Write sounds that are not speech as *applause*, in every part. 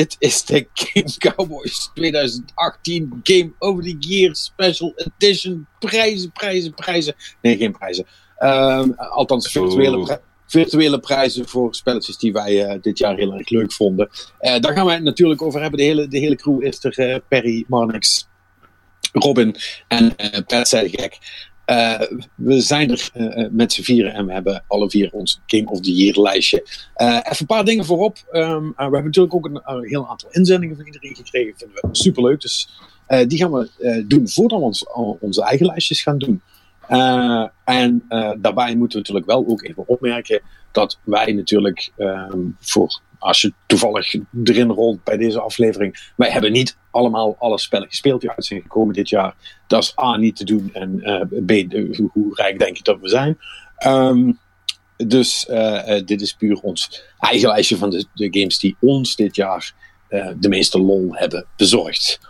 dit is de Game Cowboys 2018 Game of the Year Special Edition. Prijzen, prijzen, prijzen. Nee, geen prijzen. Ehm, althans, virtuele, Oeh. pri- virtuele prijzen voor spelletjes die wij eh, dit jaar heel erg leuk vonden. Eh, daar gaan wij het natuurlijk over hebben. De hele, de hele crew is er. eh, Perry, Marnix, Robin en Pat zei gek. Eh, we zijn er eh, eh, met z'n vieren en we hebben alle vier ons Game of the Year lijstje. Even een paar dingen voorop. Ehm, eh, we hebben natuurlijk ook een, heel aantal inzendingen van iedereen gekregen. Vinden we superleuk. Dus die gaan we doen voordat we ons, onze eigen lijstjes gaan doen. En daarbij moeten we natuurlijk wel ook even opmerken dat wij natuurlijk ehm, voor als je toevallig erin rolt bij deze aflevering, wij hebben niet allemaal alle spellen gespeeld die uit zijn gekomen dit jaar. Dat is A niet te doen en eh, B, hoe, hoe rijk denk je dat we zijn. Ehm, dus eh, eh, dit is puur ons eigen lijstje van de, games die ons dit jaar de meeste lol hebben bezorgd.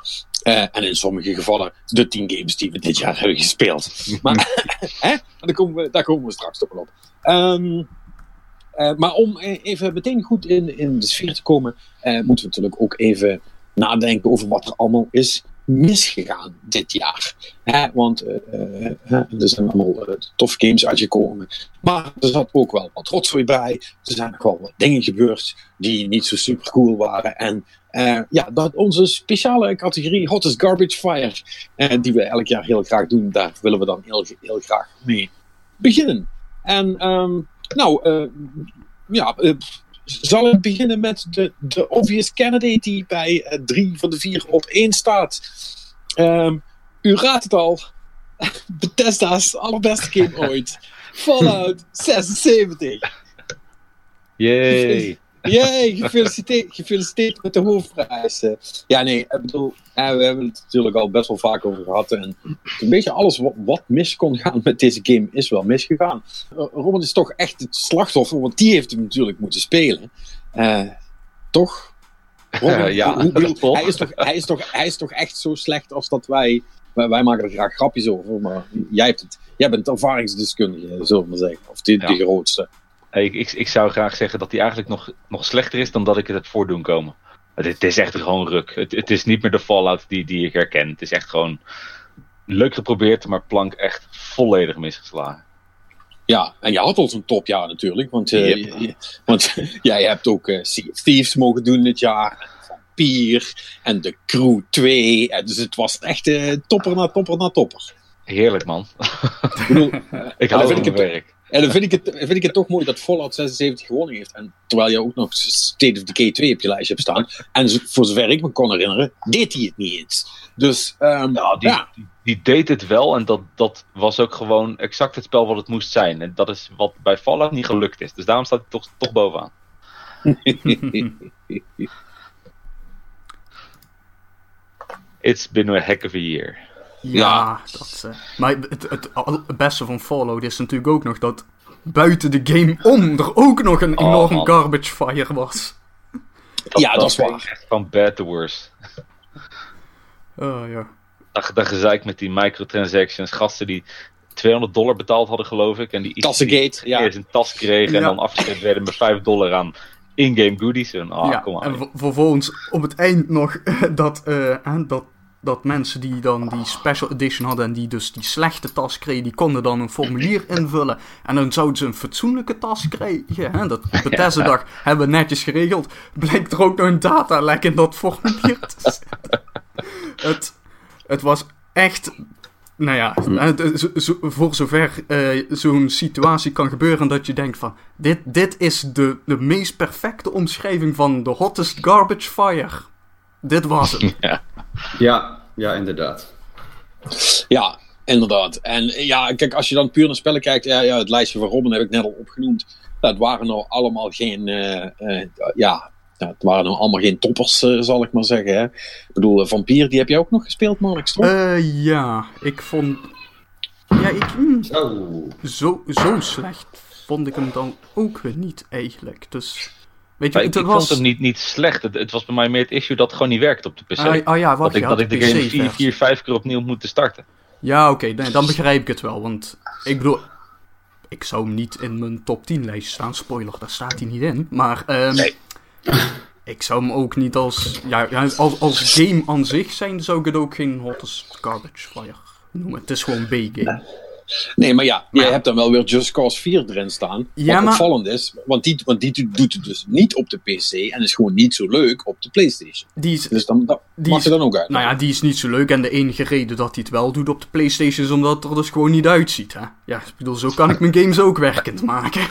En in sommige gevallen de 10 games die we dit jaar hebben gespeeld. Maar *laughs* hè? Daar, komen we, komen we straks toch wel op. Ehm, eh, maar om eh, even meteen goed in, in de sfeer te komen, eh, moeten we natuurlijk ook even nadenken over wat er allemaal is misgegaan dit jaar. Hè, want eh, er zijn allemaal toffe games uitgekomen. Maar er zat ook wel wat rotzooi bij. Er zijn nog wel wat dingen gebeurd die niet zo super cool waren. En ja, dat onze speciale categorie Hottest Garbage Fire, eh, die we elk jaar heel graag doen, daar willen we dan heel, heel graag mee beginnen. En ehm, nou, eh, ja, eh, zal ik beginnen met de, de obvious candidate die bij eh, drie van de vier op één staat. Ehm, u raadt het al. *laughs* Bethesda's allerbeste game ooit. *laughs* Fallout 76. Yay. Jee, gefeliciteerd, gefeliciteerd met de hoofdprijs. Eh, Ja, nee, ik bedoel, we hebben het natuurlijk al best wel vaak over gehad. En een beetje alles wat, wat mis kon gaan met deze game is wel misgegaan. Eh, Robin is toch echt het slachtoffer, want die heeft hem natuurlijk moeten spelen. Eh, toch? *laughs* Ja, bedoel- hij, is toch, hij, is toch, hij is toch echt zo slecht als dat wij... Wij, wij maken er graag grapjes over, maar jij, hebt het, jij bent ervaringsdeskundige, zullen we maar zeggen. Of de, grootste. Ik, ik, ik zou graag zeggen dat hij eigenlijk nog, nog slechter is dan dat ik het heb voordoen komen. Het, het is echt gewoon ruk. Het, het is niet meer de Fallout die, die ik herken. Het is echt gewoon leuk geprobeerd, maar plank echt volledig misgeslagen. Ja, en je had al zo'n topjaar natuurlijk. Want, eh, Yep. je- *laughs* je- want jij hebt ook eh Sea of Thieves mogen doen dit jaar. Vampier en de Crew 2. En dus het was echt eh, topper na topper na topper. Heerlijk man. Ik bedoel, *laughs* Ik hou van mijn werk. En dan vind ik, het, vind ik het toch mooi dat Fallout 76 gewonnen heeft. En terwijl je ook nog State of Decay 2 op je lijstje hebt staan. En voor zover ik me kon herinneren, deed hij het niet eens. Dus die, ja. Die, die deed het wel en dat, dat was ook gewoon exact het spel wat het moest zijn. En dat is wat bij Fallout niet gelukt is. Dus daarom staat hij toch, toch bovenaan. *laughs* It's been a heck of a year. Ja, dat, eh, maar het, het, al- het beste van Fallout is natuurlijk ook nog dat buiten de game om er ook nog een Oh, enorm garbage fire was. ja, dat is ging waar. Echt van bad to worse. *laughs* Oh ja. Dat, dat gezeik met die microtransactions. Gasten die 200 dollar betaald hadden, geloof ik. En die iets Kassengate, ja. eerst een tas kregen en dan afgegeven werden met 5 dollar aan in-game goodies. En, ah, ja. kom aan. En ver- vervolgens op het eind nog *laughs* dat, eh, hè, dat, dat mensen die dan die special edition hadden en die dus die slechte tas kregen, die konden dan een formulier invullen. En dan zouden ze een fatsoenlijke tas krijgen. Hè? Dat *laughs* Bethesda dag hebben we netjes geregeld. Blijkt er ook nog een datalek in dat formulier te zitten. het, het was echt... Nou ja, voor zover eh, zo'n situatie kan gebeuren dat je denkt van... Dit, dit is de, de meest perfecte omschrijving van de hottest garbage fire. Dit was het. *laughs* Ja. Ja, ja, inderdaad. Ja, inderdaad. En eh, ja, kijk, als je dan puur naar spellen kijkt, ja, ja, het lijstje van Robin heb ik net al opgenoemd. Dat waren nou allemaal geen, eh, eh, ja, ja, het waren nou allemaal geen toppers, zal ik maar zeggen. Hè. Ik bedoel, Vampier, die heb jij ook nog gespeeld, Mark? Eh, ja, ik vond... Ja, ik... mm, Zo. zo, zo slecht vond ik hem dan ook weer niet eigenlijk. Dus... Weet je, Maar ik, het ik was... vond hem niet, niet slecht. Het, het was bij mij meer het issue dat het gewoon niet werkte op de PC. Ah, ah ja, wacht, dat ik, dat ik de game vier, versie. vier, vijf keer opnieuw moet starten. Ja, oké, nee, dan begrijp ik het wel. Want ik bedoel, ik zou hem niet in mijn top 10 lijst staan. Spoiler, daar staat hij niet in. Maar ehm, Nee. *laughs* ik zou hem ook niet als, ja, ja, als, als game aan zich zijn, zou ik het ook geen hot as garbage fire noemen. Het is gewoon B-game. Nee, maar ja, je ja. hebt dan wel weer Just Cause 4 erin staan. Ja, wat maar- opvallend is, want die, want die doet het dus niet op de PC en is gewoon niet zo leuk op de PlayStation. Die is, Dus dan, dat Die mag is- je dan ook uit. nou ja, die is niet zo leuk. En de enige reden dat hij het wel doet op de PlayStation is omdat het er dus gewoon niet uitziet. Hè? Ja, ik bedoel, zo kan ik mijn games ook werkend maken.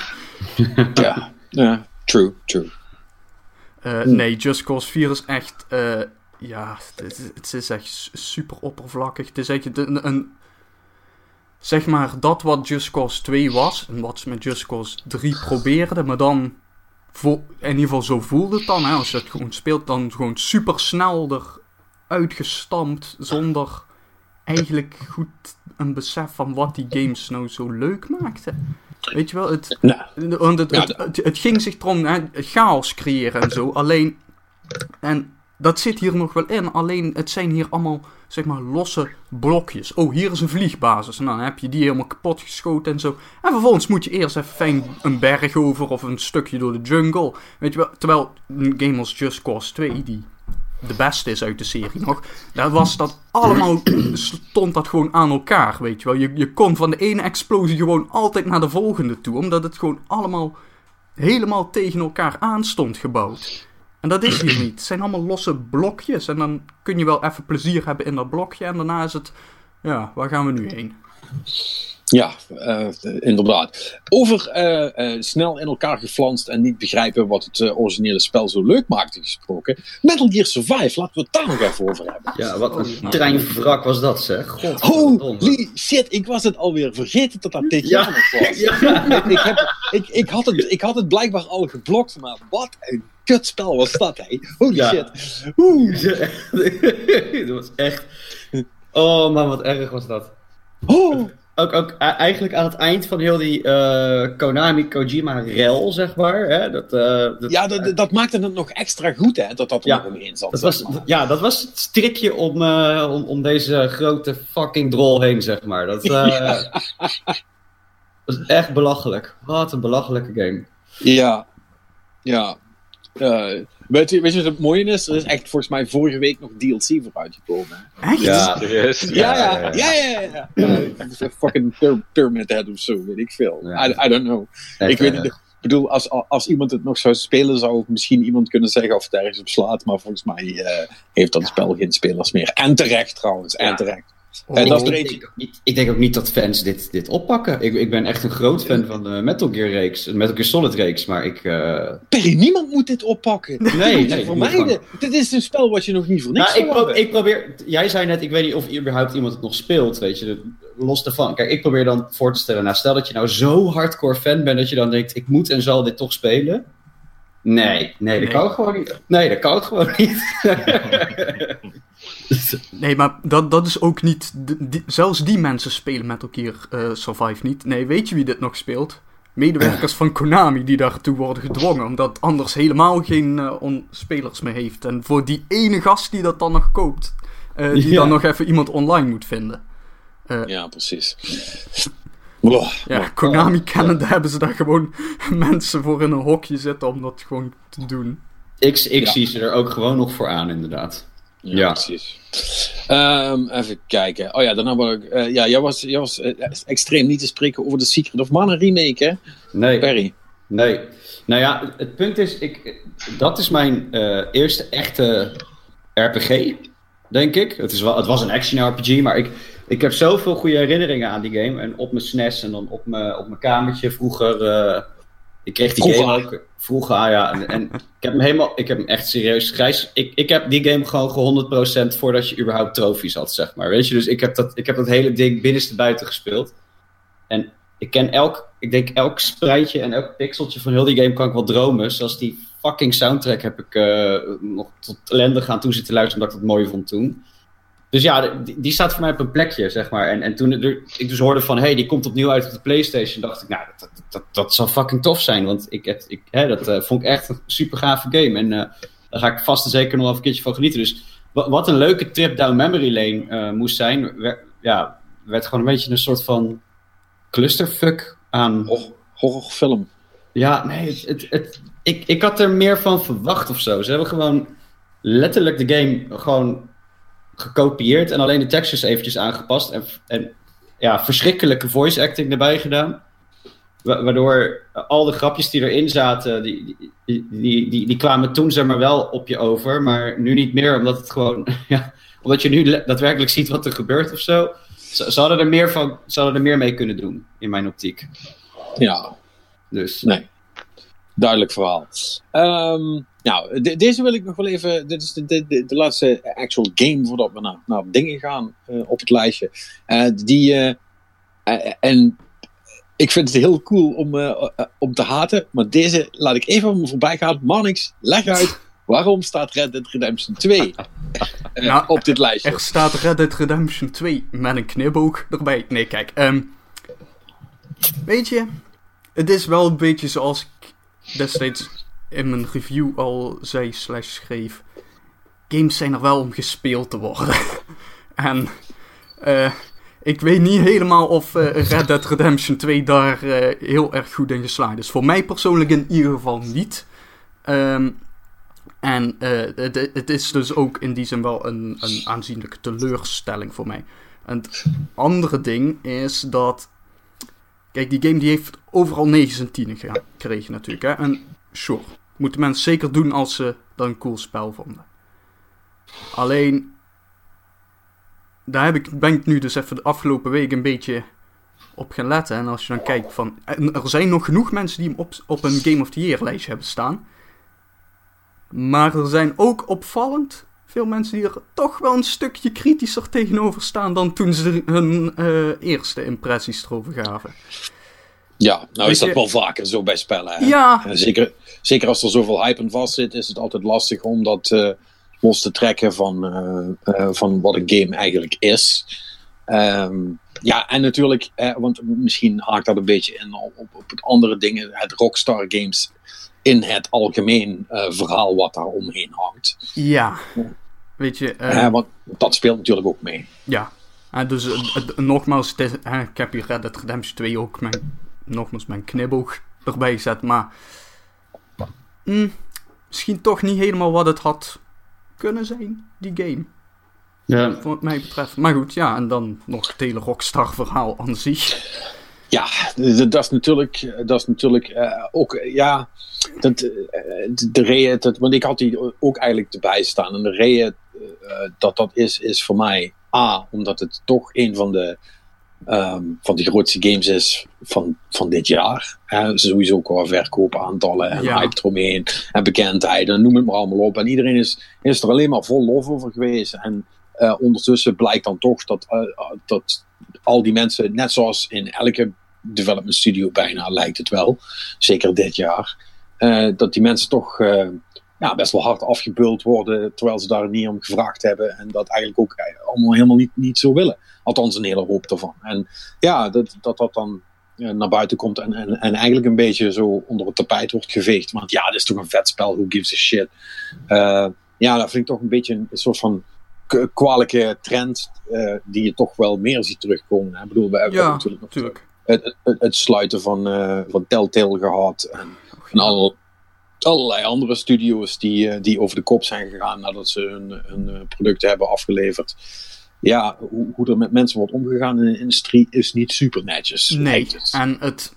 *laughs* ja. ja, true, true. Eh, Hm. Nee, Just Cause 4 is echt. eh, ja, het, het is echt su- super oppervlakkig. Het is echt een, een. Zeg maar dat wat Just Cause 2 was. En wat ze met Just Cause 3 probeerden. Maar dan. In ieder geval zo voelde het dan. Hè, als je het gewoon speelt, dan gewoon super snel eruit Zonder eigenlijk goed een besef van wat die games nou zo leuk maakten. Weet je wel, het, want het, Ja, het, het, het ging zich erom hè, chaos creëren en zo. Alleen, en dat zit hier nog wel in. Alleen, het zijn hier allemaal, zeg maar, losse blokjes. Oh, hier is een vliegbasis. En dan heb je die helemaal kapot geschoten en zo. En vervolgens moet je eerst even fijn een berg over of een stukje door de jungle. Weet je wel, terwijl een game als Just Cause 2, die de beste is uit de serie nog. Daar was dat allemaal, stond dat gewoon aan elkaar, weet je wel. Je, je kon van de ene explosie gewoon altijd naar de volgende toe, omdat het gewoon allemaal helemaal tegen elkaar aan stond gebouwd. En dat is hier *clears throat* niet. Het zijn allemaal losse blokjes. En dan kun je wel even plezier hebben in dat blokje. En daarna is het, ja, waar gaan we nu heen? Ja, eh, inderdaad. Over eh, eh, snel in elkaar geflanst en niet begrijpen wat het originele spel zo leuk maakte gesproken. Metal Gear Survive, laten we het daar nog even over hebben. Ja, wat een treinwrak was dat, zeg. God. Holy shit, ik was het alweer vergeten dat dat dit Ja. jaar nog was. *laughs* Ja. Ik, heb, ik, ik, had het, ik had het blijkbaar al geblokt, maar wat een kutspel was dat, hé. Holy Ja. shit. Oeh. *laughs* dat was echt... Oh man, wat erg was dat. Oh. Ook, ook eigenlijk aan het eind van heel die eh, Konami-Kojima-rel, zeg maar. Hè? Dat, eh, dat, Ja, dat, dat maakte het nog extra goed, hè, dat dat er Ja. nog omheen zat. Dat was, maar. ja, dat was het strikje om, eh, om, om deze grote fucking drol heen, zeg maar. Dat *laughs* was echt belachelijk. Wat een belachelijke game. Ja, ja. Eh, weet, je, weet je wat het mooie is? Er is echt volgens mij vorige week nog DLC voor uitgekomen. hè? Echt? Ja, Serieus? Ja, ja, ja, ja. ja, ja. ja. het is een fucking pyra- Pyramid Head of zo, weet ik veel. Ja. I, I don't know. echt, ik weet eh, niet. Ik bedoel, als, als iemand het nog zou spelen, zou misschien iemand kunnen zeggen of het ergens op slaat. Maar volgens mij eh, heeft dat spel geen spelers meer. En terecht trouwens, en terecht. Oh. En ik, denk ook niet, ik denk ook niet dat fans dit, dit oppakken. Ik, ik ben echt een groot fan van de Metal Gear reeks, de Metal Gear Solid reeks, maar ik... eh, Perry, niemand moet dit oppakken. Dit Nee, vermijden. Dit is een spel wat je nog niet voor niks Nou, ik, pro- ik probeer. Jij zei net, ik weet niet of überhaupt iemand het nog speelt, weet je. Los daarvan. Kijk, ik probeer dan voor te stellen. Nou, stel dat je nou zo hardcore fan bent dat je dan denkt: ik moet en zal dit toch spelen. Nee, nee, dat Nee. kan gewoon niet. Nee, dat kan gewoon niet. *laughs* Nee, maar dat, dat is ook niet... die- zelfs die mensen spelen Metal Gear eh, Survive niet. Nee, weet je wie dit nog speelt? Medewerkers van Konami die daartoe worden gedwongen. Omdat anders helemaal geen eh, on- spelers meer heeft. En voor die ene gast die dat dan nog koopt... eh, die Ja. dan nog even iemand online moet vinden. Eh, Ja, precies. Oh, ja, Konami Canada *laughs* hebben ze daar gewoon *laughs* mensen voor in een hokje zitten om dat gewoon te doen. ik ik Ja. zie ze er ook gewoon nog voor aan, inderdaad. Ja, Ja. precies. Ehm, even kijken. Oh ja, daarna wil ik. eh, ja, jij was, jij was eh, extreem niet te spreken over de Secret of Mana remake, hè? Nee. Perry. Nee. Nou ja, het punt is, ik, dat is mijn eh, eerste echte RPG, denk ik. Het, is wel, het was een action RPG, maar ik, ik heb zoveel goede herinneringen aan die game. En op mijn SNES en dan op mijn, op mijn kamertje vroeger. eh, ik kreeg die Vroeger. game ook. Vroeger, ah ja. En, en ik heb hem helemaal, ik heb hem echt serieus grijs. Ik, ik heb die game gewoon ge 100% voordat je überhaupt trofies had, zeg maar. Weet je, dus ik heb dat, ik heb dat hele ding binnenste buiten gespeeld. En ik ken elk, ik denk elk spruitje en elk pixeltje van heel die game kan ik wel dromen. Zoals die fucking soundtrack heb ik eh, nog tot ellende gaan toe zitten luisteren omdat ik dat mooi vond toen. Dus ja, die, die staat voor mij op een plekje, zeg maar. En, en toen er- ik dus hoorde van, hé, hey, die komt opnieuw uit op de Playstation, dacht ik, nou, dat, dat, dat, dat zal fucking tof zijn. Want ik, het, ik, hè, dat eh, vond ik echt een super gave game. En eh, daar ga ik vast en zeker nog wel een keertje van genieten. Dus wa- wat een leuke trip down memory lane eh, moest zijn, werd, ja, werd gewoon een beetje een soort van clusterfuck aan... Hor- horrorfilm. Ja, nee, het, het, het- ik, ik had er meer van verwacht of zo. Ze hebben gewoon letterlijk de game gewoon gekopieerd en alleen de tekstjes eventjes aangepast. En, en ja, verschrikkelijke voice acting erbij gedaan. Wa- Waardoor al de grapjes die erin zaten, die, die, die, die, die kwamen toen zeg maar wel op je over. Maar nu niet meer, omdat het gewoon... *laughs* Ja, omdat je nu daadwerkelijk ziet wat er gebeurt of zo. Ze, ze, hadden er meer van, ze hadden er meer mee kunnen doen, in mijn optiek. Ja, Dus nee. Duidelijk verhaal. Ehm, nou, de- deze wil ik nog wel even. Dit is de, de, de, laatste actual game voordat we naar, naar dingen gaan eh, op het lijstje. Eh, die, eh, en ik vind het heel cool om, om te haten, maar deze laat ik even om me voorbij gaan. Marnix, leg uit waarom staat Red Dead Redemption 2 eh, Nou, op dit lijstje. Er staat Red Dead Redemption 2 met een knipoog erbij. Nee, kijk. ehm, weet je, het is wel een beetje zoals ik destijds in mijn review al zei slash schreef. Games zijn er wel om gespeeld te worden. *laughs* en eh, ik weet niet helemaal of eh, Red Dead Redemption 2 daar eh, heel erg goed in geslaagd is. Voor mij persoonlijk in ieder geval niet. Ehm, en het, het is dus ook in die zin wel een, een aanzienlijke teleurstelling voor mij. En het andere ding is dat. Kijk, die game die heeft overal 9 en 10 gekregen natuurlijk. Hè? En sure, moeten mensen zeker doen als ze dat een cool spel vonden. Alleen. Daar heb ik, ben ik nu dus even de afgelopen week een beetje op gaan letten. En als je dan kijkt van. Er zijn nog genoeg mensen die hem op, op een Game of the Year lijstje hebben staan. Maar er zijn ook opvallend veel mensen die er toch wel een stukje kritischer tegenover staan dan toen ze hun eh, eerste impressies erover gaven. Ja, nou Weet is dat je- wel vaker zo bij spellen. Hè? Ja, En zeker, zeker als er zoveel hype aan vast zit, is het altijd lastig om dat eh, los te trekken van, eh, eh, van wat een game eigenlijk is. Ehm, ja, en natuurlijk, eh, want misschien haakt dat een beetje in op, op, het andere dingen, het Rockstar Games in het algemeen verhaal wat daar omheen hangt. ja. Weet je, want dat speelt natuurlijk ook mee. ja. Eh, dus nogmaals, is, ik heb hier Red Dead Redemption 2 ook mijn, nogmaals mijn kniboog erbij gezet, maar mm, misschien toch niet helemaal wat het had kunnen zijn, die game. ja, Wat mij betreft. Maar goed, ja, en dan nog het hele Rockstar verhaal aan zich. Ja, dat is natuurlijk, dat is natuurlijk eh, ook, eh, ja, dat, eh, de, de reden, dat, want ik had die ook eigenlijk erbij staan. En de reden eh, dat dat is, is voor mij A, omdat het toch een van de, ehm, van de grootste games is van, van dit jaar. Hè, sowieso qua verkoopaantallen en Ja. hype eromheen en bekendheid en noem het maar allemaal op. En iedereen is, is er alleen maar vol lof over geweest. En eh, ondertussen blijkt dan toch dat, eh, dat al die mensen, net zoals in elke development studio bijna lijkt het wel, zeker dit jaar, eh, dat die mensen toch eh, ja, best wel hard afgebuld worden terwijl ze daar niet om gevraagd hebben en dat eigenlijk ook eh, allemaal helemaal niet, niet zo willen. Althans een hele hoop ervan. En ja, dat dat, dat dan eh, naar buiten komt en, en, en eigenlijk een beetje zo onder het tapijt wordt geveegd. Want ja, dit is toch een vet spel, who gives a shit. Eh, ja, dat vind ik toch een beetje een, soort van kwalijke trend die je toch wel meer ziet terugkomen. hè. Ik bedoel, we hebben Ja, natuurlijk nog Tuurlijk. het, het, het sluiten van, eh, van Telltale gehad. En, en al, allerlei andere studio's die, eh, die over de kop zijn gegaan nadat ze hun, hun eh, producten hebben afgeleverd. Ja, hoe, hoe er met mensen wordt omgegaan in de industrie is niet super netjes. Nee, en het.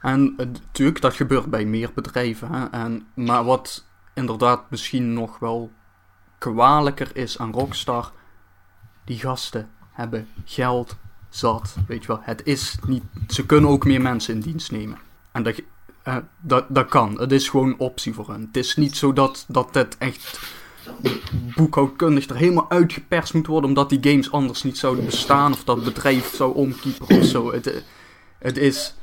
En het- natuurlijk, dat gebeurt bij meer bedrijven. Hè? En, maar wat inderdaad misschien nog wel kwalijker is aan Rockstar. Die gasten hebben geld zat. Weet je wel, het is niet. Ze kunnen ook meer mensen in dienst nemen. En dat, eh, dat, dat kan. Het is gewoon een optie voor hen. Het is niet zo dat, dat het echt boekhoudkundig er helemaal uitgeperst moet worden. omdat die games anders niet zouden bestaan. of dat bedrijf zou omkiepen of zo. Het, het is.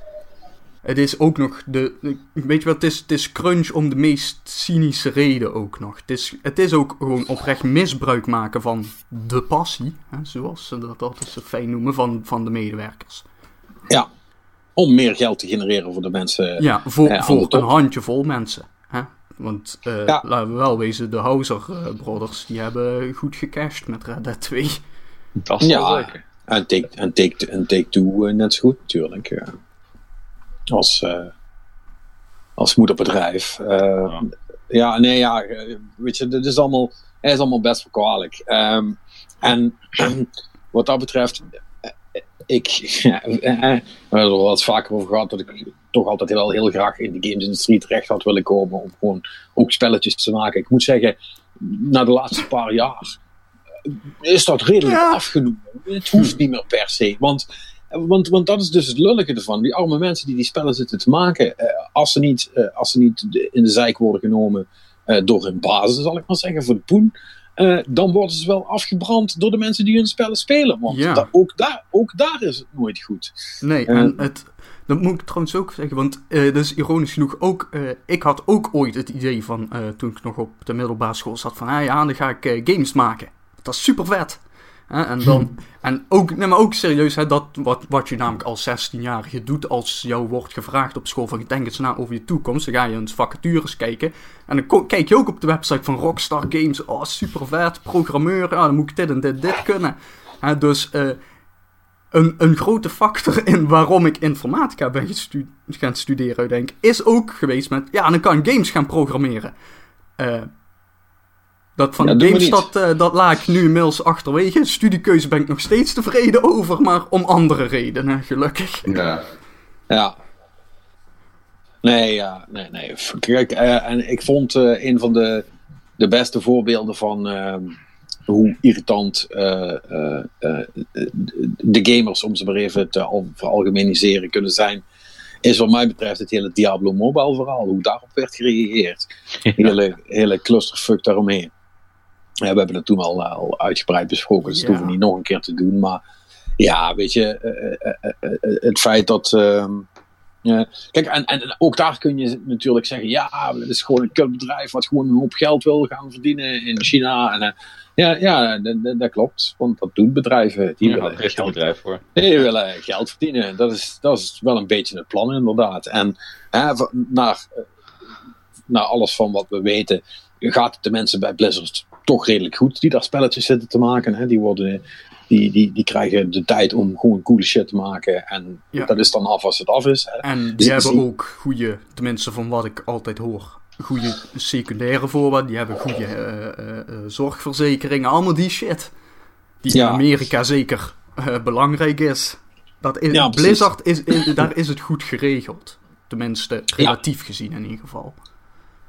Het is ook nog de. Weet je wat? Het is, het is crunch om de meest cynische reden ook nog. Het is, het is ook gewoon oprecht misbruik maken van de passie. Hè, zoals ze dat altijd zo fijn noemen. Van, van de medewerkers. Ja, om meer geld te genereren voor de mensen. Ja, voor, de voor een handjevol mensen. Hè? Want eh, Ja. laten we wel wezen, de Houser eh, Brothers die hebben goed gecashed met Red Dead 2. Dat is Ja. zeker. En Take, en take, en take Two eh, net zo goed natuurlijk. ja. als, eh, als moederbedrijf. Eh, Ja. ja. nee, ja, eh, weet je, dit is allemaal, het is allemaal best wel kwalijk. Ehm, en *clears throat* wat dat betreft, eh, ik, *laughs* ja, eh, we hebben er wat vaker over gehad dat ik toch altijd wel heel graag in de gamesindustrie terecht had willen komen om gewoon ook spelletjes te maken. Ik moet zeggen, na de laatste paar jaar eh, is dat redelijk Ja. afgenomen. Het hoeft niet meer per se, want want, want dat is dus het lullige ervan. Die arme mensen die die spellen zitten te maken, eh, als, ze niet, eh, als ze niet in de zijk worden genomen eh, door hun bazen, zal ik maar zeggen, voor de poen, eh, dan worden ze wel afgebrand door de mensen die hun spellen spelen. Want Ja. da- ook, daar, ook daar is het nooit goed. Nee, Eh. en het, dat moet ik trouwens ook zeggen, want eh dat is ironisch genoeg ook, ik had ook ooit het idee van, toen ik nog op de middelbare school zat, van, ah ja, dan ga ik games maken. Dat is super vet. En, dan, *laughs* en ook, nee, maar ook serieus, hè, dat wat, wat je namelijk als 16-jarige doet, als jou wordt gevraagd op school van, denk eens na over je toekomst, dan ga je eens vacatures kijken. En dan kijk je ook op de website van Rockstar Games, oh super vet, programmeur, ah, dan moet ik dit en dit, dit kunnen. Hè, dus eh, een, een grote factor *laughs* in waarom ik informatica ben gestu- gaan studeren, denk is ook geweest met, ja, dan kan games gaan programmeren. Eh, dat van Ja, doen we games, niet. dat, eh, dat laat ik nu inmiddels achterwege. Studiekeuze ben ik nog steeds tevreden over, maar om andere redenen, gelukkig. Ja. Ja. Nee, ja, nee, nee. Kijk, eh, en ik vond eh, een van de, de beste voorbeelden van ehm, hoe irritant eh, eh, eh, de gamers, om ze maar even te al, veralgemeniseren, kunnen zijn, is wat mij betreft het hele Diablo Mobile verhaal. Hoe daarop werd gereageerd. *laughs* Hele, hele clusterfuck daaromheen. Ja, we hebben het toen al, eh, al uitgebreid besproken, dus dat hoeven we niet nog een keer te doen. Maar ja, weet je, eh, eh, het feit dat. ehm, ja, kijk, en, en ook daar kun je natuurlijk zeggen: ja, het is gewoon een kutbedrijf wat gewoon een hoop geld wil gaan verdienen in China. En, ja, ja dat, dat- klopt, want dat doen bedrijven. Die Ja, willen geld bedrijf voor. die willen geld verdienen. Dat is, dat is wel een beetje het plan, inderdaad. En hè, naar, naar alles van wat we weten, gaat het de mensen bij Blizzard toch redelijk goed die daar spelletjes zitten te maken. Hè. Die, worden, die, die, die krijgen de tijd om gewoon coole shit te maken. En Ja. dat is dan af als het af is. Hè. En die Dus hebben zie- ook goede, tenminste van wat ik altijd hoor, goede secundaire voorwaarden. Die hebben goede eh, eh, eh, zorgverzekeringen, allemaal die shit. Die Ja. in Amerika zeker belangrijk is. Dat is Ja, precies. Blizzard, is, is- daar is het goed geregeld. Tenminste, relatief gezien in ieder geval.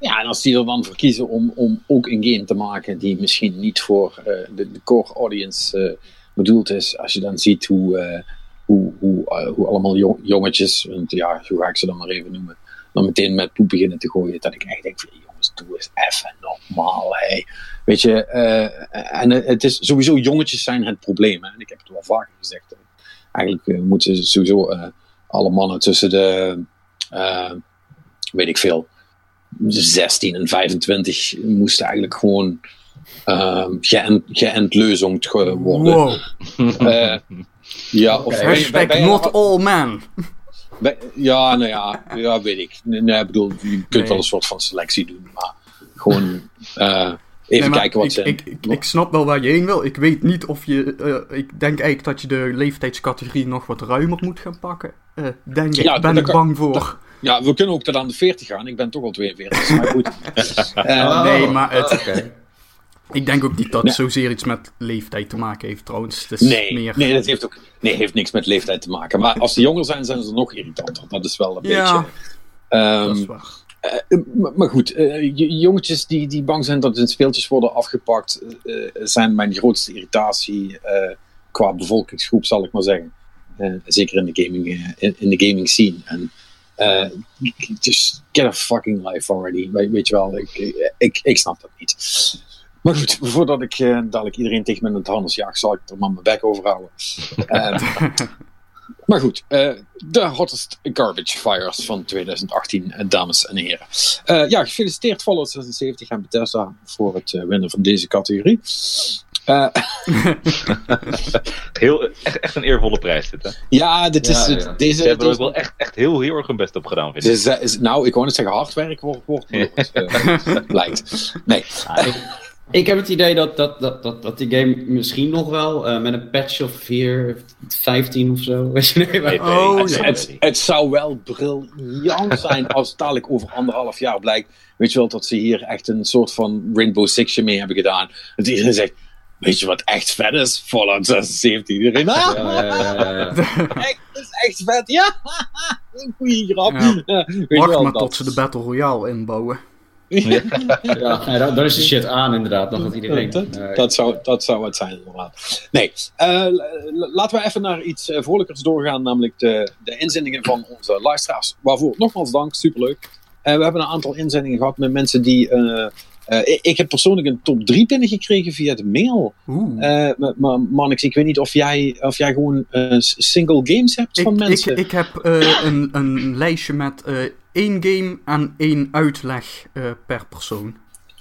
Ja, en als die er dan voor kiezen om, om ook een game te maken die misschien niet voor eh, de, core audience eh, bedoeld is. Als je dan ziet hoe, eh, hoe, hoe, hoe allemaal jong- jongetjes, want ja, zo ga ik ze dan maar even noemen, dan meteen met poep beginnen te gooien. Dat ik echt denk van, jongens, doe eens even normaal, hé. Weet je, en het is sowieso, jongetjes zijn het probleem. Hè? En ik heb het wel vaker gezegd. Eigenlijk moeten sowieso alle mannen tussen de, weet ik veel, 16 en 25 moesten eigenlijk gewoon ehm geënt, geëntleuzongd ge- worden. Wow. Eh, ja, of bij- bij- not all men. ja, nou ja, ja, weet ik. Nee, ik bedoel, je kunt Nee. wel een soort van selectie doen, maar gewoon eh, even Nee, kijken wat ik, ze. ik, ik, ik snap wel waar je heen wil. Ik weet niet of je. eh, ik denk eigenlijk dat je de leeftijdscategorie nog wat ruimer moet gaan pakken. Eh, denk ik. Ja, ben ik bang voor. Ja, we kunnen ook tot aan de 40 gaan. Ik ben toch al 42, maar goed. *laughs* Eh, Oh, nee, maar het- oké. Ik denk ook niet dat het zozeer iets met leeftijd te maken heeft trouwens. Het is Nee, meer... nee, dat heeft ook nee, heeft niks met leeftijd te maken. Maar als ze jonger zijn, zijn ze nog irritanter. Dat is wel een Ja. beetje. ehm, dat is waar. Eh, maar, maar goed, eh, j- jongetjes die, die bang zijn dat hun speeltjes worden afgepakt, zijn mijn grootste irritatie eh, qua bevolkingsgroep, zal ik maar zeggen. Zeker in de gaming, in, in de gaming scene. En eh, just get a fucking life already. Weet, je wel, ik, ik, ik snap dat niet. Maar goed, voordat ik eh, dadelijk iedereen tegen me in het handels jaag, zal ik er maar mijn bek over houden. *laughs* Eh, maar goed, eh, de hottest garbage fires van 2018, eh, dames en heren. Ja, gefeliciteerd Fallout 76 en Bethesda voor het winnen van deze categorie. Eh, *laughs* Heel, echt, echt een eervolle prijs dit, hè? ja, dit is, Ja, het- ja. deze... Ze hebben er ook wel echt, echt heel, heel erg hun best op gedaan, vind ik. Dit is, is- nou, ik wou net zeggen hard werk wordt, wordt eh, *laughs* blijkt. Nee. Ja, ik, Ik heb het idee dat, dat, dat, dat, dat die game misschien nog wel eh, met een patch of 4, 15 of zo. *laughs* Weet je, nee, maar- Oh, het, ja. het, het zou wel briljant zijn als het dadelijk over anderhalf jaar blijkt. Weet je wel, dat ze hier echt een soort van Rainbow Sixje mee hebben gedaan. Dat iedereen zegt, weet je wat echt vet is? Fallout 76. Iedereen, ah, Ja, ja, ja, ja, ja. *laughs* echt, dat is echt vet. Ja, *laughs* een goede grap. Wacht maar dat. tot ze de Battle Royale inbouwen. Ja, *laughs* ja, dan, dan is de shit aan inderdaad, dan gaat iedereen. Dat, dat, zou, dat zou het zijn, inderdaad. Nee, eh, laten we even naar iets uh, vrolijkers doorgaan, namelijk de, de inzendingen van onze luisteraars. Waarvoor nogmaals dank, superleuk. Eh, we hebben een aantal inzendingen gehad met mensen die. Eh, ik, heb persoonlijk een top 3 binnengekregen via de mail. Oeh. Eh, maar- maar Mannix, ik weet niet of jij, of jij gewoon s- single games hebt van ik, mensen. ik, ik heb een, een lijstje met één game en één uitleg per persoon.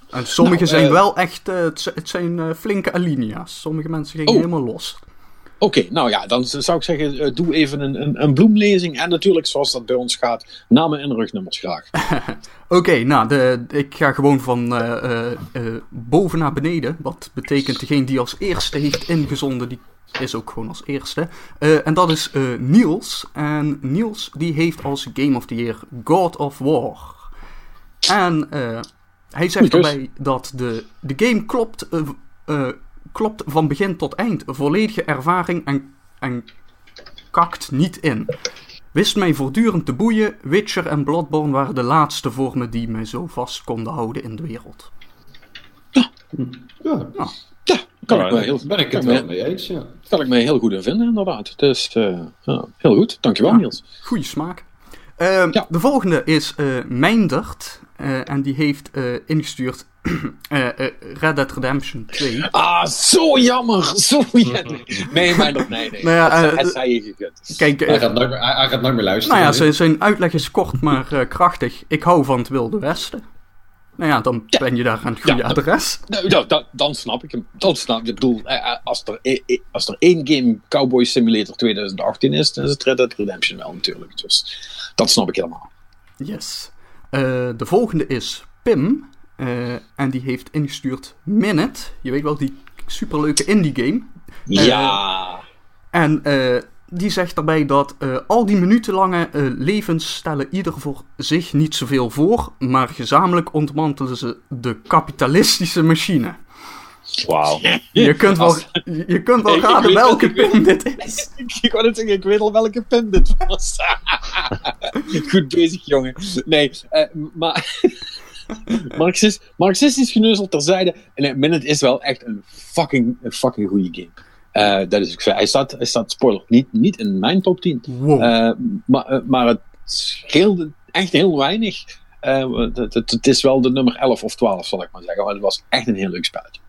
En sommige Nou, zijn wel echt, het, het zijn flinke alinea's. Sommige mensen gingen Oh. helemaal los. Oké, nou ja, dan zou ik zeggen, eh, doe even een, een, een bloemlezing. En natuurlijk, zoals dat bij ons gaat, namen en rugnummers graag. *laughs* Oké, nou, de, ik ga gewoon van eh, eh, boven naar beneden. Wat betekent degene die als eerste heeft ingezonden, die is ook gewoon als eerste. En dat is Niels. En Niels die heeft als Game of the Year God of War. En hij zegt keus. erbij dat de, de game klopt, klopt van begin tot eind. Volledige ervaring en, en kakt niet in. Wist mij voortdurend te boeien. Witcher en Bloodborne waren de laatste vormen die mij zo vast konden houden in de wereld. ja, Ja, kan ik, me heel, daar ben ik het wel mee eens, ja. kan ik me heel goed in vinden, inderdaad. Dus eh, ja, heel goed, dankjewel Ja. Niels. Goeie smaak. Ehm, Ja. De volgende is eh Mijndert. eh, en die heeft eh, ingestuurd eh, eh, Red Dead Redemption 2. Ah, zo jammer, zo jammer. Nee, maar nog, nee, nee. Nou ja, eh, het zei je. Kijk, Hij gaat nooit meer, hij, hij gaat nooit meer luisteren. nou ja, zijn- zijn uitleg is kort maar eh, krachtig. Ik hou van het Wilde Westen. Nou ja, dan ben je daar aan het goede Ja. adres. Nou, dan, dan, dan snap ik hem. Dan snap ik. Ik bedoel, eh, eh, als er, als één game Cowboy Simulator 2018 is, dan is het Red Dead Redemption wel natuurlijk. Dus dat snap ik helemaal. Yes. Eh, de volgende is Pim. Eh, en die heeft ingestuurd Minute. Je weet wel, die superleuke indie game. Ja. En eh, die zegt daarbij dat eh, al die minutenlange eh, levens stellen ieder voor zich niet zoveel voor, maar gezamenlijk ontmantelen ze de kapitalistische machine. Wauw. Je kunt wel, je kunt wel Ik- ik raden welke ik pin dit is. *laughs* Ik wou net zeggen, ik weet al welke pin dit was. *laughs* Goed bezig, jongen. Nee, eh, maar... Marxist, Marxistisch geneuzel terzijde. En Minute is wel echt een fucking, een fucking goede game. Eh, dat is ook zo. Hij staat, hij staat, spoiler, niet, niet in mijn top 10. Wow. Eh, maar, eh, maar het scheelde echt heel weinig. Eh, het, het, het is wel de nummer 11 of 12, zal ik maar zeggen. Maar het was echt een heel leuk spelletje.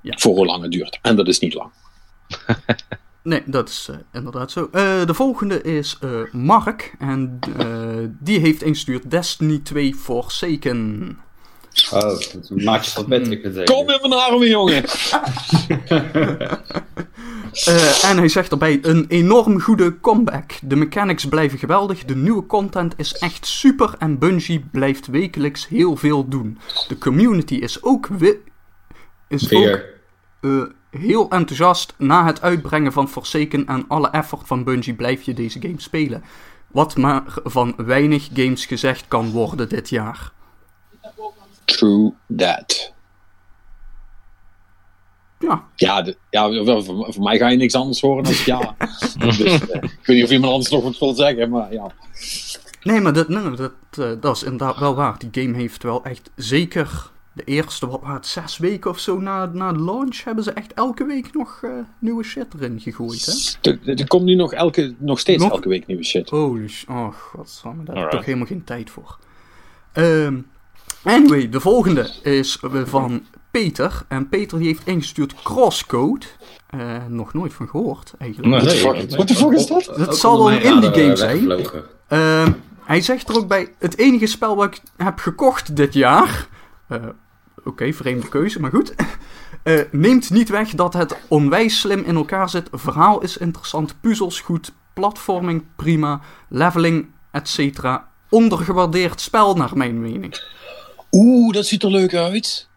Ja. Voor hoe lang het duurt. En dat is niet lang. *laughs* Nee, dat is eh, inderdaad zo. Eh, de volgende is eh, Mark. En eh, die heeft ingestuurd Destiny 2 Forsaken. Oh, dat is een maatje van Patrick meteen. Kom in mijn armen, jongen! *laughs* *laughs* Eh, en hij zegt erbij een enorm goede comeback. De mechanics blijven geweldig, de nieuwe content is echt super en Bungie blijft wekelijks heel veel doen. De community is ook, is ook Weer. eh, heel enthousiast na het uitbrengen van Forsaken en alle effort van Bungie blijf je deze game spelen. Wat maar van weinig games gezegd kan worden dit jaar. True that. Ja, Ja, de- ja voor mij ga je niks anders horen dan ja. *laughs* dus, eh, ik weet niet of iemand anders nog wat wil zeggen, maar ja. Nee, maar dat, nee, dat, eh, dat is inderdaad wel waar. Die game heeft wel echt zeker de eerste, wat het, zes weken of zo na, na de launch, hebben ze echt elke week nog eh, nieuwe shit erin gegooid, hè? Er, er komt nu nog, elke, nog steeds Nog? elke week nieuwe shit. Holy sh... Oh, godsamme, daar heb ik toch helemaal geen tijd voor. Ehm, anyway, de volgende is eh, van Peter. En Peter die heeft ingestuurd Crosscode. Eh, nog nooit van gehoord, eigenlijk. Nee. What the fuck- is dat? Dat Ook zal wel een indie game zijn. Ehm, hij zegt er ook bij, het enige spel wat ik heb gekocht dit jaar... eh, Oké, vreemde keuze, maar goed. *laughs* Eh, neemt niet weg dat het onwijs slim in elkaar zit. Verhaal is interessant, puzzels goed, platforming prima, leveling, etc. Ondergewaardeerd spel, naar mijn mening. Oeh, dat ziet er leuk uit.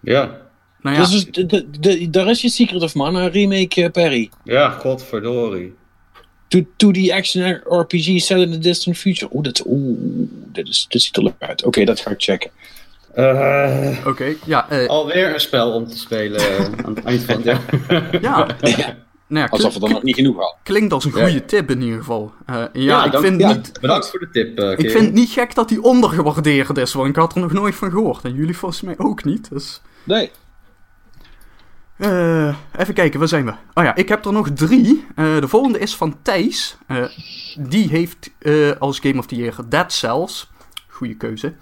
Ja. Nou ja, Dus de, de, de- daar is je Secret of Mana remake, eh, Perry. Ja, godverdorie. 2D action RPG set in the distant future. Oeh, dat, oeh, dit, is, dit ziet er leuk uit. Oké, dat ga ik checken. Eh, oké. ja, eh, alweer een spel om te spelen eh, *laughs* aan het eind van het jaar. *laughs* ja. Nou ja, Alsof we klink- er nog niet genoeg hadden. klinkt als een Ja. goede tip in ieder geval. Eh, ja, ik, dank- vind ja, niet, Bedankt voor de tip, ik vind het niet gek dat die ondergewaardeerd is, want ik had er nog nooit van gehoord. En jullie volgens mij ook niet, dus... Nee. Eh, even kijken, waar zijn we? Oh ja, ik heb er nog drie. Eh, de volgende is van Thijs. Eh, die heeft eh, als Game of the Year Dead Cells. Goeie keuze.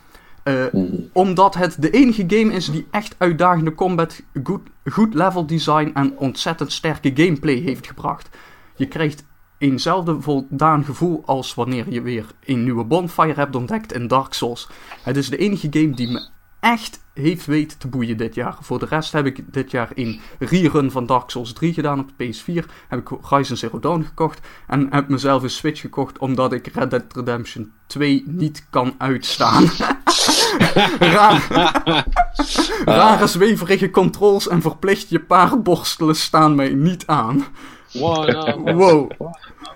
Eh, omdat het de enige game is die echt uitdagende combat, goed, goed level design en ontzettend sterke gameplay heeft gebracht. Je krijgt eenzelfde voldaan gevoel als wanneer je weer een nieuwe bonfire hebt ontdekt in Dark Souls. Het is de enige game die me echt heeft weten te boeien dit jaar. Voor de rest heb ik dit jaar een rerun van Dark Souls 3 gedaan op de PS4. Heb ik Horizon Zero Dawn gekocht. En heb mezelf een Switch gekocht omdat ik Red Dead Redemption 2 niet kan uitstaan. *laughs* *laughs* Raar, rare zweverige controls en verplicht je paardborstelen staan mij niet aan. Wow, Wow.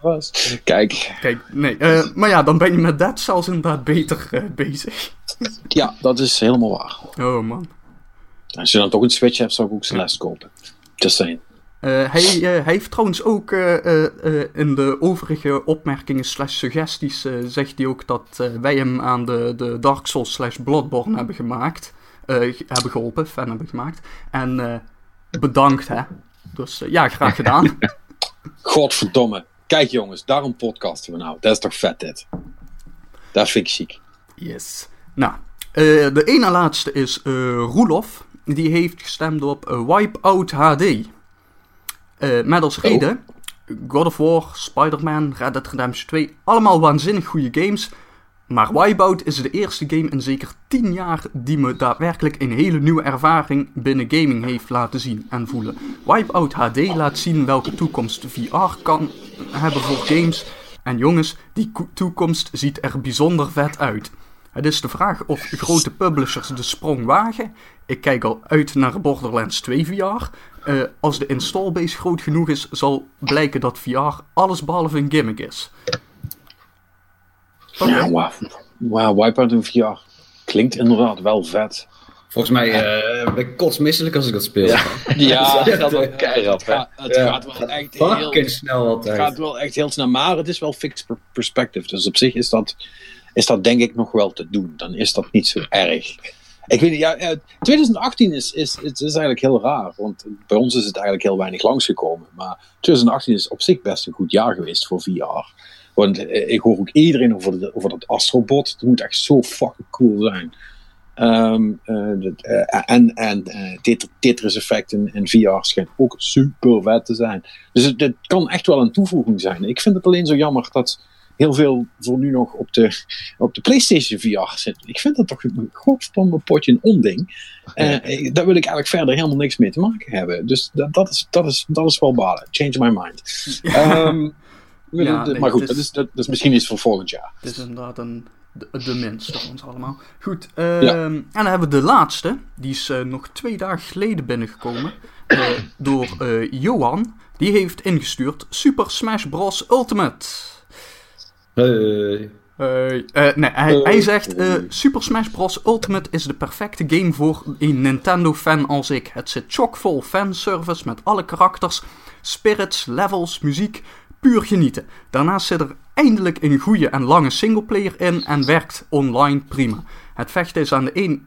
was. Kijk, Kijk, nee. eh, maar ja, dan ben je met Dead Cells inderdaad beter eh, bezig. ja, dat is helemaal waar. Oh man. Als je dan toch een Switch hebt, zou ik ook Celeste kopen. Just saying. Eh, hij, eh, hij heeft trouwens ook eh, eh, eh, in de overige opmerkingen slash suggesties zegt hij ook dat wij hem aan de, de Dark Souls slash Bloodborne hebben gemaakt. eh, ge- hebben geholpen, fan hebben gemaakt. En eh, bedankt hè. Dus ja, graag gedaan. *laughs* Godverdomme. Kijk jongens, daarom podcasten we nou. Dat is toch vet dit. Dat vind ik ziek. yes. Nou, eh, de ene laatste is eh Roelof. Die heeft gestemd op Wipeout HD. Eh, met als reden God of War, Spider-Man, Red Dead Redemption 2. Allemaal waanzinnig goede games. Maar Wipeout is de eerste game in zeker 10 jaar die me daadwerkelijk een hele nieuwe ervaring binnen gaming heeft laten zien en voelen. Wipeout HD laat zien welke toekomst VR kan hebben voor games. En jongens, die ko- toekomst ziet er bijzonder vet uit. Het is de vraag of grote publishers de sprong wagen. Ik kijk al uit naar Borderlands 2 VR. Eh, als de installbase groot genoeg is, zal blijken dat VR alles behalve een gimmick is. Ja, wauw. Wauw, Wipeout in VR. Klinkt inderdaad wel vet. Volgens mij eh, ben ik kotsmisselijk als ik dat speel. Ja, *laughs* het gaat wel keirap, het, gaat, het Ja, gaat wel echt heel, snel het gaat wel echt heel snel. Maar het is wel fixed per- perspective. Dus op zich is dat, is dat denk ik nog wel te doen. Dan is dat niet zo erg. Ik weet ja, ja, 2018 is, is, is, is eigenlijk heel raar. Want bij ons is het eigenlijk heel weinig langsgekomen. Maar 2018 is op zich best een goed jaar geweest voor VR. Want eh, ik hoor ook iedereen over, de, over dat Astrobot. Het moet echt zo fucking cool zijn. Eh, eh, en en eh, Tet- Tetris Effect in, in VR schijnt ook super vet te zijn. Dus het, het kan echt wel een toevoeging zijn. Ik vind het alleen zo jammer dat heel veel voor nu nog op de, op de PlayStation VR zit. Ik vind dat toch een godverdomme potje een onding. Eh, eh, daar wil ik eigenlijk verder helemaal niks mee te maken hebben. Dus dat, dat, is, dat, is, dat is wel balen. Change my mind. *laughs* Ehm, Ja, nee, maar goed, dat is- dat, is misschien iets voor volgend jaar. Het is inderdaad een, de, de van ons allemaal. Goed, ehm, en dan hebben we de laatste. Die is eh, nog twee dagen geleden binnengekomen. eh, door eh, Johan. Die heeft ingestuurd Super Smash Bros. Ultimate. Hey. Eh, eh, nee, hij, hij zegt: eh, Super Smash Bros. Ultimate is de perfecte game voor een Nintendo-fan als ik. Het zit chockvol fanservice met alle karakters, spirits, levels, muziek. Puur genieten. Daarnaast zit er eindelijk een goede en lange singleplayer in en werkt online prima. Het vechten is aan de ene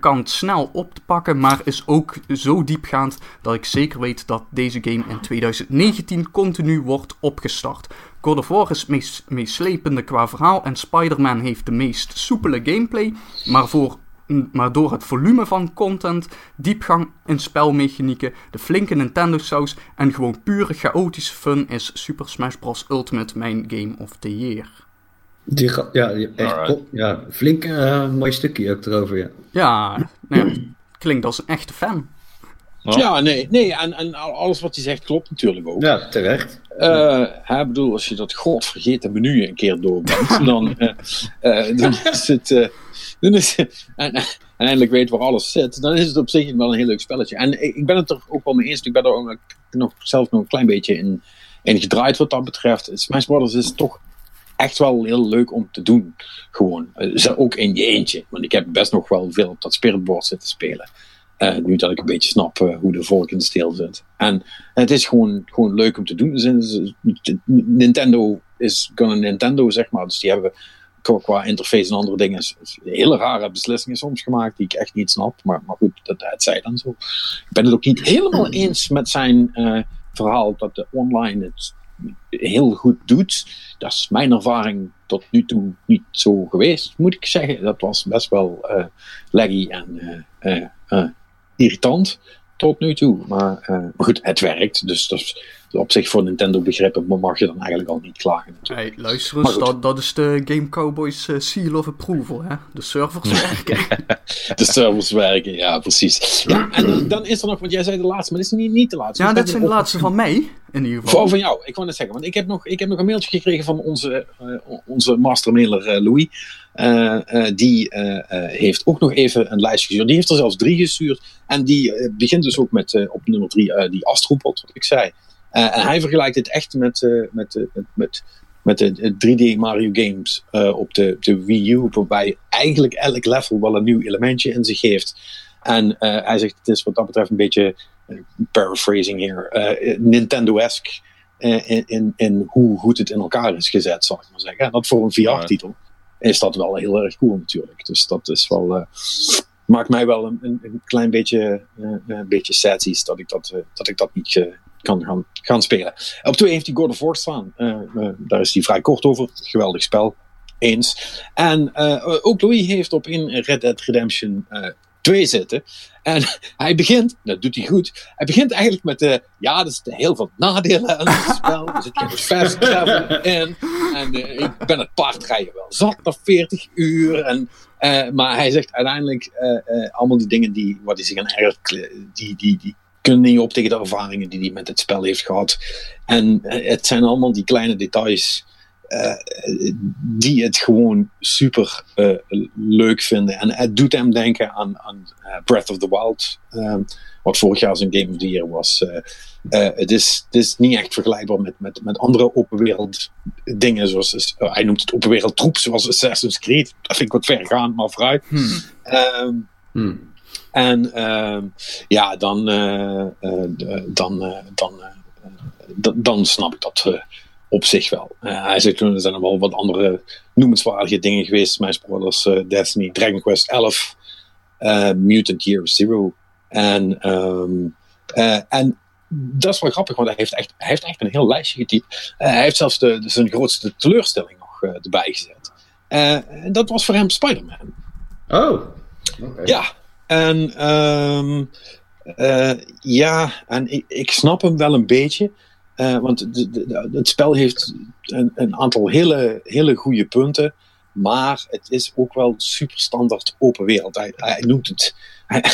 kant snel op te pakken, maar is ook zo diepgaand dat ik zeker weet dat deze game in 2019 continu wordt opgestart. God of War is meest meeslepende qua verhaal en Spider-Man heeft de meest soepele gameplay, maar, voor, maar door het volume van content, diepgang in spelmechanieken, de flinke Nintendo-saus en gewoon pure chaotische fun is Super Smash Bros. Ultimate mijn game of the year. Die ga- ja, echt top. Ja, flink eh, mooi stukje ook erover, ja. Ja, nou klinkt als een echte fan. Ja. Ja, nee, nee en, en alles wat hij zegt klopt natuurlijk ook. Ja, terecht. Eh, hè, bedoel, als je dat godvergeten menu een keer door bent, *laughs* dan, eh, eh, dan is het. eh, dan is het en, en eindelijk weet waar alles zit, dan is het op zich wel een heel leuk spelletje. En ik, ik ben het er ook wel mee eens. Ik ben er ook nog, zelf nog een klein beetje in, in gedraaid wat dat betreft. Smash Brothers is toch echt wel heel leuk om te doen. Gewoon. Uh, ook in je eentje. Want ik heb best nog wel veel op dat spiritboard zitten spelen. Uh, nu dat ik een beetje snap uh, hoe de volk in de steel zit. En het is gewoon, gewoon leuk om te doen. Dus, Nintendo is gonna Nintendo, zeg maar. Dus die hebben qua interface en andere dingen hele rare beslissingen soms gemaakt die ik echt niet snap. Maar, maar goed, dat, het zij dan zo. Ik ben het ook niet helemaal eens met zijn verhaal dat de online het heel goed doet. Dat is mijn ervaring tot nu toe niet zo geweest, moet ik zeggen. Dat was best wel uh, laggy en uh, irritant tot nu toe. Maar, maar goed, het werkt. Dus dat is op zich voor Nintendo begrippen mag je dan eigenlijk al niet klagen. Hey, luister eens, dat, dat is de Game Cowboys uh, seal of approval, hè? De servers *laughs* werken. de servers werken, ja, precies. Ja, en dan is er nog, want jij zei de laatste, maar dit is niet, niet de laatste. Ja, dit zijn de laatste van mij, in ieder geval. Voor van jou, ik wou net zeggen, want ik heb nog, ik heb nog een mailtje gekregen van onze, uh, onze mastermailer Louis. Die heeft ook nog even een lijst gestuurd. Die heeft er zelfs drie gestuurd. En die begint dus ook met op nummer drie die Astropod, wat ik zei. En hij vergelijkt het echt met, met, met, met, met de 3D Mario games op de, de Wii U, waarbij eigenlijk elk level wel een nieuw elementje in zich heeft. En hij zegt het is wat dat betreft een beetje, paraphrasing hier, Nintendo-esque in, in, in, hoe goed het in elkaar is gezet, zal ik maar zeggen. En dat voor een VR-titel is dat wel heel erg cool natuurlijk. Dus dat is wel maakt mij wel een, een, klein beetje, een beetje dat ik dat, dat, ik dat niet kan gaan, gaan spelen. Op 2 heeft hij God of War staan. Uh, uh, daar is hij vrij kort over. Geweldig spel. Eens. En uh, ook Louis heeft op in Red Dead Redemption 2 zitten. En *laughs* hij begint, dat doet hij goed. Hij begint eigenlijk met de. Ja, er zitten heel veel nadelen aan het spel. Er zit geen fast in. En ik ben het paardrijden wel zat na 40 uur. En, maar hij zegt uiteindelijk allemaal die dingen die, wat hij zich aan erg. Die, die, die kunnen niet op tegen de ervaringen die hij met het spel heeft gehad. En eh, het zijn allemaal die kleine details uh, die het gewoon super uh, leuk vinden. En het doet hem denken aan, aan Breath of the Wild, um, wat vorig jaar zijn Game of the Year was. het, is, het is niet echt vergelijkbaar met, met, met andere open wereld dingen, zoals hij noemt het open wereld troep, zoals Assassin's Creed. Dat vind ik wat vergaand, maar vooruit. Hmm. Um, hmm. En uh, ja, dan, uh, uh, dan, dan, dan snap ik dat op zich wel. hij zegt toen, er zijn er wel wat andere noemenswaardige dingen geweest. Smash Brothers, Destiny, Dragon Quest 11, Mutant Year Zero. En, um, en dat is wel grappig, want hij heeft echt, hij heeft echt een heel lijstje getypt. hij heeft zelfs de, zijn grootste teleurstelling nog erbij gezet. en dat was voor hem Spider-Man. Oh, okay. Ja, en um, uh, ja, en ik, ik, snap hem wel een beetje. Uh, want de, de, het spel heeft een, een, aantal hele, hele goede punten. Maar het is ook wel super standaard open wereld. Hij, hij noemt het. *laughs* Hij,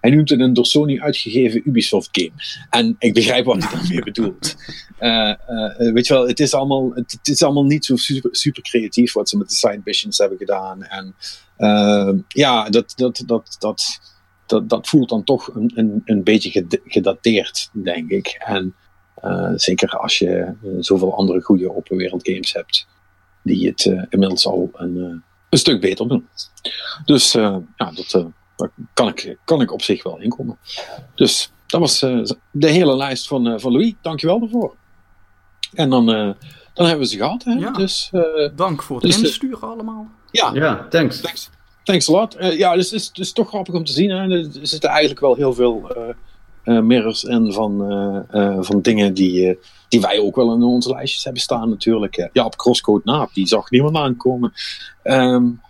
hij, noemt het een door Sony uitgegeven Ubisoft game. En ik begrijp wat hij daarmee bedoelt. Uh, *laughs* weet je wel, het is allemaal, het, het, is allemaal niet zo super, super creatief wat ze met de side missions hebben gedaan. En ja, dat, dat, dat, dat, dat, dat voelt dan toch een, een, een beetje gedateerd, denk ik. En zeker als je uh, zoveel andere goede open wereld games hebt, die het uh, inmiddels al een, een stuk beter doen. Dus ja, dat, daar kan ik, kan ik op zich wel inkomen. Dus dat was de hele lijst van, van Louis. Dankjewel daarvoor. En dan, dan hebben we ze gehad. Hè? Ja. Dus, Dank voor het dus, insturen allemaal. Ja, ja thanks. thanks. Thanks a lot. Uh, ja, dus het is, het is toch grappig om te zien. Hè? Er zitten eigenlijk wel heel veel uh, mirrors in van, van dingen die, die wij ook wel in onze lijstjes hebben staan natuurlijk. ja, op Crosscode Naap, die zag niemand aankomen. Um,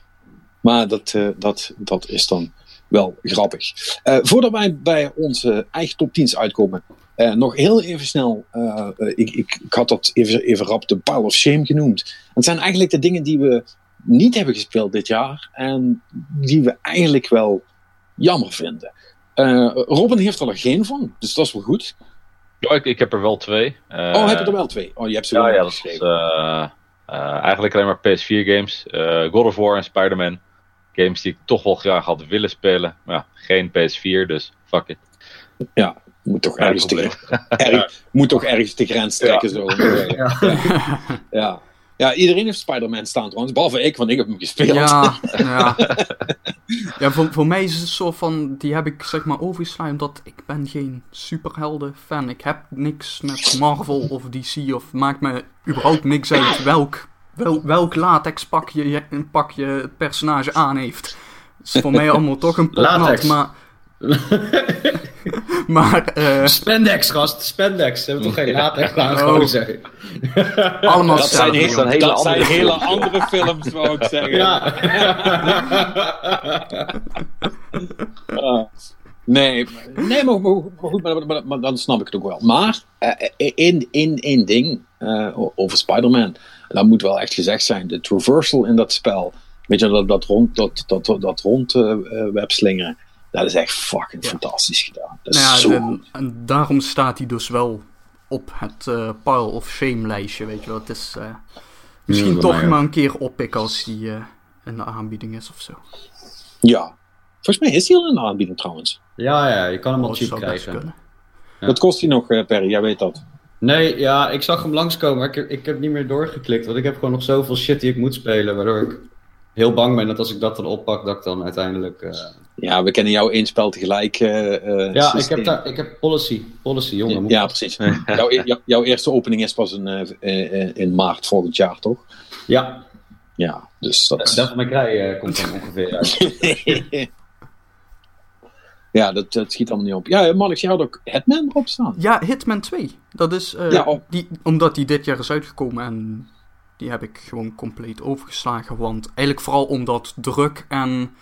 maar dat, dat, dat is dan wel grappig. voordat wij bij onze eigen top 10's uitkomen, nog heel even snel, ik, ik, ik, had dat even, even rap de Pile of Shame genoemd. Het zijn eigenlijk de dingen die we niet hebben gespeeld dit jaar en die we eigenlijk wel jammer vinden. Uh, Robin heeft er geen van, dus dat is wel goed. Ja, ik, ik heb er wel twee. Uh, oh, heb je er wel twee? Oh, je hebt ze ja, wel ja, dat is uh, eigenlijk alleen maar PS4 games. God of War en Spider-Man. games die ik toch wel graag had willen spelen. Maar ja, geen PS4, dus fuck it. Ja, moet toch ergens, te, *laughs* erg- moet toch ergens de grens trekken. Zo. *laughs* Ja. Ja. Ja, iedereen heeft Spider-Man staan trouwens. Behalve ik, want ik heb hem gespeeld. Ja, *laughs* ja. ja voor, voor mij is het zo van, die heb ik zeg maar overgeslagen, omdat ik ben geen superhelden fan. Ik heb niks met Marvel of DC of maakt me überhaupt niks uit welk, wel, welk latex pakje je, een pakje het personage aan heeft. Het is voor mij allemaal toch een potnat, Latex. maar... *laughs* *laughs* maar eh, Spandex, gast. Spandex. Ze hebben toch geen latex aan, Oh. gewoon zeggen. allemaal Dat zijn, heel, Dat hele dat zijn andere hele films. *laughs* andere films, wou ik zeggen. Ja. *laughs* Ah. nee, maar- nee maar, goed, maar, maar- maar dan snap ik het ook wel. Maar eh, één in, in, ding eh, o- over Spider-Man. En dat moet wel echt gezegd zijn. De traversal in dat spel. Weet je, dat, dat rond, dat, dat, dat rond eh, eh, webslingeren. Dat is echt fucking fantastisch gedaan. Dat is Nou ja, zo en, en daarom staat hij dus wel op het eh, Pile of Shame lijstje, weet je wel. Het is eh, misschien toch mij maar een keer oppikken als die eh, in de aanbieding is of zo. Ja. Volgens mij is hij al in de aanbieding trouwens. ja, ja, je kan hem al Dat cheap krijgen. Wat kost hij nog, Perry? Jij weet dat. Nee, ja, ik zag hem langskomen, maar ik, heb- ik heb niet meer doorgeklikt. Want ik heb gewoon nog zoveel shit die ik moet spelen, waardoor ik heel bang ben dat als ik dat dan oppak, dat ik dan uiteindelijk... eh, Ja, we kennen jou één spel tegelijk. eh, eh, Ja, ik heb, daar, ik heb policy. Policy, jongen. moet- Ja, precies. jouw, e- jou- jouw eerste opening is pas in, eh, eh, in maart volgend jaar, toch? Ja, Ja, dus dat... Devil May Cry eh, komt dan ongeveer uit. *laughs* ja, dat, dat schiet allemaal niet op. Ja, Marnix, jij had ook Hitman erop staan. Ja, Hitman 2. Dat is, eh, Ja, oh. die, omdat die dit jaar is uitgekomen en die heb ik gewoon compleet overgeslagen. Want eigenlijk vooral omdat druk en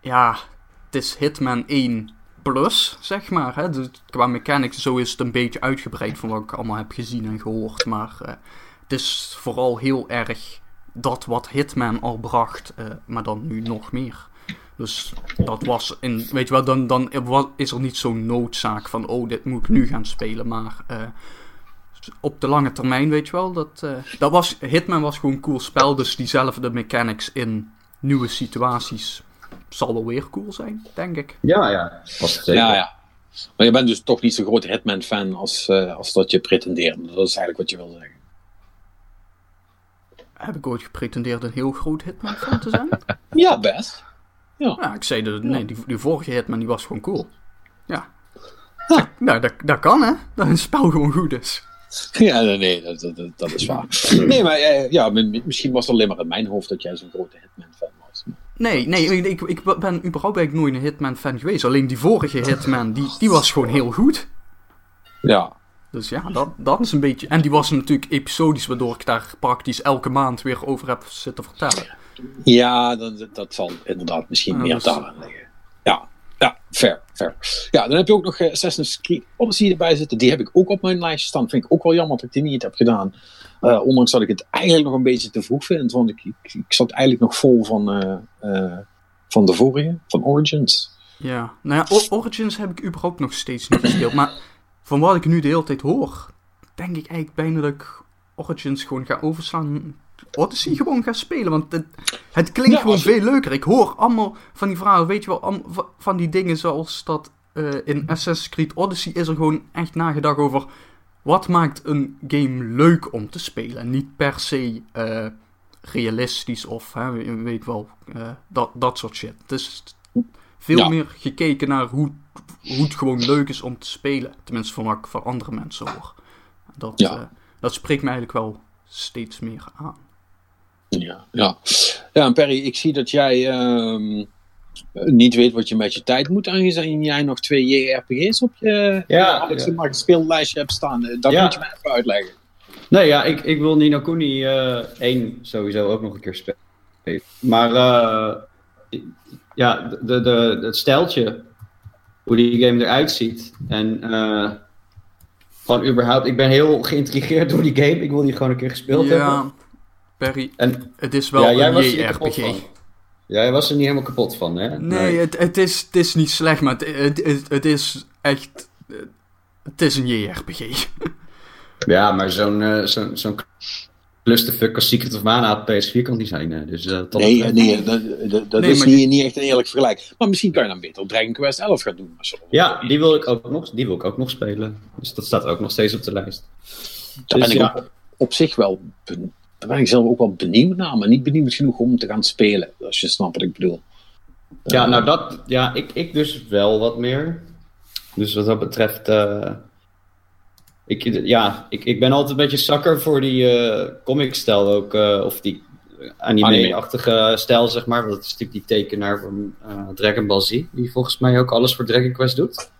ja, het is Hitman 1 plus, zeg maar. Hè? Dus qua mechanics zo is het een beetje uitgebreid van wat ik allemaal heb gezien en gehoord. Maar eh, het is vooral heel erg dat wat Hitman al bracht, eh, maar dan nu nog meer. Dus dat was, in, weet je wel, dan, dan is er niet zo'n noodzaak van, oh, dit moet ik nu gaan spelen. Maar eh, op de lange termijn, weet je wel, dat, eh, dat was, Hitman was gewoon een cool spel. Dus diezelfde mechanics in nieuwe situaties zal wel weer cool zijn, denk ik. Ja, ja. Was het zeker. Ja, ja. Maar je bent dus toch niet zo'n grote Hitman-fan als, eh, als dat je pretendeert. Dat is eigenlijk wat je wil zeggen. Heb ik ooit gepretendeerd een heel groot Hitman-fan te zijn? *laughs* Ja, best. ja, ik zei, de, nee, die, die vorige Hitman die was gewoon cool. Ja. Ja. Nou, dat, dat kan hè, dat een spel gewoon goed is. *laughs* Ja, nee, dat, dat, is waar. Nee, maar eh, ja, mi- misschien was het alleen maar in mijn hoofd dat jij zo'n grote Hitman-fan was. Nee, nee, ik, ik ben überhaupt eigenlijk nooit een Hitman-fan geweest. Alleen die vorige Hitman, die, die was gewoon heel goed. Ja, Dus ja, dat, dat is een beetje... En die was natuurlijk episodisch, waardoor ik daar praktisch elke maand weer over heb zitten vertellen. Ja, dat, dat zal inderdaad misschien Ja, meer dus- daaraan liggen. Ja, fair, fair. Ja, dan heb je ook nog eh, Assassin's Creed Odyssey erbij zitten. Die heb ik ook op mijn lijstje staan. Vind ik ook wel jammer dat ik die niet heb gedaan. Eh, ondanks dat ik het eigenlijk nog een beetje te vroeg vind. Want ik, ik, zat eigenlijk nog vol van, eh, van de vorige, van Origins. Ja, nou ja, Origins heb ik überhaupt nog steeds niet gespeeld. Maar van wat ik nu de hele tijd hoor, denk ik eigenlijk bijna dat ik Origins gewoon ga overslaan. Odyssey gewoon ga spelen, want het, het klinkt Ja, gewoon je- veel leuker. Ik hoor allemaal van die verhalen, weet je wel, allemaal van die dingen zoals dat eh, in Assassin's Creed Odyssey is er gewoon echt nagedacht over wat maakt een game leuk om te spelen. En niet per se eh, realistisch of hè, we- weet wel, eh, dat, dat soort shit. Het is veel Ja. meer gekeken naar hoe, hoe het gewoon leuk is om te spelen. Tenminste, van wat ik van andere mensen hoor. Dat, Ja. dat spreekt me eigenlijk wel steeds meer aan. Ja, ja. ja, en Perry, ik zie dat jij ehm, niet weet wat je met je tijd moet, aangezien jij nog twee JRPG's op je Ja, Alex ja. maar speellijstje hebt staan. Eh, Dat Ja. moet je me even uitleggen. Nee, ja, ik, ik wil Nino Kuni eh 1 sowieso ook nog een keer spelen. Maar eh, ja, de, de, het stijltje, hoe die game eruit ziet. En eh, gewoon überhaupt, ik ben heel geïntrigeerd door die game. Ik wil die gewoon een keer gespeeld ja, hebben. Perry, En het is wel ja, jij een niet JRPG. van. Jij was er niet helemaal kapot van, hè? Nee, Het, het, is, het is niet slecht, maar het, het, het, het is echt... Het is een JRPG. *laughs* Ja, maar zo'n eh, zo'n zo'n Plus de fuck als Secret of Mana op PS4 kan die zijn. hè. Dus, eh, dat Nee, nee, dat, dat, dat Nee, is niet, niet echt een eerlijk vergelijk. Maar misschien kan je dan beter Dragon Quest 11 gaan doen. maar zo. Ja, die wil, ik ook nog, die wil ik ook nog spelen. Dus dat staat ook nog steeds op de lijst. Daar Dus ben ik ja. op zich wel, daar ben ik zelf ook wel benieuwd naar, maar niet benieuwd genoeg om te gaan spelen. Als je snapt wat ik bedoel. Ja, nou dat, ja, ik, ik dus wel wat meer. Dus wat dat betreft, eh, ik, ja, ik, ik ben altijd een beetje zakker voor die eh comic-stijl ook, eh, of die anime-achtige stijl, zeg maar. Want dat is natuurlijk die tekenaar van eh, Dragon Ball Z, die volgens mij ook alles voor Dragon Quest doet.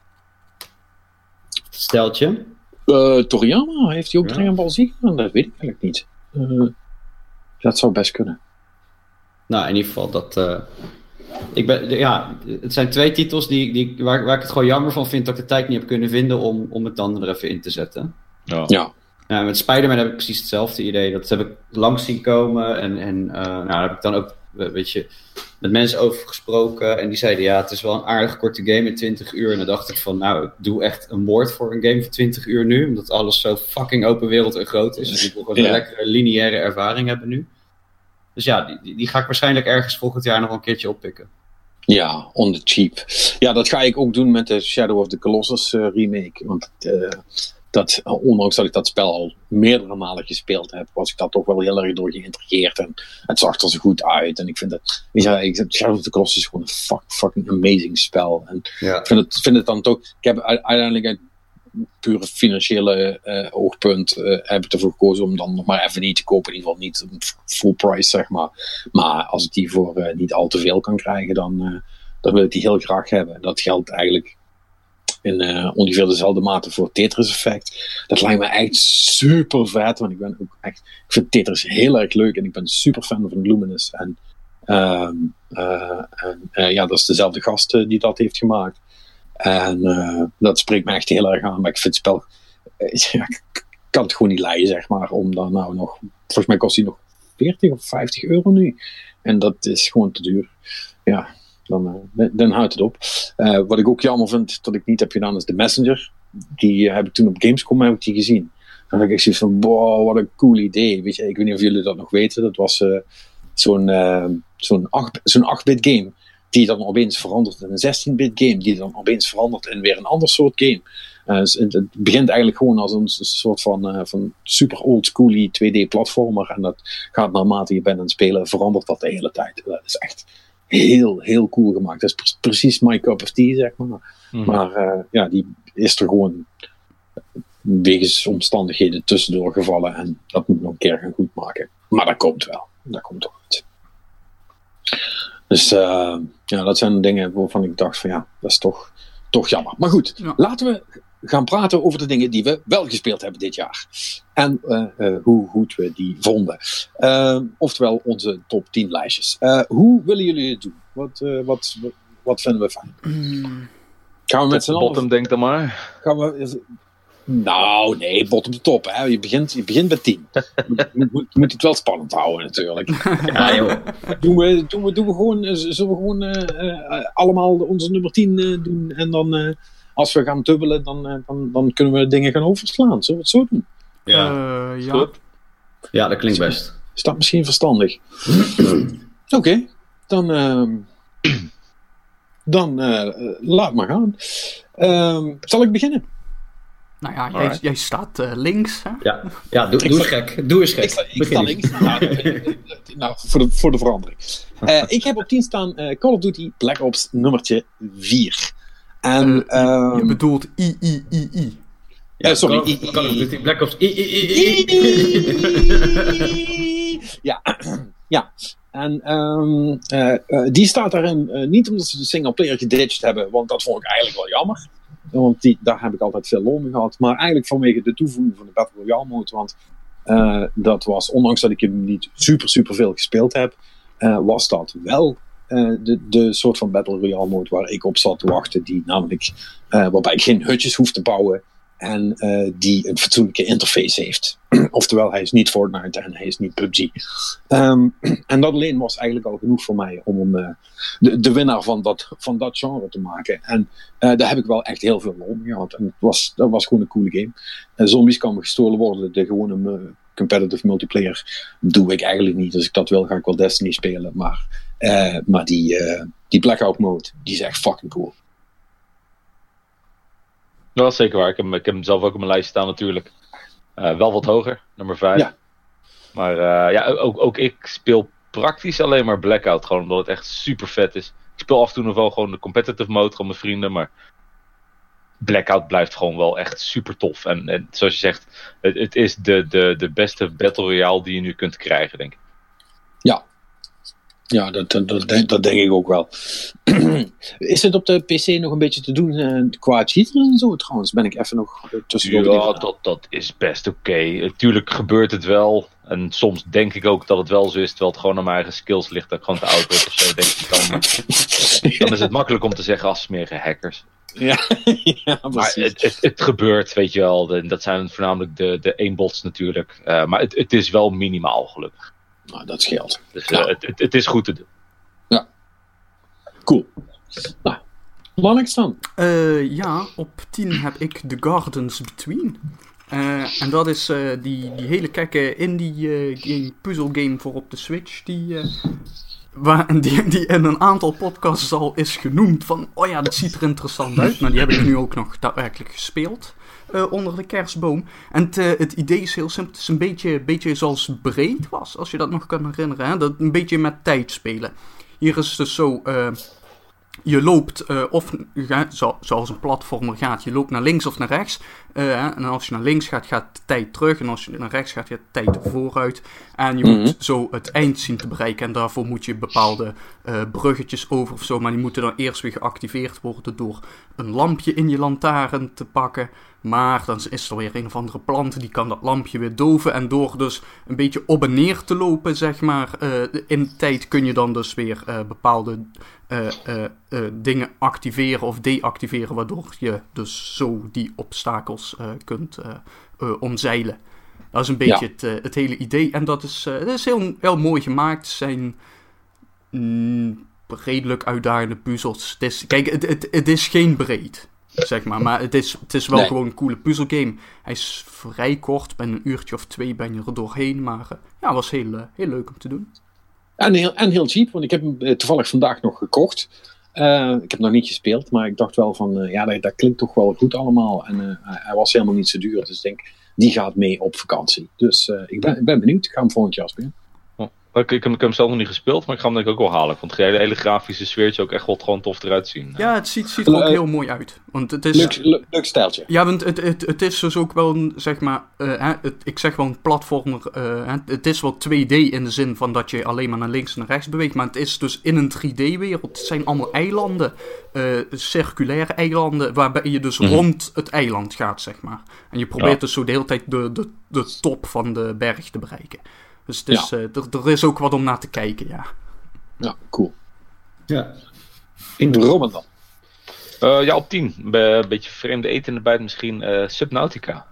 Steltje. Eh, Toriyama, heeft hij ook Ja. Dragon Ball Z gedaan? Dat weet ik eigenlijk niet. Eh, dat zou best kunnen. Nou, in ieder geval, dat. eh, ik ben, ja, het zijn twee titels die, die, waar, waar ik het gewoon jammer van vind dat ik de tijd niet heb kunnen vinden om, om het dan er even in te zetten. Ja. Ja, Ja, met Spider-Man heb ik precies hetzelfde idee. Dat heb ik langs zien komen. En, en eh, nou, daar heb ik dan ook weet je, met mensen over gesproken. En die zeiden, ja, het is wel een aardig korte game in 20 uur. En dan dacht ik van, nou, ik doe echt een moord voor een game van 20 uur nu. Omdat alles zo fucking open wereld en groot is. Dus ik wil gewoon Ja. een lekkere lineaire ervaring hebben nu. Dus ja, die, die, ga ik waarschijnlijk ergens volgend jaar nog een keertje oppikken. ja, on the cheap. Ja, dat ga ik ook doen met de Shadow of the Colossus eh, remake. Want eh, dat, ondanks dat ik dat spel al meerdere malen gespeeld heb, was ik daar toch wel heel erg door geïntrigeerd. En het zag er zo goed uit. En ik vind het, ik, Shadow of the Colossus is gewoon een fuck, fucking amazing spel. En Ja. ik vind het, vind het dan toch. Ik heb uiteindelijk uit pure financiële eh, oogpunt eh, heb ik ervoor gekozen om dan nog maar even niet te kopen. In ieder geval niet full price, zeg maar. Maar als ik die voor eh, niet al te veel kan krijgen, dan, dan wil ik die heel graag hebben. Dat geldt eigenlijk in eh, ongeveer dezelfde mate voor Tetris Effect. Dat lijkt me echt super vet, want ik ben ook echt. Ik vind Tetris heel erg leuk en ik ben super fan van Luminous. En, ehm, eh, en eh, ja, dat is dezelfde gast die dat heeft gemaakt. En dat spreekt me echt heel erg aan. Maar ik vind het spel. *laughs* ik kan het gewoon niet leiden, zeg maar. Om nou nog. Volgens mij kost hij nog 40 of 50 euro nu. En dat is gewoon te duur. Ja, dan, eh, dan houdt het op. Eh, wat ik ook jammer vind dat ik niet heb gedaan, is de Messenger. Die eh, heb ik toen op Gamescom heb ik die gezien. Dan heb ik zoiets van, wow, wat een cool idee. Ik weet niet of jullie dat nog weten. Dat was zo'n zo'n 8 zo'n 8-bit game. Die dan opeens verandert in een 16-bit game. Die dan opeens verandert in weer een ander soort game. Dus het, begint eigenlijk gewoon als een soort van, van super old schooly 2D platformer. En dat gaat naarmate je bent aan het spelen, verandert dat de hele tijd. Dat is echt heel, heel cool gemaakt. Dat is pre- precies my cup of tea, zeg maar. Mhm. Maar eh, ja, die is er gewoon wegens omstandigheden tussendoor gevallen. En dat moet nog een keer gaan goedmaken. Maar dat komt wel. Dat komt toch goed. Dus eh, ja, dat zijn dingen waarvan ik dacht van ja, dat is toch, toch jammer. Maar goed, Ja. laten we gaan praten over de dingen die we wel gespeeld hebben dit jaar. En eh, eh, hoe goed we die vonden. Eh, oftewel onze top 10 lijstjes. Eh, hoe willen jullie het doen? Wat, eh, wat, wat, vinden we fijn? Hmm, Gaan we met z'n allen bottom, denk dan maar. Gaan we, nou, nee, bottom to top. Hè. Je, begint, je begint met 10. Je moet, moet, moet het wel spannend houden, natuurlijk. Ja, joh. Doen we, doen we, doen we gewoon, zullen we gewoon allemaal onze nummer 10 eh, doen? En dan, eh, als we gaan dubbelen, dan, eh, dan, dan kunnen we dingen gaan overslaan. Zullen we het zo doen? Ja. eh, ja. Goed. ja, dat klinkt best. Is dat misschien verstandig? *clears throat* Oké, dan, ehm, *clears throat* dan eh, laat maar gaan. Ehm, zal ik beginnen? Nou ja, jij, jij staat eh, links. Hè? Ja, ja doe, doe eens gek. Doe eens gek. Ik sta, ik links. Nou, voor, de, voor de verandering. Eh, ik heb op 10 staan eh, Call of Duty Black Ops nummertje 4. En, Eh, ehm, je bedoelt III. Ja, Eh, sorry. Call of- Call of Duty Black Ops. I, I, I, I. ja, ja. En ehm, eh, eh, die staat daarin eh, niet omdat ze de single player geditcht hebben, want dat vond ik eigenlijk wel jammer. Want die, daar heb ik altijd veel lol mee gehad. Maar eigenlijk vanwege de toevoeging van de Battle Royale mode. Want eh, dat was, ondanks dat ik hem niet super, super veel gespeeld heb, eh, was dat wel de, de soort van Battle Royale mode waar ik op zat te wachten. Die namelijk, eh, waarbij ik geen hutjes hoef te bouwen. En eh, die een fatsoenlijke interface heeft. *clears throat* Oftewel, hij is niet Fortnite en hij is niet PUBG. Ehm, *clears throat* en dat alleen was eigenlijk al genoeg voor mij om hem eh, de, de winnaar van dat, van dat genre te maken. En eh, daar heb ik wel echt heel veel mee gehad. En het was, dat was gewoon een coole game. Eh, zombies kan gestolen worden. De gewone competitive multiplayer doe ik eigenlijk niet. Als ik dat wil, ga ik wel Destiny spelen. Maar, eh, maar die, eh, die Blackout mode, die is echt fucking cool. Dat is zeker waar. Ik heb, hem- ik heb hem zelf ook op mijn lijst staan natuurlijk. Eh, wel wat hoger, nummer 5. Ja. Maar ja, ook, ook ik speel praktisch alleen maar Blackout. Gewoon omdat het echt super vet is. Ik speel af en toe nog wel gewoon de competitive mode, gewoon met vrienden. Maar Blackout blijft gewoon wel echt super tof. En, en zoals je zegt, het, het is de, de, de beste Battle Royale die je nu kunt krijgen, denk ik. Ja, dat, dat, dat, denk- dat denk ik ook wel. *clears throat* is het op de PC nog een beetje te doen eh, qua cheaters en zo? Trouwens, ben ik even nog tussendoor. Ja, dat, dat is best oké. Natuurlijk gebeurt het wel. En soms denk ik ook dat het wel zo is, terwijl het gewoon aan mijn eigen skills ligt. Dat ik gewoon te oud word of zo. Denk ik dan, *laughs* dan is het makkelijk om te zeggen als smerige hackers. Ja, *laughs* ja, Maar het, het, het gebeurt, weet je wel. De- dat zijn voornamelijk de, de aimbots natuurlijk. Eh, maar het, het is wel minimaal gelukkig. Nou, dat scheelt. Dus Ja. eh, het, het, het is goed te doen. Cool. Nou, dan? Eh, ja, op 10 heb ik The Gardens Between. Eh, en dat is eh, die, die hele gekke indie eh, game, puzzle game voor op de Switch. Die, eh, waar, die, die in een aantal podcasts al is genoemd. Van, oh ja, dat ziet er interessant uit. Maar die heb ik nu ook nog daadwerkelijk gespeeld. eh, onder de kerstboom. En het, eh, het idee is heel simpel. Het is een beetje, beetje zoals Breed was, als je dat nog kan herinneren. Hè? Dat een beetje met tijd spelen. Hier is het dus zo... eh, je loopt, of zo- zoals een platformer gaat, je loopt naar links of naar rechts. Eh, en als je naar links gaat, gaat de tijd terug. En als je naar rechts gaat, gaat de tijd vooruit. En je Mhm. moet zo het eind zien te bereiken. En daarvoor moet je bepaalde eh, bruggetjes over of zo. Maar die moeten dan eerst weer geactiveerd worden door een lampje in je lantaarn te pakken. Maar dan is er weer een of andere plant die kan dat lampje weer doven. En door dus een beetje op en neer te lopen, zeg maar, eh, in tijd kun je dan dus weer bepaalde dingen activeren of deactiveren, waardoor je dus zo die obstakels eh, kunt eh, eh, omzeilen. Dat is een beetje het, het hele idee. En dat is, dat is heel, heel mooi gemaakt. Het zijn mm, redelijk uitdagende puzzels. Het is, kijk, het, het, het is geen breed, zeg maar. Maar het is, het is wel Nee. gewoon een coole puzzelgame. Hij is vrij kort. Ben een uurtje of twee ben je er doorheen. Maar ja, was heel, heel leuk om te doen. En heel, en heel cheap, want ik heb hem toevallig vandaag nog gekocht. Eh, ik heb nog niet gespeeld, maar ik dacht wel van, eh, ja, dat, klinkt toch wel goed allemaal. En eh, hij- was helemaal niet zo duur, dus ik denk, die gaat mee op vakantie. Dus ik, ben, ik ben benieuwd, ik ga hem volgend jaar spelen. Ik, ik, heb, ik heb hem zelf nog niet gespeeld, maar ik ga hem denk ik ook wel halen. Ik vond het hele, hele grafische sfeertje ook echt wel gewoon tof eruit zien. Ja, het ziet, ziet er ook Eh, heel mooi uit. Want het is... Leuk, leuk, leuk stijltje. Ja, want het, het, het is dus ook wel een, zeg maar, eh, hè, het, ik zeg wel een platformer. eh, hè, het is wel 2D in de zin van dat je alleen maar naar links en naar rechts beweegt. Maar het is dus in een 3D-wereld. Het zijn allemaal eilanden, eh, circulaire eilanden, waarbij je dus Mhm. rond het eiland gaat, zeg maar. En je probeert Ja. dus zo de hele tijd de, de, de top van de berg te bereiken. Dus het is, eh, er, er is ook wat om naar te kijken, ja. Ja, cool. Ja. Robin dan. Eh, ja, op 10. Be- Een beetje vreemde eten in de buiten misschien. eh, Subnautica.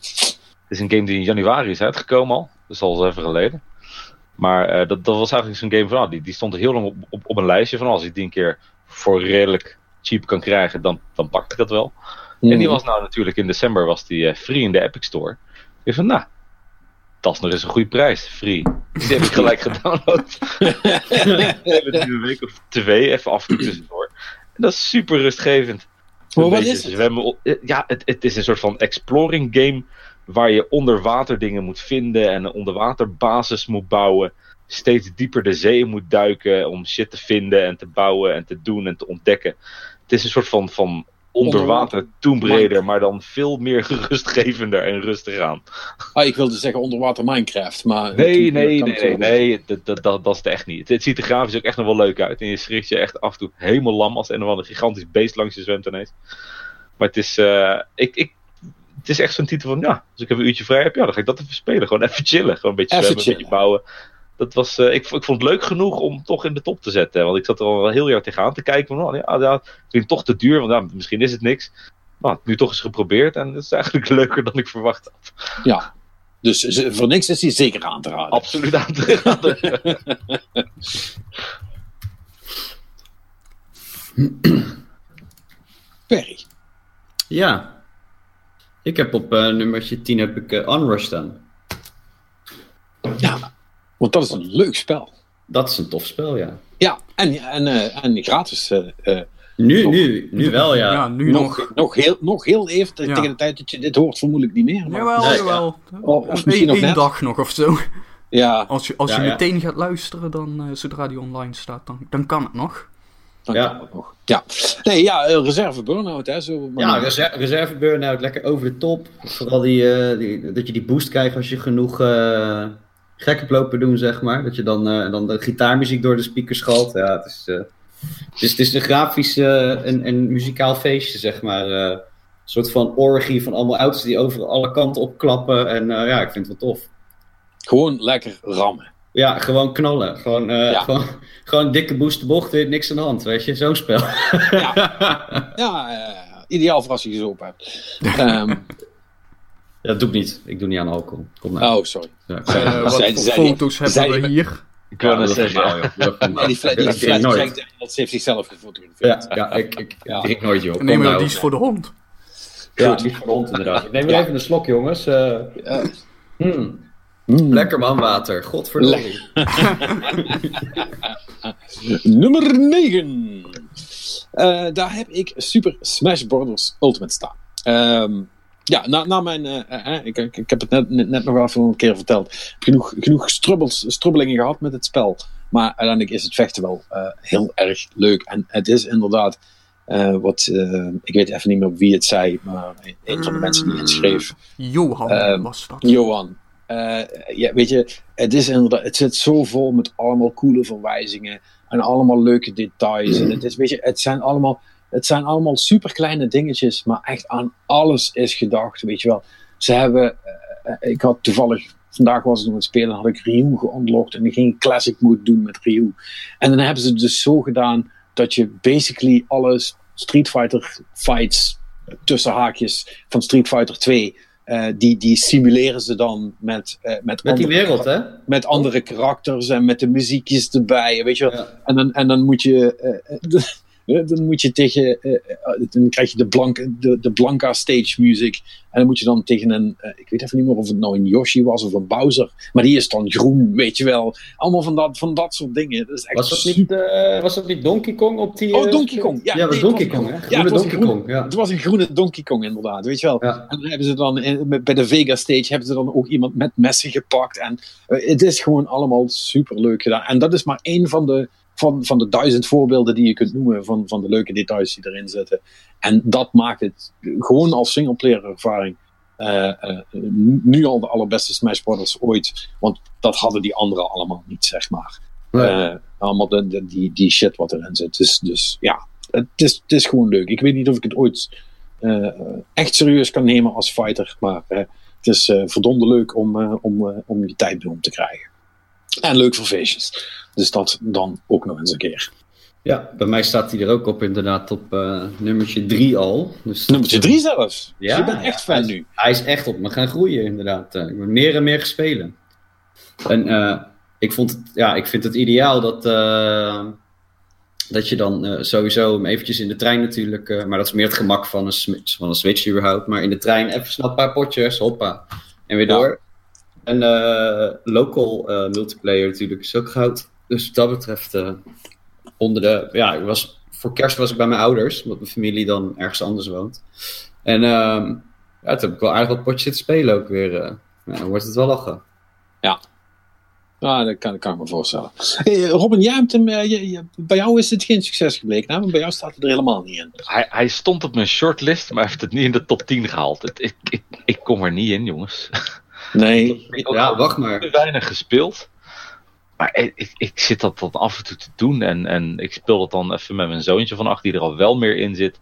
Het is een game die in januari is uitgekomen al. Dat is al eens even geleden. Maar eh, dat, dat was eigenlijk zo'n game van, ah, die, die stond heel lang op, op, op een lijstje van, als ik die een keer voor redelijk cheap kan krijgen, dan, dan pak ik dat wel. En die was nou natuurlijk in december was die eh, free in de Epic Store. Ik van, nou, dat is nog eens een goede prijs, free. Dus die heb ik *laughs* gelijk gedownload. *laughs* ik heb het nu een week of twee even af en *clears throat* toe tussendoor. En dat is super rustgevend. Een wat is het? zwemmen op- eh, Ja, het, het is een soort van exploring game waar je onder water dingen moet vinden en een onderwaterbasis moet bouwen. Steeds dieper de zee moet duiken om shit te vinden en te bouwen en te doen en te ontdekken. Het is een soort van, van onderwater Tomb Raider, maar dan veel meer rustgevender en rustig aan. Ah, ik wilde zeggen onderwater Minecraft, maar... Nee, nee, nee, nee, dat, dat, dat, is het echt niet. Het, ziet er grafisch ook echt nog wel leuk uit. En je schrikt je echt af en toe helemaal lam als een of ander gigantisch beest langs je zwemt ineens. Maar het is, eh, ik, ik, het is echt zo'n titel van, ja, als ik even een uurtje vrij heb, ja, dan ga ik dat even spelen. Gewoon even chillen, gewoon een beetje zwemmen, een beetje bouwen. Dat was, eh, ik, ik vond het leuk genoeg om toch in de top te zetten. Want ik zat er al een heel jaar tegenaan te kijken. Van, oh, ja, ja, het klinkt toch te duur, want ja, misschien is het niks. Maar nu toch eens geprobeerd en het is eigenlijk *laughs* leuker dan ik verwacht had. Ja. Dus voor niks is hij zeker aan te raden. Absoluut aan te raden. *laughs* Perry. Ja. Ik heb op eh, nummertje 10 heb ik Onrush staan. Want dat is een leuk spel. Dat is een tof spel, ja. Ja, en, en, eh, en gratis. eh, eh, Nu, Nog- nu, nu wel, ja. Ja, nu nog. nog, nog, heel, nog heel even, Ja. tegen de tijd dat je dit hoort, vermoedelijk niet meer. Maar, Jawel, Nee, jawel. Of- of Eén misschien nog één net. dag nog of zo. Ja, Als je, als Ja, je ja. meteen gaat luisteren, dan, eh, zodra die online staat, dan, dan kan het nog. dan Ja. kan het nog. Ja, nee, ja, reserve burn-out, hè. Zo, maar- Ja, reserve, reserve burn-out, lekker over de top. Vooral die, eh, die, dat je die boost krijgt als je genoeg eh gek hebt lopen doen, zeg maar. Dat je dan, eh, dan de gitaarmuziek door de speakers schalt. Ja, het is, eh, het is, het is een grafisch eh, en, en muzikaal feestje, zeg maar. een soort van orgie van allemaal auto's die over alle kanten opklappen. En ja, ik vind het wel tof. Gewoon lekker rammen. Ja, gewoon knallen. Gewoon, Ja. gewoon, gewoon dikke boost de bocht, weer niks aan de hand, weet je. Zo'n spel. Ja, *laughs* eh, ideaal voor als je gezopen hebt. *laughs* Ehm, Ja, dat doe ik niet. Ik doe niet aan alcohol. Kom nou. oh, sorry. Ja, Eh, wat zei- voor foto's hebben we die- hier? Ik wil dat zeggen, die flat, Dat heeft zichzelf gefotografeerd. Ja, ja ik, ik Ja. drink nooit, joh. Nee, Kom maar nou. die is voor de hond. Ja, die is voor de hond, inderdaad. Ik neem weer Ja. even een slok, jongens. Eh, Ja. hmm. Mm. Lekker man, water. Godverdomme. Nummer 9. Eh, daar heb ik Super Smash Bros. Ultimate staan. Ehm, ja, na, na mijn. eh, eh, ik, ik, ik heb het net, net, net nog wel een keer verteld. Ik heb genoeg, genoeg strubbels, strubbelingen gehad met het spel. Maar uiteindelijk is het vechten wel eh, heel erg leuk. En het is inderdaad. eh, wat, eh, ik weet even niet meer wie het zei, maar een van de mensen die inschreef. Johan Ehm, was dat. Johan. eh, ja, weet je, het, is inderdaad, het zit zo vol met allemaal coole verwijzingen en allemaal leuke details. En het, is, weet je, het, zijn allemaal, het zijn allemaal super kleine dingetjes, maar echt aan alles is gedacht. Weet je wel, ze hebben, eh, ik had toevallig, vandaag was ik nog aan het spelen, had ik Ryu geunlocked en ik ging classic mode doen met Ryu. En dan hebben ze het dus zo gedaan dat je basically alle Street Fighter fights tussen haakjes van Street Fighter 2 eh, die, die simuleren ze dan met, eh, met, Met die wereld, hè? met andere karakters en met de muziekjes erbij. Weet je wel? Ja. En, dan, en dan moet je. Dan moet je tegen. eh, eh, dan krijg je de, blank, de, de Blanca stage music. En dan moet je dan tegen een. eh, ik weet even niet meer of het nou een Yoshi was of een Bowser. Maar die is dan groen, weet je wel. Allemaal van dat, van dat soort dingen. Dat is echt Was dat, niet, was dat niet Donkey Kong op die... Oh, Donkey Kong. Ja, Ja, nee, Donkey Kong, hè? Ja, het was een Donkey groen- Kong, ja. Het was een groene Donkey Kong, inderdaad. Weet je wel. Ja. En dan hebben ze dan bij de Vega Stage hebben ze dan ook iemand met messen gepakt. En het is gewoon allemaal super leuk gedaan. En dat is maar één van de, van, van de duizend voorbeelden die je kunt noemen van, van de leuke details die erin zitten. En dat maakt het gewoon als singleplayer ervaring. eh, eh, nu al de allerbeste Smash Brothers ooit. Want dat hadden die anderen allemaal niet, zeg maar. Nee. Eh, allemaal de, de- die, die shit wat erin zit. Dus, dus ja, het is, het is gewoon leuk. Ik weet niet of ik het ooit echt serieus kan nemen als fighter. Maar het is verdomde leuk om, om, om je tijd mee om te krijgen. En leuk voor feestjes. Dus dat dan ook nog eens een keer. Ja, bij mij staat hij er ook op inderdaad op eh, nummertje 3 al. Dus Nummertje drie zelfs. Ja, je bent echt fan hij nu. Hij is echt op me gaan groeien, inderdaad. Eh, ik ben meer en meer gespelen. En eh, ik, vond het, ja, ik vind het ideaal dat, dat je dan sowieso hem eventjes in de trein natuurlijk... maar dat is meer het gemak van een, switch, van een Switch überhaupt. Maar in de trein even snel een paar potjes, hoppa. En weer Ja. door. En eh, local eh, multiplayer natuurlijk is ook goud. Dus wat dat betreft... eh, onder de... Ja, ik was, voor kerst was ik bij mijn ouders. Omdat mijn familie dan ergens anders woont. En ehm, ja, toen heb ik wel aardig wat potjes zitten spelen ook weer. eh. Ja, dan wordt het wel lachen. Ja, dat kan, dat kan ik me voorstellen. Hey, Robin, jij hebt hem, eh, je- je- bij jou is het geen succes gebleken. Hè? Want bij jou staat hij er helemaal niet in. Hij, hij stond op mijn shortlist, maar heeft het niet in de top 10 gehaald. Het, ik, ik, ik kom er niet in, jongens. *laughs* Nee. Ja, wacht maar. te weinig gespeeld. Maar ik, ik, ik zit dat dan af en toe te doen. En, en ik speel dat dan even met mijn zoontje van acht, die er al wel meer in zit.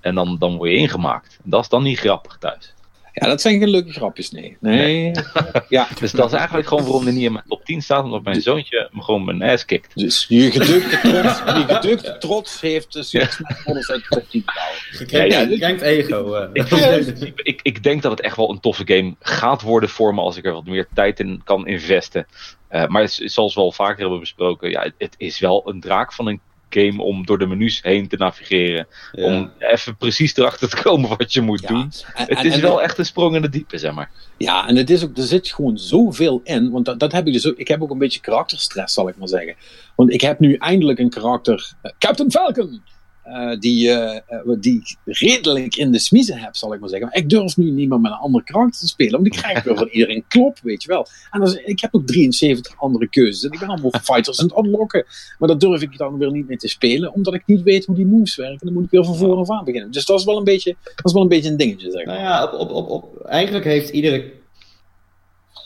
En dan, dan word je ingemaakt. En dat is dan niet grappig thuis. Ja, dat zijn geen leuke grapjes, nee. Nee. *laughs* ja, Dus dat is eigenlijk gewoon waarom hij niet in mijn top 10 staat. Omdat mijn zoontje me gewoon mijn ass kikt. dus je gedukte trots, je trots heeft dus Ja. alles uit de top 10 gehouden. Gekrenkt, Ja, ja, gekrenkt ego. eh. Ik, ik, ik denk dat het echt wel een toffe game gaat worden voor me als ik er wat meer tijd in kan investen. Eh, maar zoals we al vaker hebben besproken, ja, het, het is wel een draak van een game om door de menus heen te navigeren. Ja. Om even precies erachter te komen *laughs* wat je moet Ja. doen. En- Het en- is en- wel echt een sprong in de diepe, zeg maar. Ja, en het is ook, er zit gewoon zoveel in. Want dat, dat heb ik dus ook. Ik heb ook een beetje karakterstress, zal ik maar zeggen. Want ik heb nu eindelijk een karakter, eh, Captain Falcon. Eh, die, eh, eh, die ik redelijk in de smiezen heb, zal ik maar zeggen. Maar ik durf nu niet meer met een ander karakter te spelen. Want ik krijg weer van iedereen klop, weet je wel. En is- ik heb ook 73 andere keuzes. En ik ben allemaal fighters aan het unlocken. Maar daar durf ik dan weer niet mee te spelen. Omdat ik niet weet hoe die moves werken. En dan moet ik weer van voren af aan beginnen. Dus dat is wel een beetje, dat is wel een, beetje een dingetje, zeg maar. Nou ja, op, op, op, op, eigenlijk heeft iedere.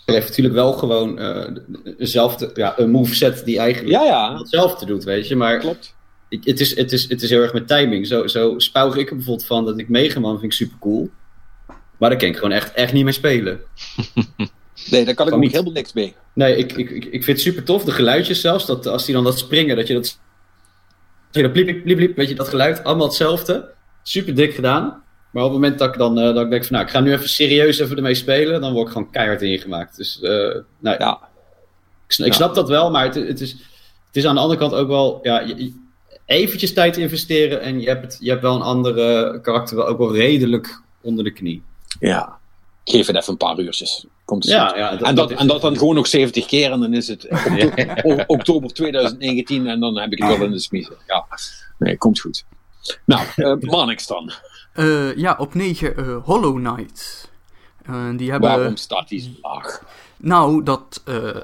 heeft natuurlijk wel gewoon eh, eenzelfde ja, een moveset die eigenlijk ja, ja. hetzelfde doet, weet je. Maar Klopt. Ik, het, is, het, is, het is heel erg met timing. Zo, zo spouw ik er bijvoorbeeld van dat ik Megaman vind ik super cool. Maar daar kan ik gewoon echt, echt niet mee spelen. *laughs* Nee, daar kan ik ook niet. helemaal niks mee. Nee, ik, ik, ik, vind het super tof. De geluidjes zelfs. Dat als die dan dat springen, dat je dat. dat je dat bliep, bliep, bliep, weet je, dat geluid, allemaal hetzelfde. Super dik gedaan. Maar op het moment dat ik dan eh, dat ik denk van, nou, ik ga nu even serieus even ermee spelen, dan word ik gewoon keihard ingemaakt. Dus, eh, nou, Ja. ik, Ja. snap dat wel, maar het, het, is, het is aan de andere kant ook wel, ja, je- eventjes tijd investeren en je hebt, het, je hebt wel een andere karakter wel ook wel redelijk onder de knie. Ja. Geef het even een paar uurtjes. Komt het Ja, ja, en, dat, en dat dan gewoon nog 70 keer en dan is het *laughs* okto- o- oktober 2019 en dan heb ik het wel in de smiezen. Ja, nee, komt goed. Nou, eh Manix dan. Eh, ja, op 9 eh, Hollow Knight. Die hebben... Waarom staat die zo laag? Nou, dat, eh,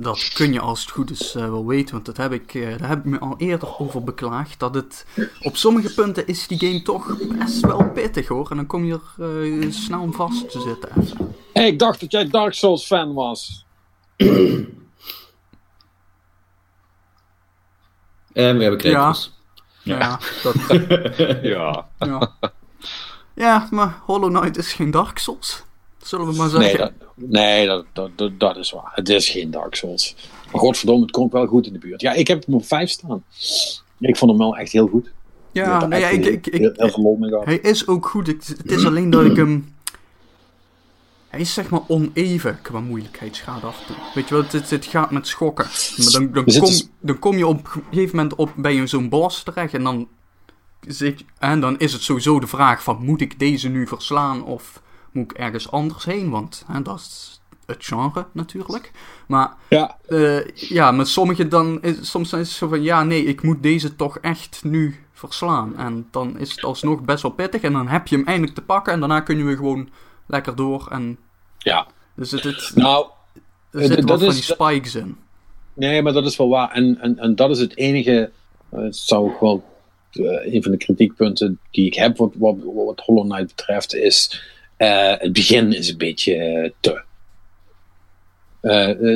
dat kun je als het goed is eh, wel weten, want dat heb ik, eh, daar heb ik me al eerder over beklaagd. Dat het op sommige punten is die game toch best wel pittig hoor. En dan kom je er eh, snel om vast te zitten. even. Hey, ik dacht dat jij Dark Souls fan was. *clears throat* En we hebben krekels. Ja, dat, *laughs* Ja. ja. ja, maar Hollow Knight is geen Dark Souls. Zullen we maar zeggen. Nee, dat, nee dat, dat, dat, is waar. Het is geen Dark Souls. Maar godverdomme, het komt wel goed in de buurt. Ja, ik heb hem op 5 staan. Ik vond hem wel echt heel goed. ja, nou ja, ik, ik, heel, ik, heel veel lol mee gehad. Hij is ook goed. het is alleen dat ik hem. Hij is zeg maar oneven qua moeilijkheidsgraad af toe. Weet je wel, het, het, het gaat met schokken. Maar dan, dan, zit kom, dus- dan kom je op een gegeven moment op, bij zo'n boss terecht en dan, zit, en dan is het sowieso de vraag van moet ik deze nu verslaan of moet ik ergens anders heen? Want hè, dat is het genre natuurlijk. Maar Ja, eh, ja, met sommigen dan is, soms is het zo van ja, nee, ik moet deze toch echt nu verslaan. En dan is het alsnog best wel pittig. En dan heb je hem eindelijk te pakken. En daarna kun je weer gewoon lekker door. En ja. dus het, het, Nou, er zitten wat van die spikes in. Nee, maar dat is wel waar. En, en, en dat is het enige. eh, Het zou ook wel eh, een van de kritiekpunten die ik heb wat, wat, wat Hollow Knight betreft, is. Eh, het begin is een beetje eh, te.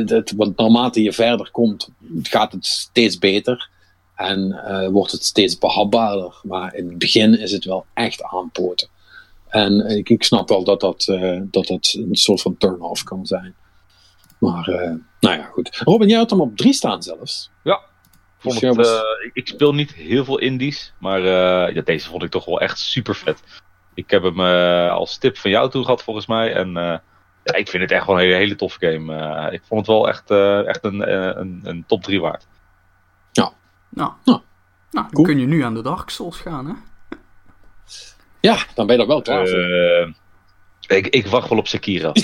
Dat, want naarmate je verder komt, gaat het steeds beter. En eh, wordt het steeds behapbaarder. Maar in het begin is het wel echt aanpoten. En ik, ik snap wel dat dat, dat dat een soort van turn-off kan zijn. Maar, nou ja, goed. Robin, jij had hem op drie staan zelfs. Ja. Vond Dus het, ik, speel niet heel veel indies, maar ja, deze vond ik toch wel echt super vet. Ik heb hem eh, als tip van jou toe gehad volgens mij. En eh, ja, ik vind het echt wel een hele, hele toffe game. Eh, ik vond het wel echt, eh, echt een, eh, een, een top 3 waard. Nou, Nou, nou dan cool. kun je nu aan de Dark Souls gaan, hè? Ja, dan ben je er wel klaar voor. Eh, ik, ik wacht wel op Sekiro. *laughs*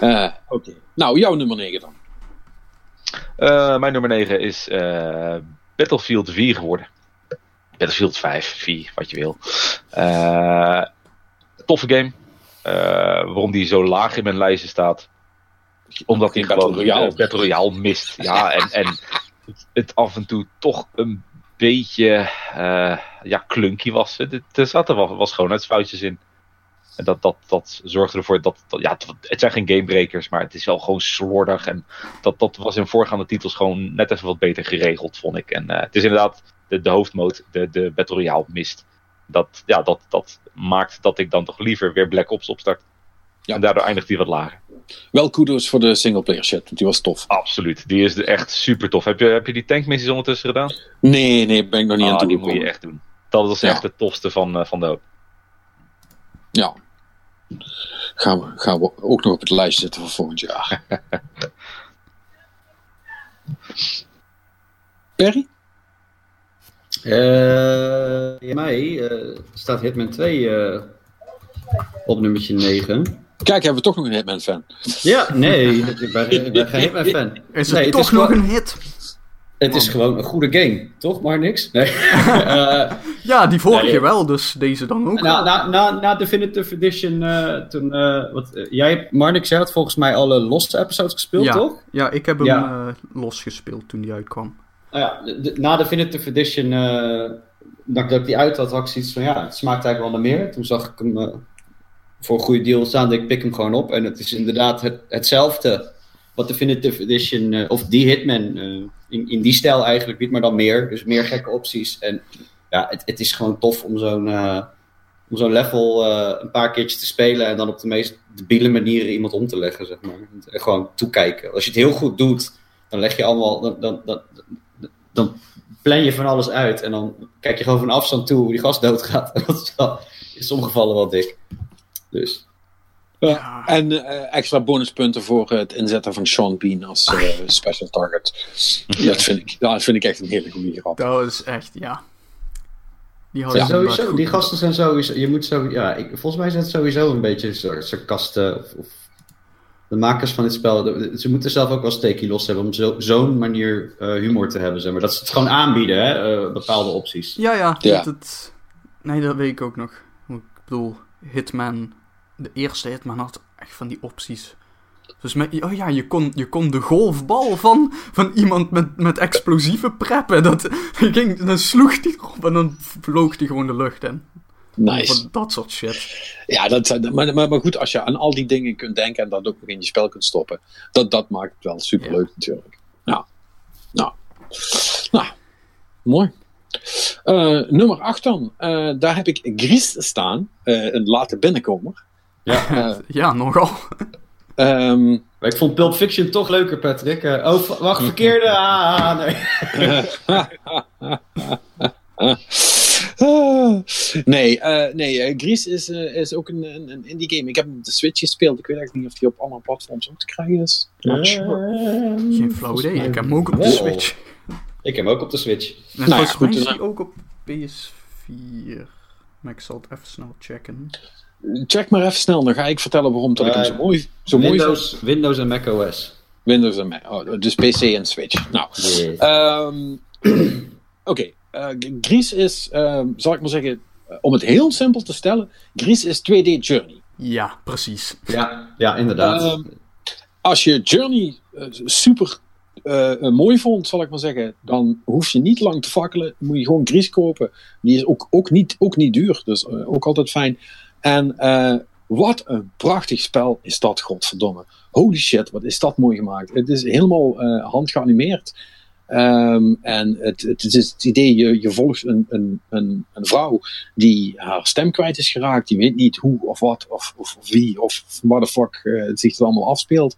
Eh, Oké. Nou, jouw nummer 9 dan. Eh, mijn nummer 9 is eh, Battlefield 4 geworden. Battlefield 5, 4, wat je wil. Eh, toffe game. Eh, waarom die zo laag in mijn lijstje staat. Omdat hij Battle gewoon Royale. eh, Battle Royale mist. Ja, en, en het, af en toe toch een beetje ja, clunky was. Er zaten wel was schoonheidsfoutjes in. En dat, dat, dat zorgde ervoor dat, dat ja, het, het zijn geen gamebreakers, maar het is wel gewoon slordig. En dat, dat was in voorgaande titels gewoon net even wat beter geregeld, vond ik. En het is inderdaad de, de hoofdmode, de, de Battle Royale mist. Dat, ja, dat, dat maakt dat ik dan toch liever weer Black Ops opstart. Ja. En daardoor eindigt die wat lager. Wel kudos voor de singleplayer shit, want die was tof. Absoluut, die is echt super tof. Heb je, heb je die tankmissies ondertussen gedaan? Nee, nee, ben ik nog niet aan Ah, toe die moet je echt doen. Dat is Ja. echt het tofste van, eh, van de hoop. Ja. Gaan we, gaan we ook nog op het lijstje zetten voor volgend jaar. *laughs* Perry? Eh bij mij eh, staat Hitman 2 eh, op nummertje 9. Kijk, hebben we toch nog een Hitman-fan. Ja, nee, *laughs* ik ben, geen Hitman-fan. Is Nee, het het toch is nog een hit? Het is gewoon een goede game, toch? Maar niks? Nee. Eh, *laughs* Ja, die vorige Nee. wel, dus deze dan ook. na, na, na, na Definitive Edition, eh, toen, eh, wat, eh, jij, Marnix, jij had volgens mij alle losse episodes gespeeld, ja. toch? Ja, ik heb hem Ja. eh, losgespeeld toen die uitkwam. Nou ja, de- de- na Definitive Edition, eh, dat, dat ik die uit had, had ik zoiets van, ja, het smaakt eigenlijk wel naar meer. Toen zag ik hem eh, voor een goede deal staan, ik pik hem gewoon op. En het is inderdaad het, hetzelfde wat Definitive Edition, eh, of die Hitman, in, in die stijl eigenlijk biedt, maar dan meer. Dus meer gekke opties. En ja, het, het is gewoon tof om zo'n level een paar keertjes te spelen en dan op de meest debiele manieren iemand om te leggen, zeg maar. En gewoon toekijken. Als je het heel goed doet, dan leg je allemaal, dan, dan plan je van alles uit en dan kijk je gewoon van afstand toe hoe die gast doodgaat. En *laughs* dat is wel, in sommige gevallen wel dik. Dus, Ja. En eh, extra bonuspunten voor het inzetten van Sean Bean als eh, special target. Dat vind, ik, dat vind ik echt een hele goede grap. Dat is echt, ja. Die Ja. sowieso, die gasten zijn sowieso, je moet zo, ja, ik, volgens mij zijn het sowieso een beetje sar- sarcasten of, of de makers van dit spel, de- ze moeten zelf ook wel steekje los hebben om zo- zo'n manier eh, humor te hebben, zeg maar. Dat ze het gewoon aanbieden, hè, eh, bepaalde opties. Ja, ja. Ja. Dat, het- nee, dat weet ik ook nog. Ik bedoel, Hitman, de eerste Hitman had echt van die opties. Dus met, oh ja, je kon, je kon de golfbal van, van iemand met, met explosieven preppen. Dat, *laughs* die ging, dan sloeg die erop en dan vloog die gewoon de lucht in. Nice. Van dat soort shit. Ja, dat, zijn- maar, maar, maar goed, als je aan al die dingen kunt denken en dat ook nog in je spel kunt stoppen, dat, dat maakt het wel superleuk natuurlijk. Nou, nou, nou mooi. Eh, nummer 8 dan. Eh, daar heb ik Gries staan, eh, een late binnenkomer. Ja. Eh, *laughs* Ja, nogal. ehm, Maar ik vond Pulp Fiction toch leuker, Patrick. Eh, oh, wacht, verkeerde. Ah, nee. *laughs* Ah, nee, eh, nee eh, Gries is, eh, is ook een, een, een indie game. Ik heb hem op de Switch gespeeld. Ik weet eigenlijk niet of die op andere platforms ook te krijgen is. Not sure. Geen flauw idee. Ik heb hem ook op de. Switch. Ik heb hem ook op de Switch. Net Nou ja, goed, is ook op PS4. Maar ik zal het even snel checken. Check maar even snel, dan ga ik vertellen waarom dat ik hem zo mooi, zo mooi vind. Windows, Windows en Mac OS. Windows en Mac. Oh, dus PC en Switch. Nou, Ehm, *clears throat* Oké, Gries is, ehm, zal ik maar zeggen, eh, om het heel simpel te stellen, Gries is 2D Journey. Ja, precies. Ja, ja inderdaad. Ehm, Als je Journey eh, super eh, eh, mooi vond, zal ik maar zeggen, dan hoef je niet lang te fakkelen. Moet je gewoon Gries kopen. Die is ook, ook, niet, ook niet duur, dus eh, ook altijd fijn. En eh, wat een prachtig spel is dat, godverdomme. Holy shit, wat is dat mooi gemaakt. Het is helemaal eh handgeanimeerd. Ehm, en het, het is het idee, je, je volgt een, een, een, een vrouw die haar stem kwijt is geraakt. Die weet niet hoe of wat of, of wie of what the fuck eh, het zich het allemaal afspeelt.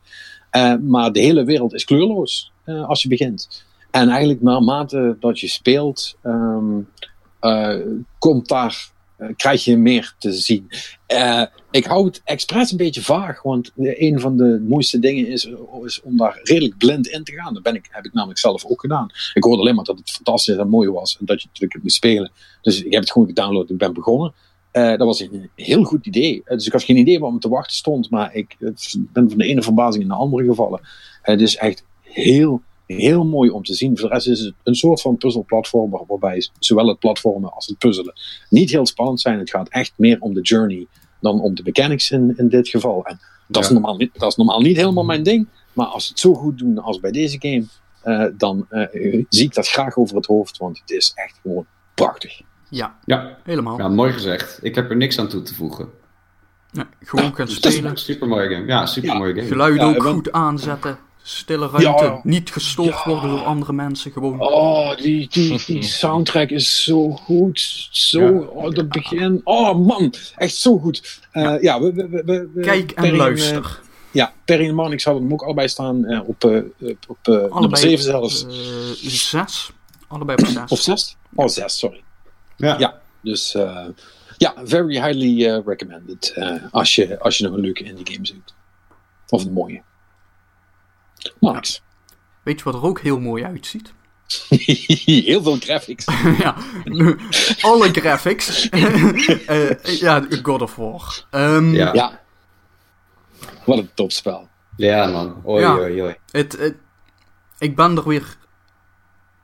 Eh, maar de hele wereld is kleurloos eh, als je begint. En eigenlijk naarmate dat je speelt, ehm, eh, komt daar, krijg je meer te zien. Eh, ik hou het expres een beetje vaag, want een van de mooiste dingen is, is om daar redelijk blind in te gaan. Dat ben ik, heb ik namelijk zelf ook gedaan. Ik hoorde alleen maar dat het fantastisch en mooi was en dat je natuurlijk het moest spelen. Dus ik heb het gewoon gedownload en ben begonnen. Eh, dat was een heel goed idee. Eh, dus ik had geen idee wat me te wachten stond, maar ik eh, ben van de ene verbazing in de andere gevallen. Het is echt heel, heel mooi om te zien. Voor de rest is het een soort van puzzelplatform waar- waarbij zowel het platformen als het puzzelen niet heel spannend zijn. Het gaat echt meer om de journey dan om de mechanics in, in dit geval. En dat, is normaal, niet- dat is normaal niet helemaal mijn ding, maar als ze het zo goed doen als bij deze game, eh, dan eh, zie ik dat graag over het hoofd, want het is echt gewoon prachtig. Ja, ja. helemaal. ja, mooi gezegd. Ik heb er niks aan toe te voegen. Ja, gewoon gaan *laughs* is spelen. een super mooie game. Ja, super mooie game. Geluid Ja, ook goed aanzetten. Stille ruimte. Ja. Niet gestoord Ja. worden door andere mensen. Gewoon. Oh, die, die, die *laughs* soundtrack is zo goed. Zo, Ja. oh, dat begin. Oh man, echt zo goed. Eh, ja, we, we, we, we- we- Kijk en Perry luister. eh, ja, Perry en Marnix hadden hem ook allebei staan eh, op, eh, op, op eh, nummer Allebei 7 zelfs. eh, zes. Allebei op zes. of 6? Oh, 6, sorry. Ja. Ja. Dus eh, ja, very highly eh, recommended. eh, als, je, als je nog een leuke indie game zoekt. Of een mooie. Marnix. Weet je wat er ook heel mooi uitziet? *laughs* Heel veel graphics. *laughs* ja, alle graphics. *laughs* Eh, ja, God of War. Ehm, Ja. Ja. Wat een topspel. Ja, man. Oei, Ja. oei, oei. Het, het- ik ben er weer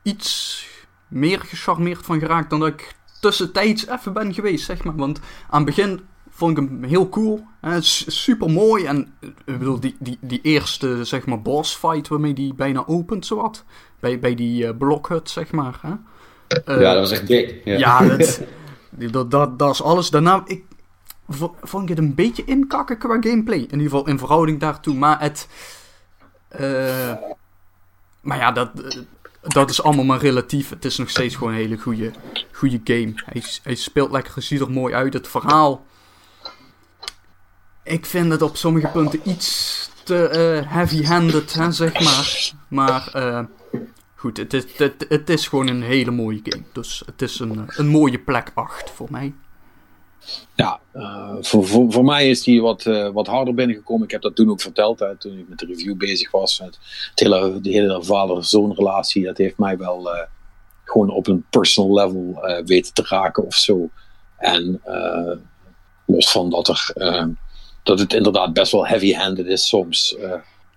iets meer gecharmeerd van geraakt dan dat ik tussentijds even ben geweest, zeg maar. Want aan het begin vond ik hem heel cool. super mooi. En eh, ik bedoel, die, die, die eerste, zeg maar, boss fight waarmee die bijna opent, zowat. Bij, bij die eh, blokhut, zeg maar. Hè? Eh, ja, dat was echt dik. Ja. ja, dat, *laughs* dat, dat, dat is alles. Daarna, ik vo- vond ik het een beetje inkakken qua gameplay. In ieder geval in verhouding daartoe. Maar het... maar ja, dat, dat is allemaal maar relatief. Het is nog steeds gewoon een hele goede, goede game. Hij, hij speelt lekker, hij ziet er mooi uit. Het verhaal... Ik vind het op sommige punten iets te eh, heavy-handed, zeg maar. Maar... eh, Goed, het is, het, het is gewoon een hele mooie game. Dus het is een, een mooie plek 8 voor mij. Ja, eh, voor, voor, voor mij is die wat, wat harder binnengekomen. Ik heb dat toen ook verteld, hè, toen ik met de review bezig was. Het hele, de hele vader-zoon relatie, dat heeft mij wel gewoon op een personal level weten te raken of zo. En los van dat, er, dat het inderdaad best wel heavy-handed is soms. eh,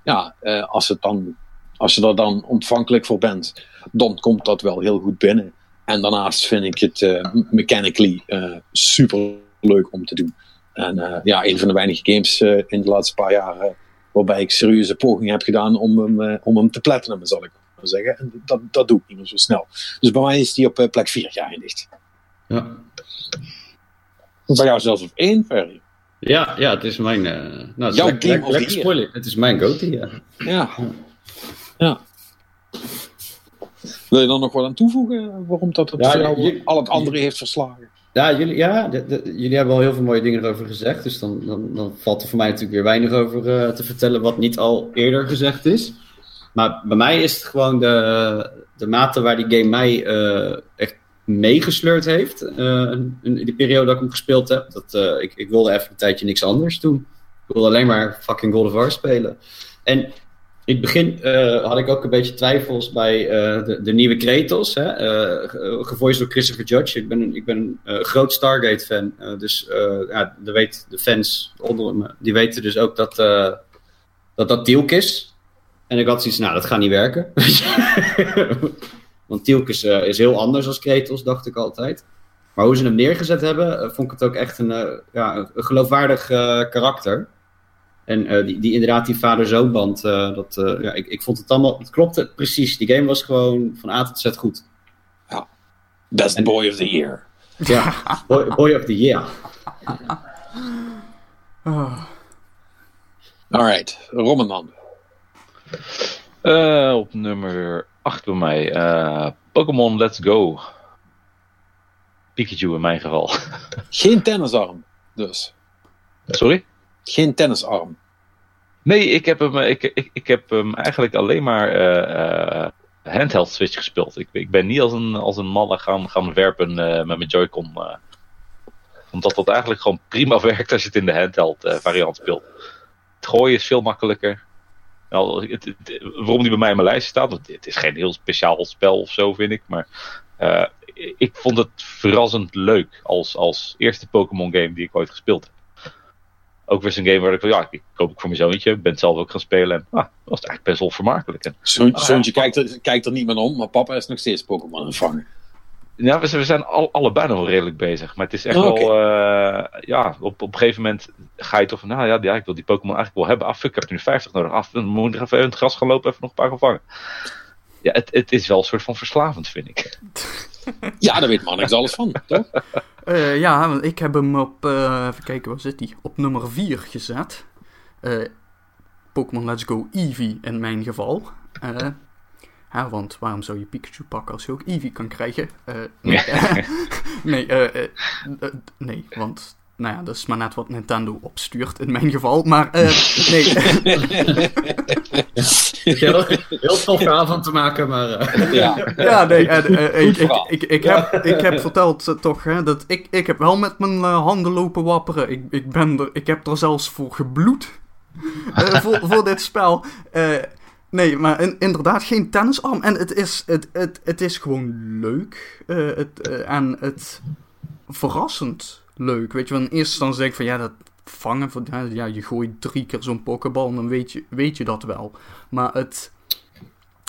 ja, eh, als, het dan, als je er dan ontvankelijk voor bent, dan komt dat wel heel goed binnen. En daarnaast vind ik het eh, mechanically super leuk om te doen. En ja, een van de weinige games in de laatste paar jaar eh, waarbij ik serieuze pogingen heb gedaan om hem, om hem te platinum, zal ik maar zeggen. En dat, dat doe ik niet meer zo snel. Dus bij mij is die op plek 4 geëindigd. Ja. Bij jou zelfs op 1, Ferry. Ja, ja, het is mijn... eh nou, het is Jouw lekker- game of spoiler. Het is mijn goatee, ja. Ja. ja. Wil je dan nog wat aan toevoegen? Waarom dat het Ja, voor jou je- al het andere heeft verslagen? Ja, jullie, ja de- de- jullie hebben al heel veel mooie dingen erover gezegd. Dus dan, dan, dan valt er voor mij natuurlijk weer weinig over eh, te vertellen wat niet al eerder gezegd is. Maar bij mij is het gewoon de, de mate waar die game mij eh, meegesleurd heeft. eh, in, in de periode dat ik hem gespeeld heb. Dat, eh, ik, ik wilde even een tijdje niks anders doen. Ik wilde alleen maar fucking God of War spelen. En in het begin eh, had ik ook een beetje twijfels bij eh, de, de nieuwe Kratos. Hè? eh, ge- gevoiced door Christopher Judge. Ik ben ik ben een eh, groot Stargate-fan. eh, dus eh, ja, de, weet, de fans onder me, die weten dus ook dat eh, dat, dat Tielk is. En ik had zoiets, nou, dat gaat niet werken. *laughs* Want Tielk is, eh, is heel anders als Kratos, dacht ik altijd. Maar hoe ze hem neergezet hebben, eh, vond ik het ook echt een, eh, ja, een geloofwaardig karakter. En eh, die, die, inderdaad, die vader-zoonband, eh, dat, eh, ja, ik, ik vond het allemaal, het klopte precies. Die game was gewoon van A tot Z goed. Best En- Boy of the Year. Ja, *laughs* boy, boy of the year. Alright, Robin dan. Eh, op nummer 8 bij mij. eh, Pokémon Let's Go. Pikachu in mijn geval. *laughs* Geen tennisarm, dus. Sorry? Geen tennisarm. Nee, ik heb hem, ik, ik, ik heb hem eigenlijk alleen maar eh, handheld Switch gespeeld. Ik, ik ben niet als een, als een malle gaan, gaan werpen met mijn Joy-Con. omdat dat eigenlijk gewoon prima *laughs* werkt als je het in de handheld variant speelt. Het gooien is veel makkelijker. Nou, het, het- waarom die bij mij in mijn lijst staat, want het is geen heel speciaal spel of zo, vind ik. Maar eh, ik vond het verrassend leuk als, als eerste Pokémon game die ik ooit gespeeld heb. Ook weer zo'n game waar ik van, ja, ik koop ik voor mijn zoontje, ben zelf ook gaan spelen. En ah, dat was eigenlijk best wel vermakelijk. En, Zo, zoontje kijkt er, kijkt er niet meer om, maar papa is nog steeds Pokémon aan het vangen. Ja, we, zijn- we zijn al, allebei nog wel redelijk bezig. Maar het is echt Oh, wel, eh, ja, op, op een gegeven moment ga je toch van, nou ja, ja, ik wil die Pokémon eigenlijk wel hebben. Fuck, ik heb er nu 50 nodig. Af, dan moet ik nog even in het gras gaan lopen, even nog een paar gaan vangen. Ja, het, het is wel een soort van verslavend, vind ik. Ja, daar weet man niks alles van, toch? *laughs* eh, ja, want ik heb hem op, eh, even kijken, waar zit hij? Op nummer 4 gezet. Eh, Pokémon Let's Go Eevee in mijn geval. Ja, want waarom zou je Pikachu pakken als je ook Eevee kan krijgen? Eh, *laughs* nee, *laughs* nee, eh, eh, nee, want nou ja, dat is maar net wat Nintendo opstuurt in mijn geval. Maar eh, nee, *laughs* Heel, heel tof avond te maken, maar... eh, Ja. Ja, nee, ik, ik, verhaal. ik, ik, heb, ik heb verteld toch hè, dat ik, ik heb wel met mijn handen lopen wapperen. Ik, ik, ben er, ik heb er zelfs voor gebloed voor, voor dit spel. Eh, Nee, maar in- inderdaad geen tennisarm. En het is, het, het, het is gewoon leuk. eh, het, eh, en het verrassend leuk. Weet je, want eerste instantie denk ik van ja, dat vangen van ja, je gooit drie keer zo'n pokebal en dan weet je, weet je dat wel. Maar het.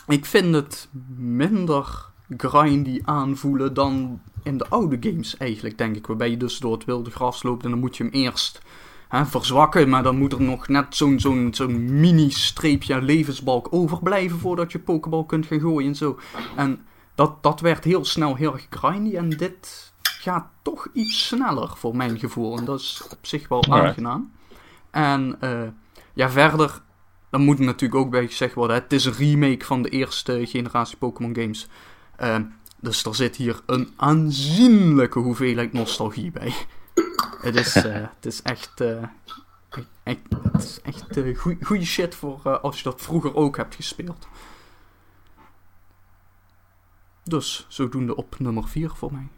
Ik vind het minder grindy aanvoelen dan in de oude games eigenlijk, denk ik. Waarbij je dus door het wilde gras loopt en dan moet je hem eerst hè, verzwakken. Maar dan moet er nog net zo'n zo'n zo'n mini-streepje levensbalk overblijven voordat je pokebal kunt gaan gooien en zo. En dat, dat werd heel snel heel erg grindy en dit gaat toch iets sneller voor mijn gevoel. En dat is op zich wel aangenaam. En eh, ja, verder, dan moet er natuurlijk ook bij gezegd worden, het is een remake van de eerste generatie Pokémon games. Eh, dus er zit hier een aanzienlijke hoeveelheid nostalgie bij. Het is, eh, het is echt, eh, echt, het is echt eh, goede shit voor als je dat vroeger ook hebt gespeeld. Dus, zodoende op nummer 4 voor mij.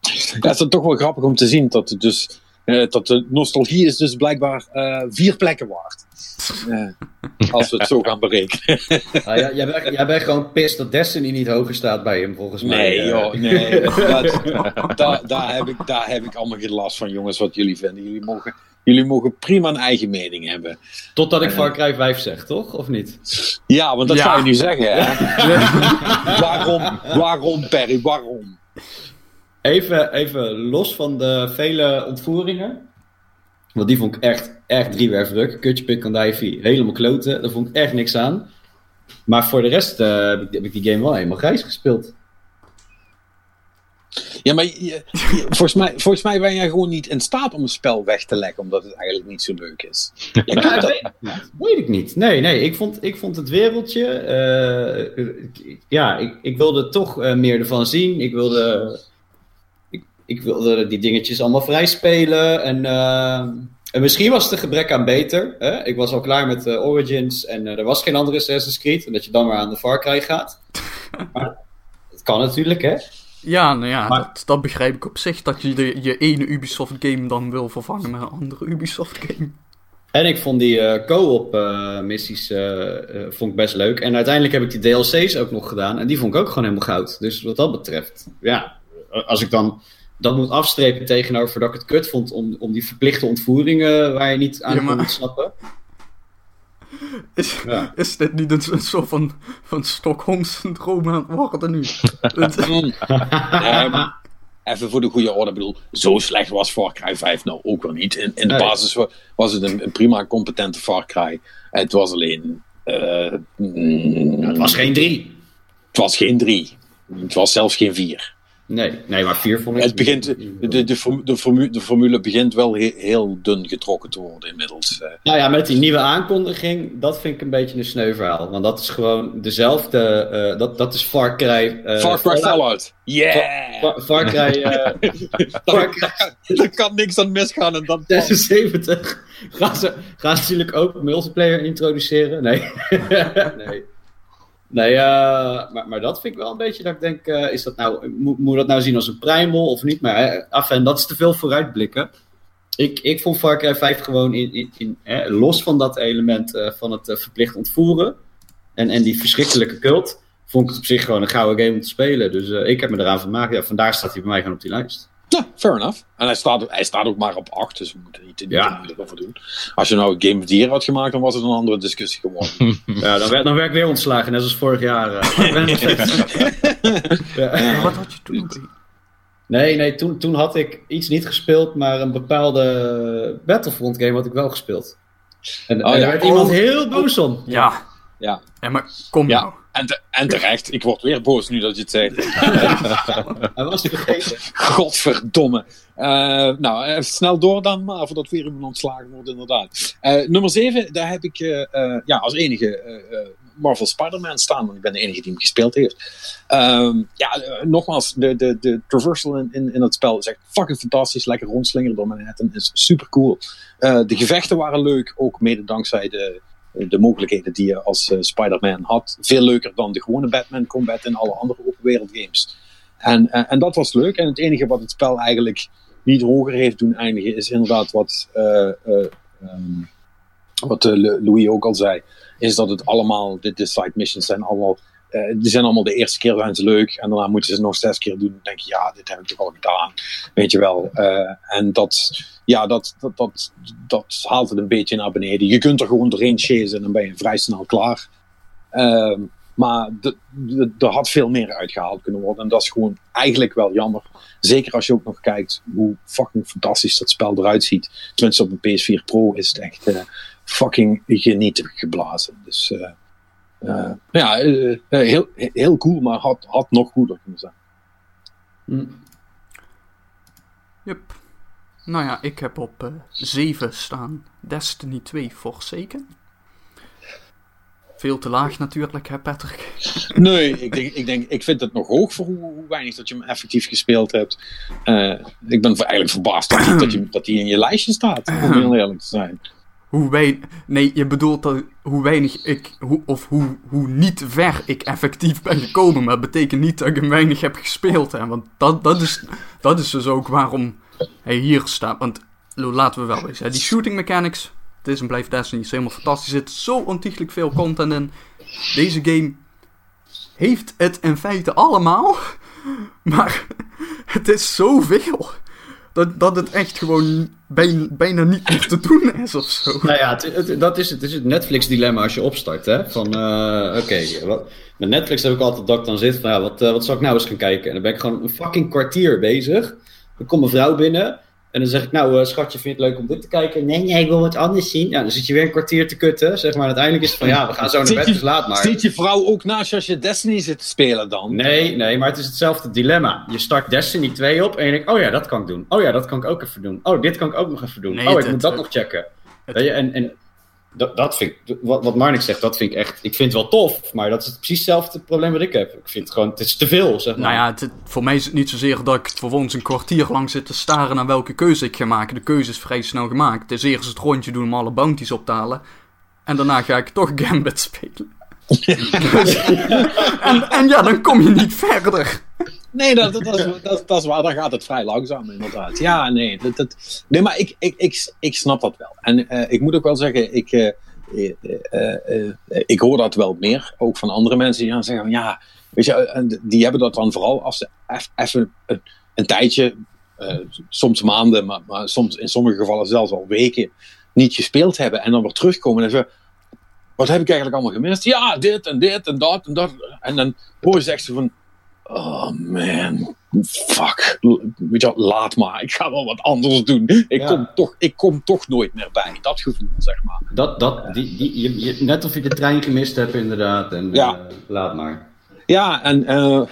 Ja, het is toch wel grappig om te zien dat, het dus, dat de nostalgie is dus blijkbaar eh, vier plekken waard. *laughs* Eh, als we het zo gaan berekenen. *laughs* Ah, ja, jij, bent, jij bent gewoon pissed dat Destiny niet hoger staat bij hem, volgens mij. Nee, eh. joh, *laughs* nee. Dat, daar, daar, heb ik, daar heb ik allemaal geen last van, jongens, wat jullie vinden. Jullie mogen, jullie mogen prima een eigen mening hebben. Totdat ik Far Cry 5 zeg, toch? Of niet? Ja, want dat Ja. ga je nu zeggen, hè? waarom, waarom, Perry, waarom? Even, even los van de vele ontvoeringen. Want die vond ik echt, echt driewerf druk. Kutje Pik Kandaifi, helemaal kloten. Daar vond ik echt niks aan. Maar voor de rest eh, heb, ik, heb ik die game wel helemaal grijs gespeeld. Ja, maar je- je- volgens, mij, volgens mij ben jij gewoon niet in staat om een spel weg te leggen, omdat het eigenlijk niet zo leuk is. Ja, dat, weet, weet ik niet. Nee, nee, ik vond, ik vond het wereldje. eh, ik- ja, ik, ik wilde toch eh, meer ervan zien. Ik wilde, ik, wilde die dingetjes allemaal vrij spelen. En, eh, en misschien was het een gebrek aan beter. Hè? Ik was al klaar met eh, Origins en eh, er was geen andere Assassin's Creed. En dat je dan maar aan de Far Cry gaat. *laughs* maar het kan natuurlijk, hè? Ja, nou ja, Maar- dat, dat begrijp ik op zich. Dat je de, je ene Ubisoft game dan wil vervangen met een andere Ubisoft game. En ik vond die co-op missies vond ik best leuk. En uiteindelijk heb ik die DLC's ook nog gedaan. En die vond ik ook gewoon helemaal goud. Dus wat dat betreft, ja, als ik dan dat moet afstrepen tegenover dat ik het kut vond om, om die verplichte ontvoeringen waar je niet aan Ja, kon ontsnappen. Is, Ja. is dit niet een, een soort van, van Stockholm-syndroom aan het worden nu? *laughs* Even voor de goede orde, ik bedoel, zo slecht was Far Cry 5 nou ook wel niet. In, in de Nee. basis wa- was het een, een prima competente Far Cry. Het was alleen. eh, mm, Het was geen drie. het was geen drie. Het was zelfs geen vier. Nee, nee maar vier vond ik. Het begint, de, de, de, formu- de formule begint wel he- heel dun getrokken te worden inmiddels. eh. Nou ja, met die nieuwe aankondiging, dat vind ik een beetje een sneu verhaal. Want dat is gewoon dezelfde. eh, dat, dat is Far Cry. eh, Far Cry Fallout. Yeah! Far, Far Cry. *laughs* Far Cry kan niks aan misgaan en dat 76. Gaan ze, gaan ze natuurlijk ook multiplayer introduceren? Nee. *laughs* nee. Nee, eh, maar, maar dat vind ik wel een beetje dat ik denk, eh, is dat nou, moet, moet dat nou zien als een primal of niet? Maar eh, af en dat is te veel vooruitblikken. Ik, ik vond Far Cry 5 gewoon in, in, los van dat element van het verplicht ontvoeren en, en die verschrikkelijke cult, vond ik het op zich gewoon een gouden game om te spelen. Dus ik heb me eraan vermaakt. Ja, vandaar staat hij bij mij gewoon op die lijst. Ja, fair enough. En hij staat, hij staat ook maar op 8, dus we moeten niet te niet Ja. moeilijk over doen. Als je nou een Game of the Year had gemaakt, dan was het een andere discussie geworden. *laughs* Ja, dan werd, dan werd ik weer ontslagen, net als vorig jaar. *laughs* steeds. Ja. Ja, wat had je toen? Nee, nee toen, toen had ik iets niet gespeeld, maar een bepaalde Battlefront game had ik wel gespeeld. En, Oh, en ja. daar werd iemand Oh. heel boos om. Ja. Ja. Ja, maar kom Ja. nou. En, te- en terecht, ik word weer boos nu dat je het zegt. *laughs* Hij was vergeten. Godverdomme. Eh, nou, even snel door dan, maar voordat weer iemand ontslagen wordt, inderdaad. Eh, nummer 7, daar heb ik eh, eh, ja, als enige eh, eh, Marvel Spider-Man staan, want ik ben de enige die hem gespeeld heeft. Ehm, ja, eh, nogmaals, de, de, de traversal in, in, in het spel is echt fucking fantastisch. Lekker rondslingeren door Manhattan is super cool. Eh, de gevechten waren leuk, ook mede dankzij de, de mogelijkheden die je als eh, Spider-Man had. Veel leuker dan de gewone Batman combat in alle andere open wereld games. En, en, en dat was leuk. En het enige wat het spel eigenlijk niet hoger heeft doen eindigen, is inderdaad wat. eh, eh, ehm, wat Louis ook al zei, is dat het allemaal, de, de side missions zijn allemaal, uh, die zijn allemaal de eerste keer zijn ze leuk en daarna moeten ze het nog zes keer doen. Dan denk je, ja, dit heb ik toch al gedaan, weet je wel. Uh, en dat, ja, dat, dat, dat, dat haalt het een beetje naar beneden. Je kunt er gewoon doorheen chasen en dan ben je vrij snel klaar. Uh, maar er had veel meer uitgehaald kunnen worden. En dat is gewoon eigenlijk wel jammer. Zeker als je ook nog kijkt hoe fucking fantastisch dat spel eruit ziet. Tenminste op een PS4 Pro is het echt uh, fucking genieten geblazen. Dus uh, uh, ja, heel, heel cool, maar had, had nog cooler kunnen zijn. Mm. Yep. Nou ja, ik heb op 7 staan Destiny 2 Forsaken. Veel te laag natuurlijk, hè Patrick? *laughs* Nee, ik, denk, ik, denk, ik vind het nog hoog voor hoe, hoe weinig dat je hem effectief gespeeld hebt. Uh, ik ben eigenlijk verbaasd dat, dat, je, dat hij in je lijstje staat, om heel *laughs* eerlijk te zijn. Hoe weinig, nee, je bedoelt dat, hoe weinig ik, hoe, of hoe, hoe niet ver ik effectief ben gekomen, maar dat betekent niet dat ik hem weinig heb gespeeld. Hè? Want dat, dat, is, dat is dus ook waarom hij hier staat. Want laten we wel eens, hè, die shooting mechanics, het is en blijft Destiny. is helemaal fantastisch. Er zit zo ontiegelijk veel content in. Deze game heeft het in feite allemaal. *laughs* Maar het is zoveel. Dat, het echt gewoon bijna, niet meer te doen is of zo. Nou ja, het, dat is het, het, is het Netflix-dilemma als je opstart. Hè? Van, uh, oké, met Netflix heb ik altijd dat ik dan zit van, ja, wat, uh, wat zal ik nou eens gaan kijken? En dan ben ik gewoon een fucking kwartier bezig. Dan komt mijn vrouw binnen. En dan zeg ik, nou, uh, schatje, vind je het leuk om dit te kijken? Nee, nee, ik wil wat anders zien. Ja, dan zit je weer een kwartier te kutten, zeg maar. uiteindelijk is het van, ja, we gaan zo naar bed, dus laat maar. Zit je vrouw ook naast je als je Destiny zit te spelen dan? Nee, nee, maar het is hetzelfde dilemma. Je start Destiny 2 op en je denkt, oh ja, dat kan ik doen. Oh ja, dat kan ik ook even doen. Oh, dit kan ik ook nog even doen. Nee, oh, ik moet dat nog checken. Weet je, en, en dat, dat vind ik, wat, wat Marnik zegt, dat vind ik echt, ik vind het wel tof, maar dat is precies hetzelfde probleem wat ik heb. Ik vind het gewoon, het is te veel, zeg maar. Nou ja, het, voor mij is het niet zozeer dat ik vervolgens een kwartier lang zit te staren naar welke keuze ik ga maken. De keuze is vrij snel gemaakt. Het is eerst het rondje doen om alle bounties op te halen. En daarna ga ik toch *laughs* Gambit spelen. *laughs* *laughs* en, en ja, dan kom je niet verder. Nee, dat, dat, dat, dat, dat is waar. Dan gaat het vrij langzaam, inderdaad. Ja, nee. Dat, dat, nee, maar ik, ik, ik, ik snap dat wel. En uh, ik moet ook wel zeggen, ik, uh, uh, ik hoor dat wel meer. Ook van andere mensen die gaan zeggen: ja, weet je, die hebben dat dan vooral als ze even een, een, tijdje, soms maanden, maar, maar soms in sommige gevallen zelfs al weken, niet gespeeld hebben. En dan weer terugkomen en zeggen: wat heb ik eigenlijk allemaal gemist? Ja, dit en dit en dat en dat. En dan hoor je ze echt zo van Oh man, fuck. Weet je laat maar. Ik ga wel wat anders doen. Ik, kom, toch, ik kom toch nooit meer bij. Dat gevoel, zeg maar. Dat, dat, die, die, je, je, net of je de trein gemist hebt, inderdaad. En, ja. Uh, laat maar. Ja, en uh,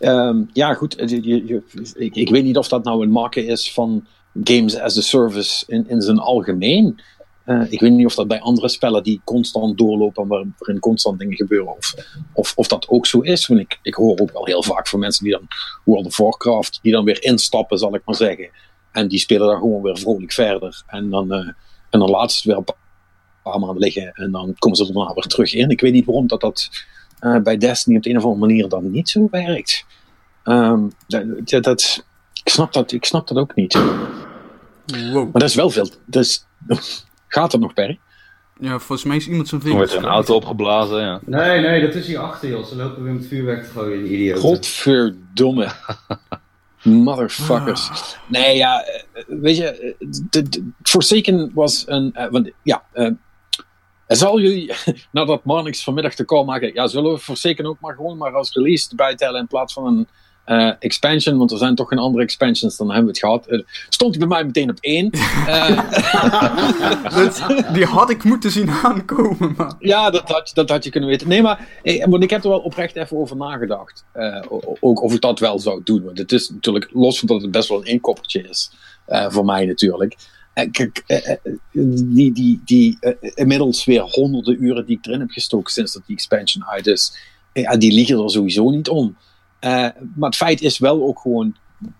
um, ja, goed. Je, je, ik, ik weet niet of dat nou een maken is van games as a service in, in zijn algemeen. Uh, ik weet niet of dat bij andere spellen die constant doorlopen, waarin constant dingen gebeuren, of, of, of dat ook zo is. Want ik, ik hoor ook wel heel vaak van mensen die dan World of Warcraft, die dan weer instappen, zal ik maar zeggen. En die spelen dan gewoon weer vrolijk verder. En dan, uh, en dan laten ze het weer een paar maanden liggen. En dan komen ze er daarna weer terug in. Ik weet niet waarom dat, dat uh, bij Destiny op de een of andere manier dan niet zo werkt. Um, dat, dat, ik, snap dat, ik snap dat ook niet. Wow. Maar dat is wel veel. Dat Gaat het nog, Perry? Ja, volgens mij is iemand zijn vinger. Wordt een auto opgeblazen, ja. Nee, nee, dat is hier achter, joh. Ze lopen weer met vuurwerk te gooien, idioten. Godverdomme. *laughs* Motherfuckers. Ah. Nee, ja, eh, weet je, de, Forsaken was een. Uh, want, ja, uh, zal jullie, *laughs* nadat Marnix vanmiddag te call maken, ja, zullen we Forsaken ook maar gewoon maar als release bijtellen in plaats van een uh, expansion, want er zijn toch geen andere expansions, dan hebben we het gehad. Uh, stond hij bij mij meteen op één. *laughs* *laughs* Uh, die had ik moeten zien aankomen. Maar... Ja, dat had, dat had je kunnen weten. Nee, maar want ik heb er wel oprecht even over nagedacht. ook of ik dat wel zou doen. Want het is natuurlijk, los van dat het best wel een inkoppertje is, voor mij natuurlijk. Kijk, die, die, die inmiddels weer honderden uren die ik erin heb gestoken sinds dat die expansion uit is, ja, die liggen er sowieso niet om. Uh, maar het feit is wel ook gewoon,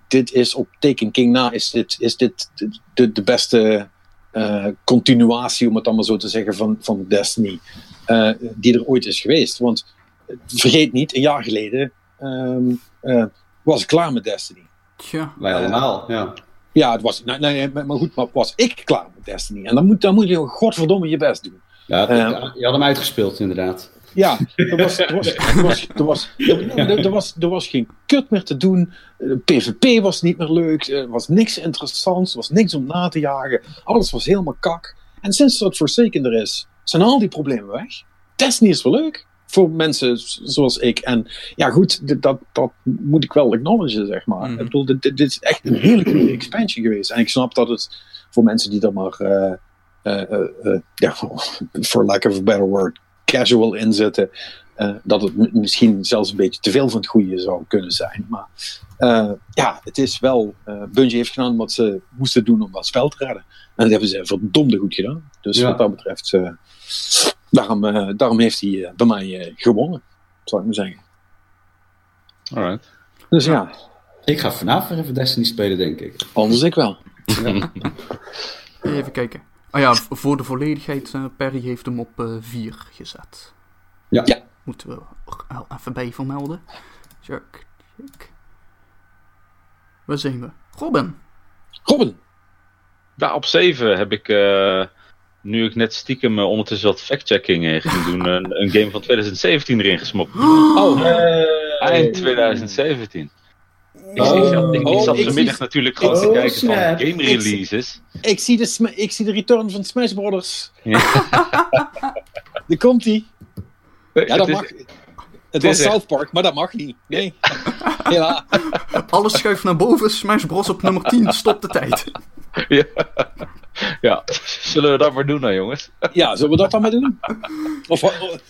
dit is op Taken King na, is dit, is dit de, de beste uh, continuatie, om het allemaal zo te zeggen, van, van Destiny, uh, die er ooit is geweest. Want vergeet niet, een jaar geleden um, was ik klaar met Destiny. Tja. Wij allemaal, ja. Ja, het was, nee, nee, maar goed, maar was ik klaar met Destiny? En dan moet, dan moet je godverdomme je best doen. Ja, Eh. je had hem uitgespeeld, inderdaad. Ja, er was, er was, er was, er was, er, er was, er was geen kut meer te doen. Eh, PvP was niet meer leuk. Er was niks interessants. Er was niks om na te jagen. Alles was helemaal kak. En sinds dat Forsaken er is, zijn al die problemen weg. Destiny is wel leuk. Voor mensen zoals ik. En ja, goed, dat, dat moet ik wel acknowledgen, zeg maar. Mhm. Ik bedoel, dit, dit is echt een hele goede *clears throat* expansion geweest. En ik snap dat het voor mensen die er maar, eh, eh, eh, eh, for *laughs* lack of a better word, casual in zitten, eh, dat het misschien zelfs een beetje te veel van het goede zou kunnen zijn. Maar eh, ja, het is wel. eh Bungie heeft gedaan wat ze moesten doen om dat spel te redden. En dat hebben ze verdomde goed gedaan. Dus Ja. wat dat betreft, eh, daarom, eh, daarom heeft hij bij mij eh, gewonnen, zou ik maar zeggen. Alright. Dus ja, Ik ga vanavond even Destiny spelen, denk ik. anders ik wel. *laughs* Even kijken. Oh ja, voor de volledigheid, eh, Perry heeft hem op 4 gezet. Ja. Ja. Moeten we er wel even bij vermelden. Check, check. Waar zijn we? Robin. Robin, Ja, op 7 heb ik, eh, nu ik net stiekem eh, ondertussen wat fact-checking eh, ging doen, *laughs* een, een game van 2017 erin gesmokt. oh, Eind 2017. Ik, Oh. ik zat, ik, ik Oh, zat vanmiddag zie- natuurlijk gewoon te Oh, kijken van snap. game releases. ik zie, de, ik zie de return van Smash Brothers. Ja. *laughs* Daar komt hij. Ja, Het dat is- mag. Het was South Park, maar dat mag niet. Nee. *laughs* Ja. Alles schuift naar boven. Smash Bros op nummer 10. Stop de tijd. Ja. ja, zullen we dat maar doen dan, jongens? ja, zullen we dat dan maar doen? Of,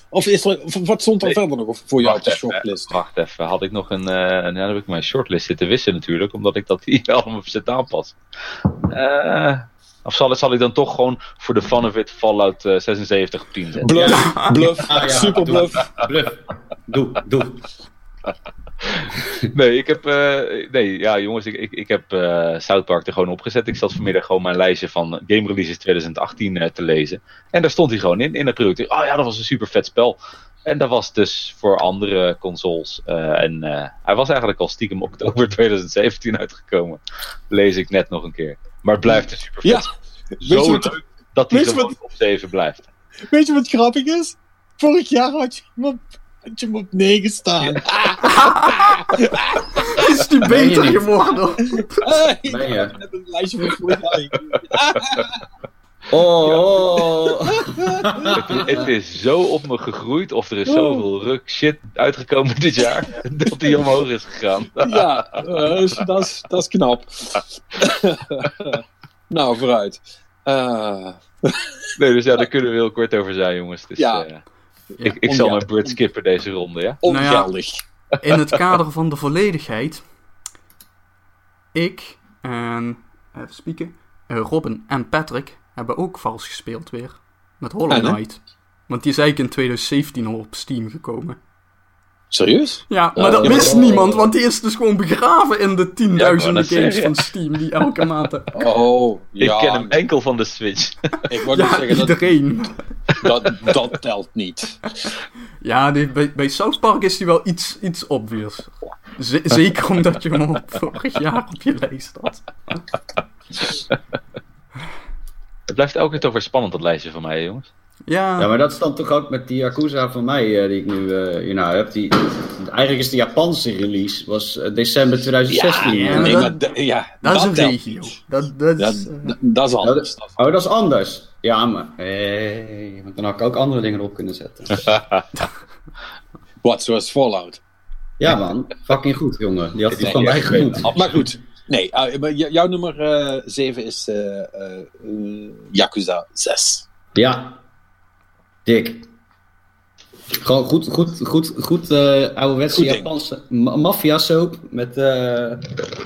of, is er, of wat stond er Nee. verder nog voor jou op de Wacht even, shortlist? Wacht even, had ik nog een. eh nou, dan heb ik mijn shortlist zitten wissen natuurlijk, omdat ik dat hier *laughs* allemaal zit aanpassen. Eh of zal, zal ik dan toch gewoon voor de fun of it Fallout eh, 76 op 10 zetten? Bluff, bluff, Ah, ja, super doe. bluff. Bluff. Doe, doe. *laughs* Nee, ik heb. eh, nee, ja, jongens, ik, ik, ik heb eh South Park er gewoon opgezet. Ik zat vanmiddag gewoon mijn lijstje van game releases 2018 eh, te lezen. En daar stond hij gewoon in, in het product. Oh ja, dat was een super vet spel. En dat was dus voor andere consoles. en hij was eigenlijk al stiekem oktober *laughs* 2017 uitgekomen. Lees ik net nog een keer. Maar het blijft een super vet Ja, spel. weet je Zo wat- leuk dat hij gewoon op 7 blijft. Weet je wat grappig is? Vorig jaar had je je hem op 9 staan. Is die beter niet? geworden? ik Ben je? heb een lijstje van vorig. Oh, oh, oh. Het, het is zo op me gegroeid. Of er is zoveel ruk shit uitgekomen dit jaar. *laughs* dat hij omhoog is gegaan. Ja, dus dat is- dat is knap. *laughs* nou, vooruit. Eh, Nee, dus ja, daar kunnen we heel kort over zijn, jongens. Dus, Ja. eh, ik, ik zal mijn beurt skippen deze ronde, ja? ongeldig. In het kader van de volledigheid. Ik en. Even spieken. eh, Robin en Patrick hebben ook vals gespeeld weer. Met Hollow? Knight. Want die is eigenlijk in 2017 al op Steam gekomen. Serieus? Ja, maar dat wist niemand, want die is dus gewoon begraven in de tienduizenden games van Steam die elke *laughs* maand. Oh, ja. ik ken hem enkel van de Switch. *laughs* Ik wou Ja, zeggen, dat, iedereen. dat, dat telt niet. Ja, die, bij, bij South Park is die wel iets, iets obvious. Z- *laughs* zeker omdat je hem al vorig jaar op je lijst had. Het blijft elke keer toch weer spannend, dat lijstje van mij, jongens. Ja, Ja, maar dat is dan toch ook met die Yakuza van mij, eh, die ik nu eh, hier nou heb. Die, eigenlijk is de Japanse release, was eh, december 2016. Ja, Nee, dat- maar da- ja, dat is een regio. Dat, dat Dat, is, eh, dat, is Oh, anders. oh, dat is anders. Ja, maar hey, want dan had ik ook andere dingen erop kunnen zetten. *laughs* Wat, zoals Fallout. Ja man, fucking goed jongen. Die had het Nee, van mij genoemd. Maar goed. Nee, jouw nummer 7 is eh, eh, eh, Yakuza 6. Ja. Dik. Gewoon goed, goed, goed, goed eh ouderwetse Goed. Japanse ma- maffia soap met eh,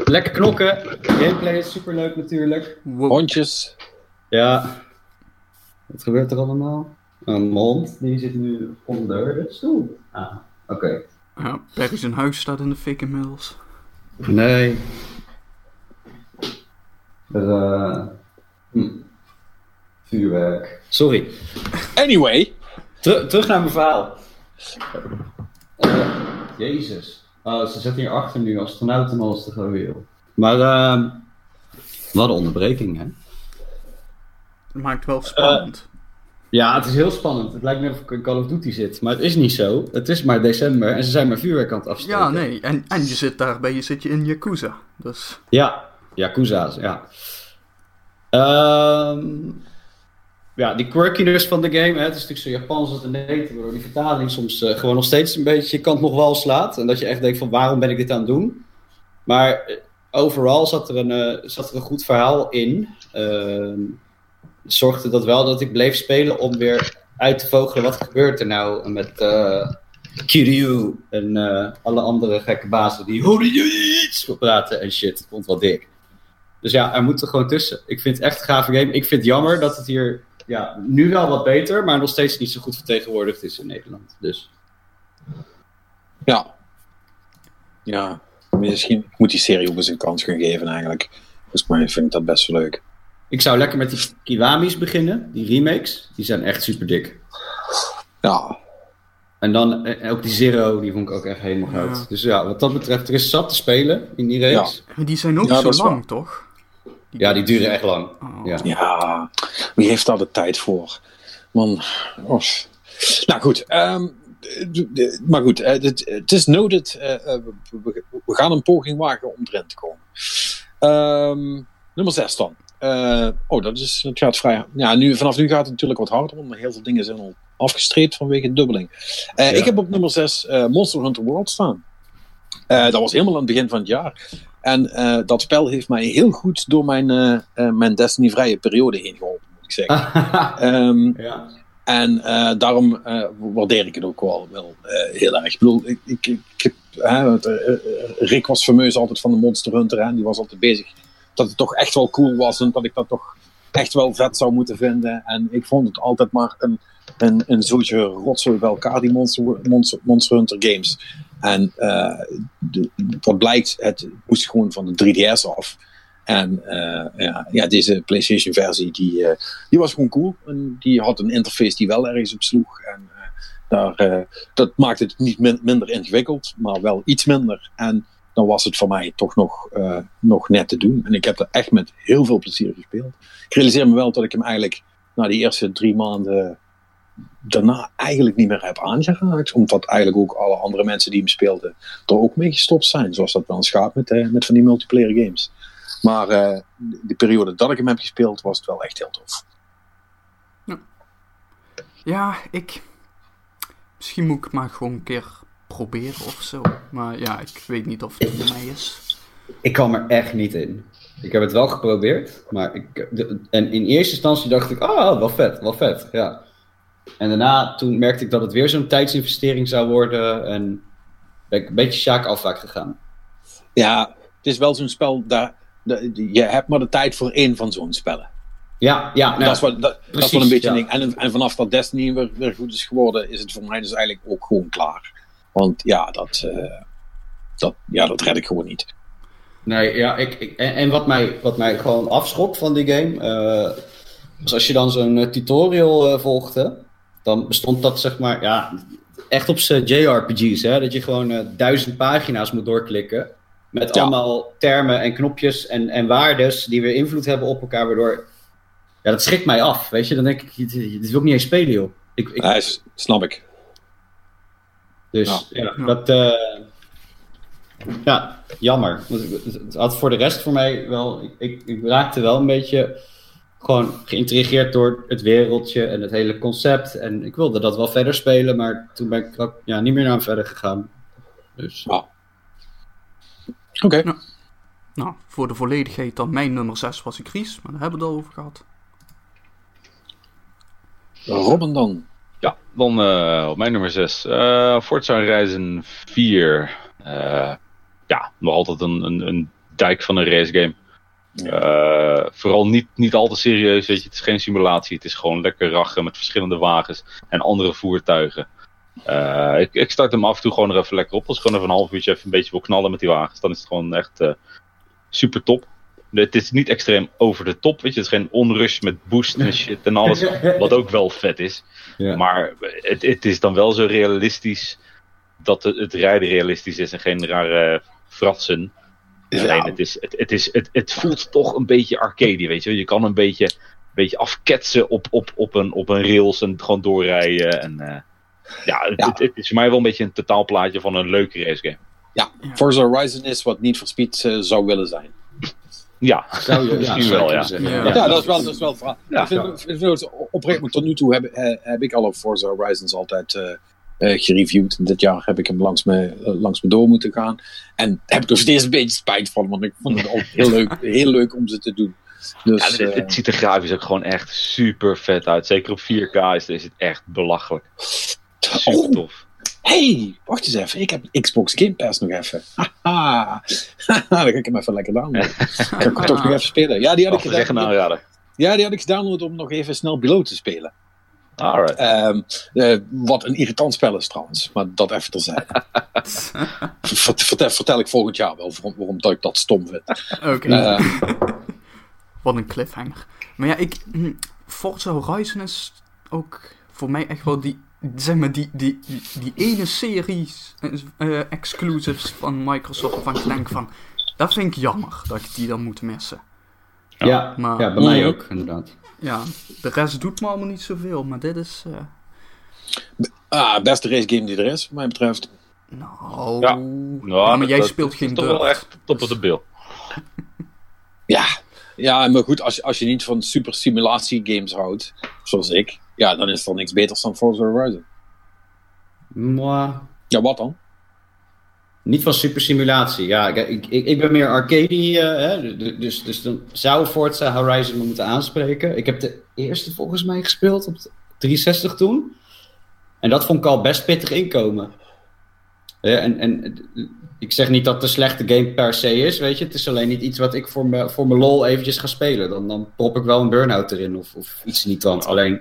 lekker knokken. Gameplay is superleuk natuurlijk. Hondjes. Ja. Wat gebeurt er allemaal? Een hond, die zit nu onder de stoel. Ah, oké. Ja, Perry zijn huis staat in de fik inmiddels. Nee. Eh, hm. Vuurwerk. Sorry. Anyway. Ter- terug naar mijn verhaal. Eh, Jezus. Oh, ze zitten hier achter nu, astronauten en alles te gaan weer. Maar, ehm Wat een onderbreking, hè? Het maakt wel spannend. Ja, het is heel spannend. Het lijkt net of ik in Call of Duty zit. Maar het is niet zo. Het is maar december en ze zijn maar vuurwerk aan het afsteken. ja, nee. En, en je zit daarbij, je zit je in Yakuza. Dus Ja, Yakuza's, ja. Ehm, ja, die quirkiness van de game. Hè, het is natuurlijk zo Japans als het Nederlands, waardoor die vertaling soms eh, gewoon nog steeds een beetje je kant nog wel slaat. En dat je echt denkt van waarom ben ik dit aan het doen? Maar eh, overal zat er een, eh, zat er een goed verhaal in. Ehm, zorgde dat wel dat ik bleef spelen om weer uit te vogelen wat gebeurt er nou met Kiryu en alle andere gekke bazen die Horiyuits praten en shit. Ik vond wel dik. Dus ja, er moet er gewoon tussen. Ik vind het echt een gave game. Ik vind het jammer dat het hier ja, nu wel wat beter, maar nog steeds niet zo goed vertegenwoordigd is in Nederland. Dus Ja. Ja. Misschien moet die serie ook eens een kans gaan geven eigenlijk. Volgens mij vind ik dat best wel leuk. ik zou lekker met die Kiwami's beginnen, die remakes. Die zijn echt super dik. Ja. En dan eh, ook die Zero, die vond ik ook echt helemaal Ja. goud. Dus ja, wat dat betreft, er is zat te spelen in die reeks. maar die zijn ook Ja, zo lang, toch? Ja, die duren echt lang. Oh. Ja. Ja. Wie heeft daar de tijd voor? Man. Of. Nou goed. ehm, maar goed. eh, Het is noted. eh, eh, we- gaan een poging wagen om erin te komen. Ehm, nummer 6 dan. Eh, oh, dat is, het gaat vrij. Ja, nu, vanaf nu gaat het natuurlijk wat harder, want heel veel dingen zijn al afgestreept vanwege de dubbeling. Eh, Ja. Ik heb op nummer 6 Monster Hunter World staan. Eh, dat was helemaal aan het begin van het jaar. En eh, dat spel heeft mij heel goed door mijn, eh, eh, mijn Destiny-vrije periode heen geholpen, moet ik zeggen. *laughs* Ehm, ja. en daarom waardeer ik het ook wel, wel heel erg. Ik bedoel, ik, ik, ik heb, hè, het, Rick was fameus altijd van de Monster Hunter. Hè, die was altijd bezig dat het toch echt wel cool was. En dat ik dat toch echt wel vet zou moeten vinden. En ik vond het altijd maar een, een, een zootje rotzooi bij elkaar, die Monster, Monster, Monster Hunter games. En eh, wat blijkt, het moest gewoon van de 3DS af. En eh, ja, ja, deze PlayStation versie, die, eh, die was gewoon cool. En die had een interface die wel ergens op sloeg. En daar, dat maakte het niet min- minder ingewikkeld, maar wel iets minder. En dan was het voor mij toch nog, nog net te doen. En ik heb er echt met heel veel plezier gespeeld. Ik realiseer me wel dat ik hem eigenlijk na die eerste drie maanden daarna eigenlijk niet meer heb aangeraakt. Omdat eigenlijk ook alle andere mensen die hem speelden er ook mee gestopt zijn. Zoals dat wel eens gaat met, eh, met van die multiplayer games. Maar eh, de periode dat ik hem heb gespeeld was het wel echt heel tof. Ja, ik. Misschien moet ik het maar gewoon een keer proberen of zo. Maar ja, ik weet niet of het voor mij is. Ik kwam er echt niet in. Ik heb het wel geprobeerd, maar ik, de- en in eerste instantie dacht ik, ah, wel vet, wel vet, ja. En daarna, toen merkte ik dat het weer zo'n tijdsinvestering zou worden en ben ik een beetje Sjaak afwaak gegaan. Ja, het is wel zo'n spel, daar, de- je hebt maar de tijd voor één van zo'n spellen. Ja, ja, nou, dat, is wel, dat, dat is precies, wel een beetje ja. een ding. En, en vanaf dat Destiny weer, weer goed is geworden, is het voor mij dus eigenlijk ook gewoon klaar. Want ja, dat, eh, dat, ja, dat red ik gewoon niet. Nee, ja, ik, ik, en, en wat, mij, wat mij gewoon afschrok van die game, eh, was als je dan zo'n eh, tutorial eh, volgde, dan bestond dat zeg maar, ja, echt op z'n JRPG's, hè, dat je gewoon eh, duizend pagina's moet doorklikken. Met Ja. allemaal termen en knopjes en, en waardes die weer invloed hebben op elkaar, waardoor, ja, dat schrikt mij af, weet je. Dan denk ik, dit, dit wil ik niet eens spelen, joh. Ik, ik, Ja, is- snap ik. Dus ja, Ja. dat. eh, ja, jammer. Het- had voor de rest voor mij wel. Ik, ik, ik raakte wel een beetje gewoon geïntrigeerd door het wereldje en het hele concept. En ik wilde dat wel verder spelen, maar toen ben ik ook ja, niet meer naar hem verder gegaan. Dus Oké. Nou, voor de volledigheid dan mijn nummer 6 was ik Ries, maar daar hebben we het al over gehad. Robin dan. Ja, dan eh, op mijn nummer 6. eh Forza Horizon 4. Eh, ja, nog altijd een, een, een dijk van een racegame. Eh vooral niet, niet al te serieus, weet je. Het is geen simulatie. Het is gewoon lekker rachen met verschillende wagens en andere voertuigen. Eh, ik, ik start hem af en toe gewoon er even lekker op. Als ik gewoon even een half uurtje even een beetje wil knallen met die wagens, dan is het gewoon echt eh, super top. Het is niet extreem over de top, weet je. Het is geen onrush met boost en shit en alles. *laughs* Wat ook wel vet is. Ja. Maar het, het is dan wel zo realistisch dat het, het rijden realistisch is en geen rare fratsen. Ja. Alleen het, is, het, het, is, het, het voelt toch een beetje arcade, weet je. wel. Je kan een beetje, een beetje afketsen op, op, op, een, op een rails en gewoon doorrijden. En, eh, ja, het, Ja. Het, het is voor mij wel een beetje een totaalplaatje van een leuke racegame. Ja, Forza Horizon is wat Need for Speed eh, zou willen zijn. Ja, Zou je *laughs* Misschien zou je wel, ja. Ja. Ja, dat, is wel, dat is wel het verhaal. Ja. ik vind, ik vind het oprecht, maar tot nu toe heb, eh, heb ik alle Forza Horizons altijd eh, gereviewd. Dit jaar heb ik hem langs me, eh, langs me door moeten gaan. En heb ik er steeds een beetje spijt van, want ik vond het altijd heel leuk, *laughs* heel leuk om ze te doen. Dus, ja het, eh, het ziet er grafisch ook gewoon echt super vet uit. Zeker op 4K is, is het echt belachelijk. Super oh, tof. hey, wacht eens even. Ik heb Xbox Game Pass nog even. Haha. *laughs* Dan ga ik hem even lekker downloaden. *laughs* Kan ik hem toch nog even spelen. Ja, die had ik gedaan. Ja, die had ik gedownload om nog even snel below te spelen. Alright. Ehm, eh, wat een irritant spel is trouwens, maar dat even terzijde. *laughs* Ver- vertel, vertel ik volgend jaar wel waarom, waarom dat ik dat stom vind. Oké. Eh, *laughs* Wat een cliffhanger. Maar ja, ik, hm, Forza Horizon is ook voor mij echt wel die, zeg maar, die, die, die, die ene serie eh, exclusives van Microsoft waarvan ik denk van, dat vind ik jammer dat ik die dan moet missen. Ja, Maar- ja, bij mij Mhm. ook, inderdaad. Ja, de rest doet me allemaal niet zoveel, maar dit is, eh, ah, beste race game die er is, wat mij betreft. nou... Ja. Ja, maar dat- jij dat speelt is geen toch wel echt top of de bill. *laughs* Ja, ja maar goed, als, je- als je niet van super simulatie games houdt, zoals ik, ja, dan is er niks beters dan Forza Horizon. Mwah. Ja, wat dan? Niet van super simulatie. Ja, ik, ik, ik ben meer arcade. eh, hè, dus, dus dan zou Forza Horizon me moeten aanspreken. Ik heb de eerste volgens mij gespeeld op de 360 toen. En dat vond ik al best pittig inkomen. En, en ik zeg niet dat een slechte game per se is, weet je. Het is alleen niet iets wat ik voor mijn voor lol eventjes ga spelen. Dan, dan prop ik wel een burn-out erin of, of iets niet dan. Alleen,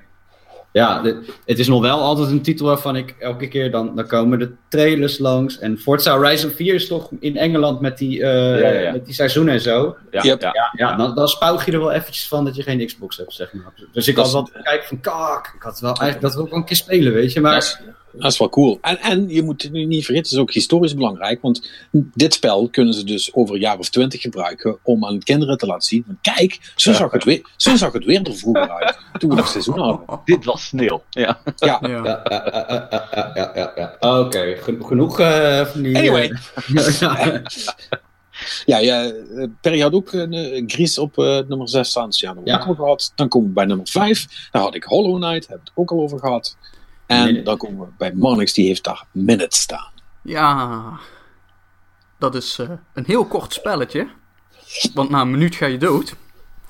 ja, de- het is nog wel altijd een titel waarvan ik elke keer dan, dan komen de trailers langs. En Forza Horizon 4 is toch in Engeland met die, eh, Ja, ja, ja. Met die seizoenen en zo. Ja, Yep. ja. Ja, ja dan, dan spuug je er wel eventjes van dat je geen Xbox hebt, zeg maar. Dus ik had wel kijken van, kak, ik had wel eigenlijk dat wil ik wel een keer spelen, weet je. Maar Dat is, wel cool. En, en je moet het nu niet vergeten, het is ook historisch belangrijk, want dit spel kunnen ze dus over een jaar of twintig gebruiken om aan kinderen te laten zien, van, kijk, zo zag het weer, zo zag het weer er vroeger uit, toen we nog seizoen hadden. *laughs* Dit was sneeuw. Ja. Ja, Ja. Ja, ja, ja, ja, ja, ja, ja, ja. Oké, gen- genoeg eh, van die... Anyway. eh, *laughs* ja. Ja, ja Perry had ook een eh, Gries op eh, nummer 6 staan. Dus ja, ook al gehad. Dan komen we bij nummer 5. Daar had ik Hollow Knight, heb ik het ook al over gehad. En dan komen we bij Monix, die heeft daar Minute staan. Ja, dat is eh, een heel kort spelletje. Want na een minuut ga je dood.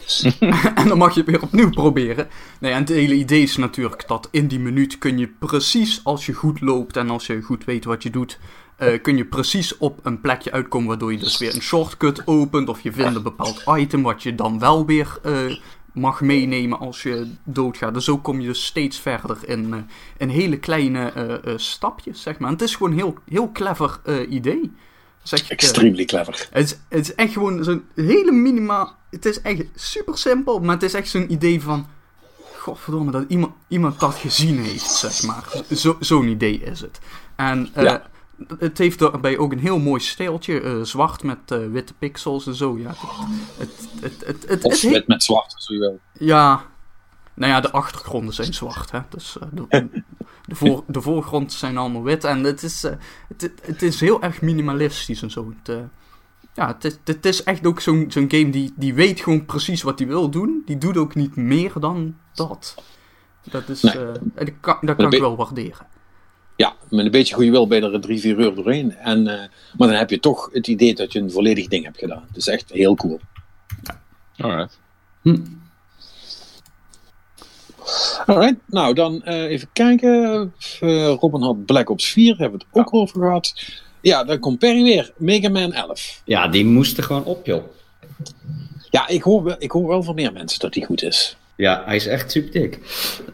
*laughs* en dan mag je het weer opnieuw proberen. Nee, en het hele idee is natuurlijk dat in die minuut kun je precies, als je goed loopt en als je goed weet wat je doet, eh, kun je precies op een plekje uitkomen waardoor je dus weer een shortcut opent. Of je vindt een bepaald item wat je dan wel weer eh, mag meenemen als je doodgaat. Dus zo kom je dus steeds verder in, eh, in hele kleine eh, eh, stapjes, zeg maar. En het is gewoon een heel, heel clever idee. Zeg, Extremely clever. het, is, het is echt gewoon zo'n hele minimaal. Het is echt super simpel, maar het is echt zo'n idee van. Godverdomme, dat iemand, iemand dat gezien heeft, zeg maar. Zo, zo'n idee is het. En Ja. Het heeft daarbij ook een heel mooi steeltje. eh, zwart met eh, witte pixels en zo. Ja, het, het, het, het, Of het- met, met zwart, als je wil. ja, nou ja, de achtergronden zijn zwart, hè. Dus eh, de, *laughs* de, voor, de voorgrond zijn allemaal wit. En het is, het, het- is heel erg minimalistisch en zo. Het, ja, het is, het is echt ook zo'n zo'n game die, die weet gewoon precies wat hij wil doen. Die doet ook niet meer dan dat. Dat is, Nee. dat kan, dat kan ik wel waarderen. Ja, met een beetje goede wil ben je er drie, vier uur doorheen. En, eh, maar dan heb je toch het idee dat je een volledig ding hebt gedaan. Is echt heel cool. Alright. Alright, nou dan eh, even kijken. Eh, Robin had Black Ops 4, hebben we het ook over gehad. Ja, dan komt Perry weer. Mega Man 11. ja, die moest er gewoon op, joh. Ja, ik hoor, wel, ik hoor wel van meer mensen dat die goed is. Ja, hij is echt super dik.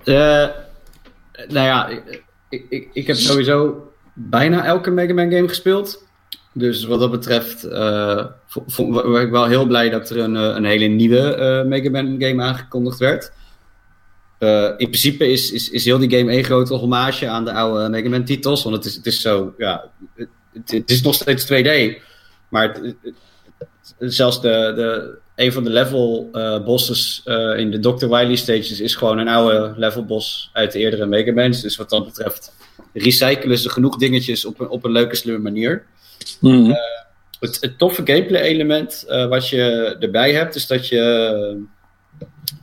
Eh, nou ja, ik, ik, ik, heb sowieso bijna elke Mega Man game gespeeld. Dus wat dat betreft eh, vo- vo- was ik wel heel blij dat er een, eh, een hele nieuwe eh Mega Man game aangekondigd werd. Eh, in principe is, is, is heel die game één grote hommage aan de oude Mega Man titels. Want het is, het is zo, ja, het, het- is nog steeds 2D. Maar zelfs de, de, een van de level eh, bosses eh, in de Dr. Wily stages is gewoon een oude level boss uit de eerdere Mega Man's. Dus wat dat betreft recyclen ze genoeg dingetjes op een, op een leuke, slimme manier. Mhm. Het, het toffe gameplay element eh, wat je erbij hebt, is dat je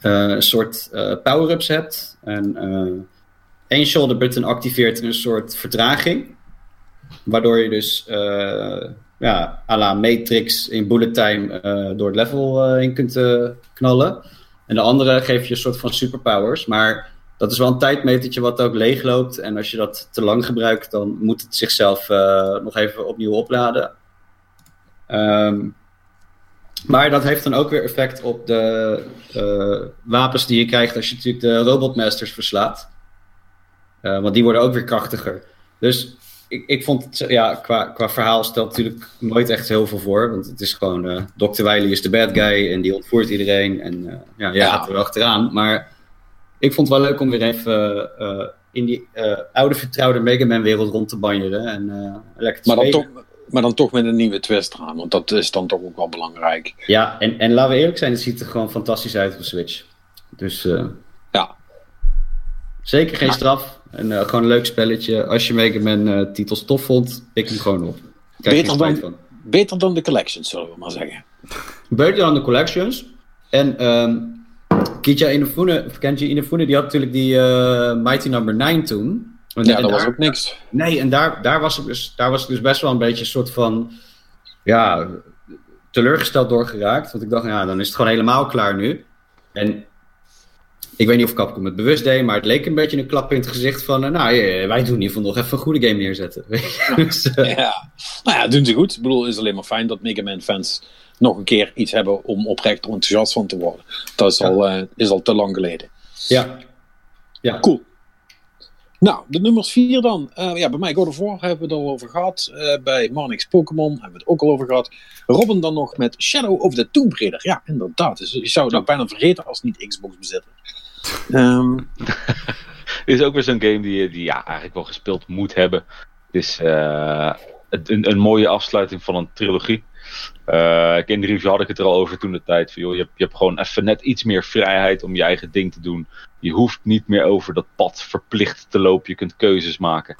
eh, een soort eh, power-ups hebt. En eh één shoulder button activeert een soort vertraging. Waardoor je dus eh ja, à la Matrix in bullet time eh, door het level eh, in kunt eh, knallen. En de andere geeft je een soort van superpowers. Maar dat is wel een tijdmetertje wat ook leegloopt. En als je dat te lang gebruikt, dan moet het zichzelf nog even opnieuw opladen. Ehm, maar dat heeft dan ook weer effect op de wapens die je krijgt als je natuurlijk de robotmasters verslaat. Want die worden ook weer krachtiger. Dus ik, ik vond het, ja, qua, qua verhaal stelt natuurlijk nooit echt heel veel voor. Want het is gewoon, eh Dr. Wily is de bad guy en die ontvoert iedereen. En eh, ja, jij Ja. gaat er achteraan. Maar ik vond het wel leuk om weer even eh, in die oude vertrouwde Mega Man wereld rond te banjeren. En lekker te Maar, dan toch, maar dan toch met een nieuwe twist eraan, want dat is dan toch ook wel belangrijk. Ja, en, en laten we eerlijk zijn, het ziet er gewoon fantastisch uit op Switch. Dus Ja, zeker geen straf. En eh, gewoon een leuk spelletje. Als je Mega Man eh, titels tof vond, pik hem gewoon op. Krijg Beter dan- van. beter dan de collection, zullen we maar zeggen. Beter dan de collections. En ehm Kitja Inafune, of Kenji Inafune, die had natuurlijk die eh, Mighty Number 9 toen. En- Ja, en dat was daar- ook niks. Nee, en daar, daar, was ik dus, daar was ik dus best wel een beetje een soort van. Ja, teleurgesteld door geraakt. Want ik dacht, ja, dan is het gewoon helemaal klaar nu. En ik weet niet of Capcom het bewust deed, maar het leek een beetje een klap in het gezicht van. eh, nou, eh, wij doen in ieder geval nog even een goede game neerzetten. *laughs* dus, eh, Ja. Nou ja, doen ze goed. Ik bedoel, het is alleen maar fijn dat Mega Man fans nog een keer iets hebben om oprecht enthousiast van te worden. Dat is, Ja. al, is al te lang geleden. ja. ja. Cool. Nou, de nummers 4 dan. Ja, bij mij God of War hebben we het al over gehad. Eh, bij Marnix Pokémon hebben we het ook al over gehad. Robin dan nog met Shadow of the Tomb Raider. Ja, inderdaad. Dus je zou het ook bijna vergeten als niet Xbox bezitter. Dit *laughs* is ook weer zo'n game die, je- ja, eigenlijk wel gespeeld moet hebben. Het is eh, een, een mooie afsluiting van een trilogie. In de review had ik het er al over toen de tijd. Van, joh, je, hebt, je hebt gewoon even net iets meer vrijheid om je eigen ding te doen. Je hoeft niet meer over dat pad verplicht te lopen. Je kunt keuzes maken.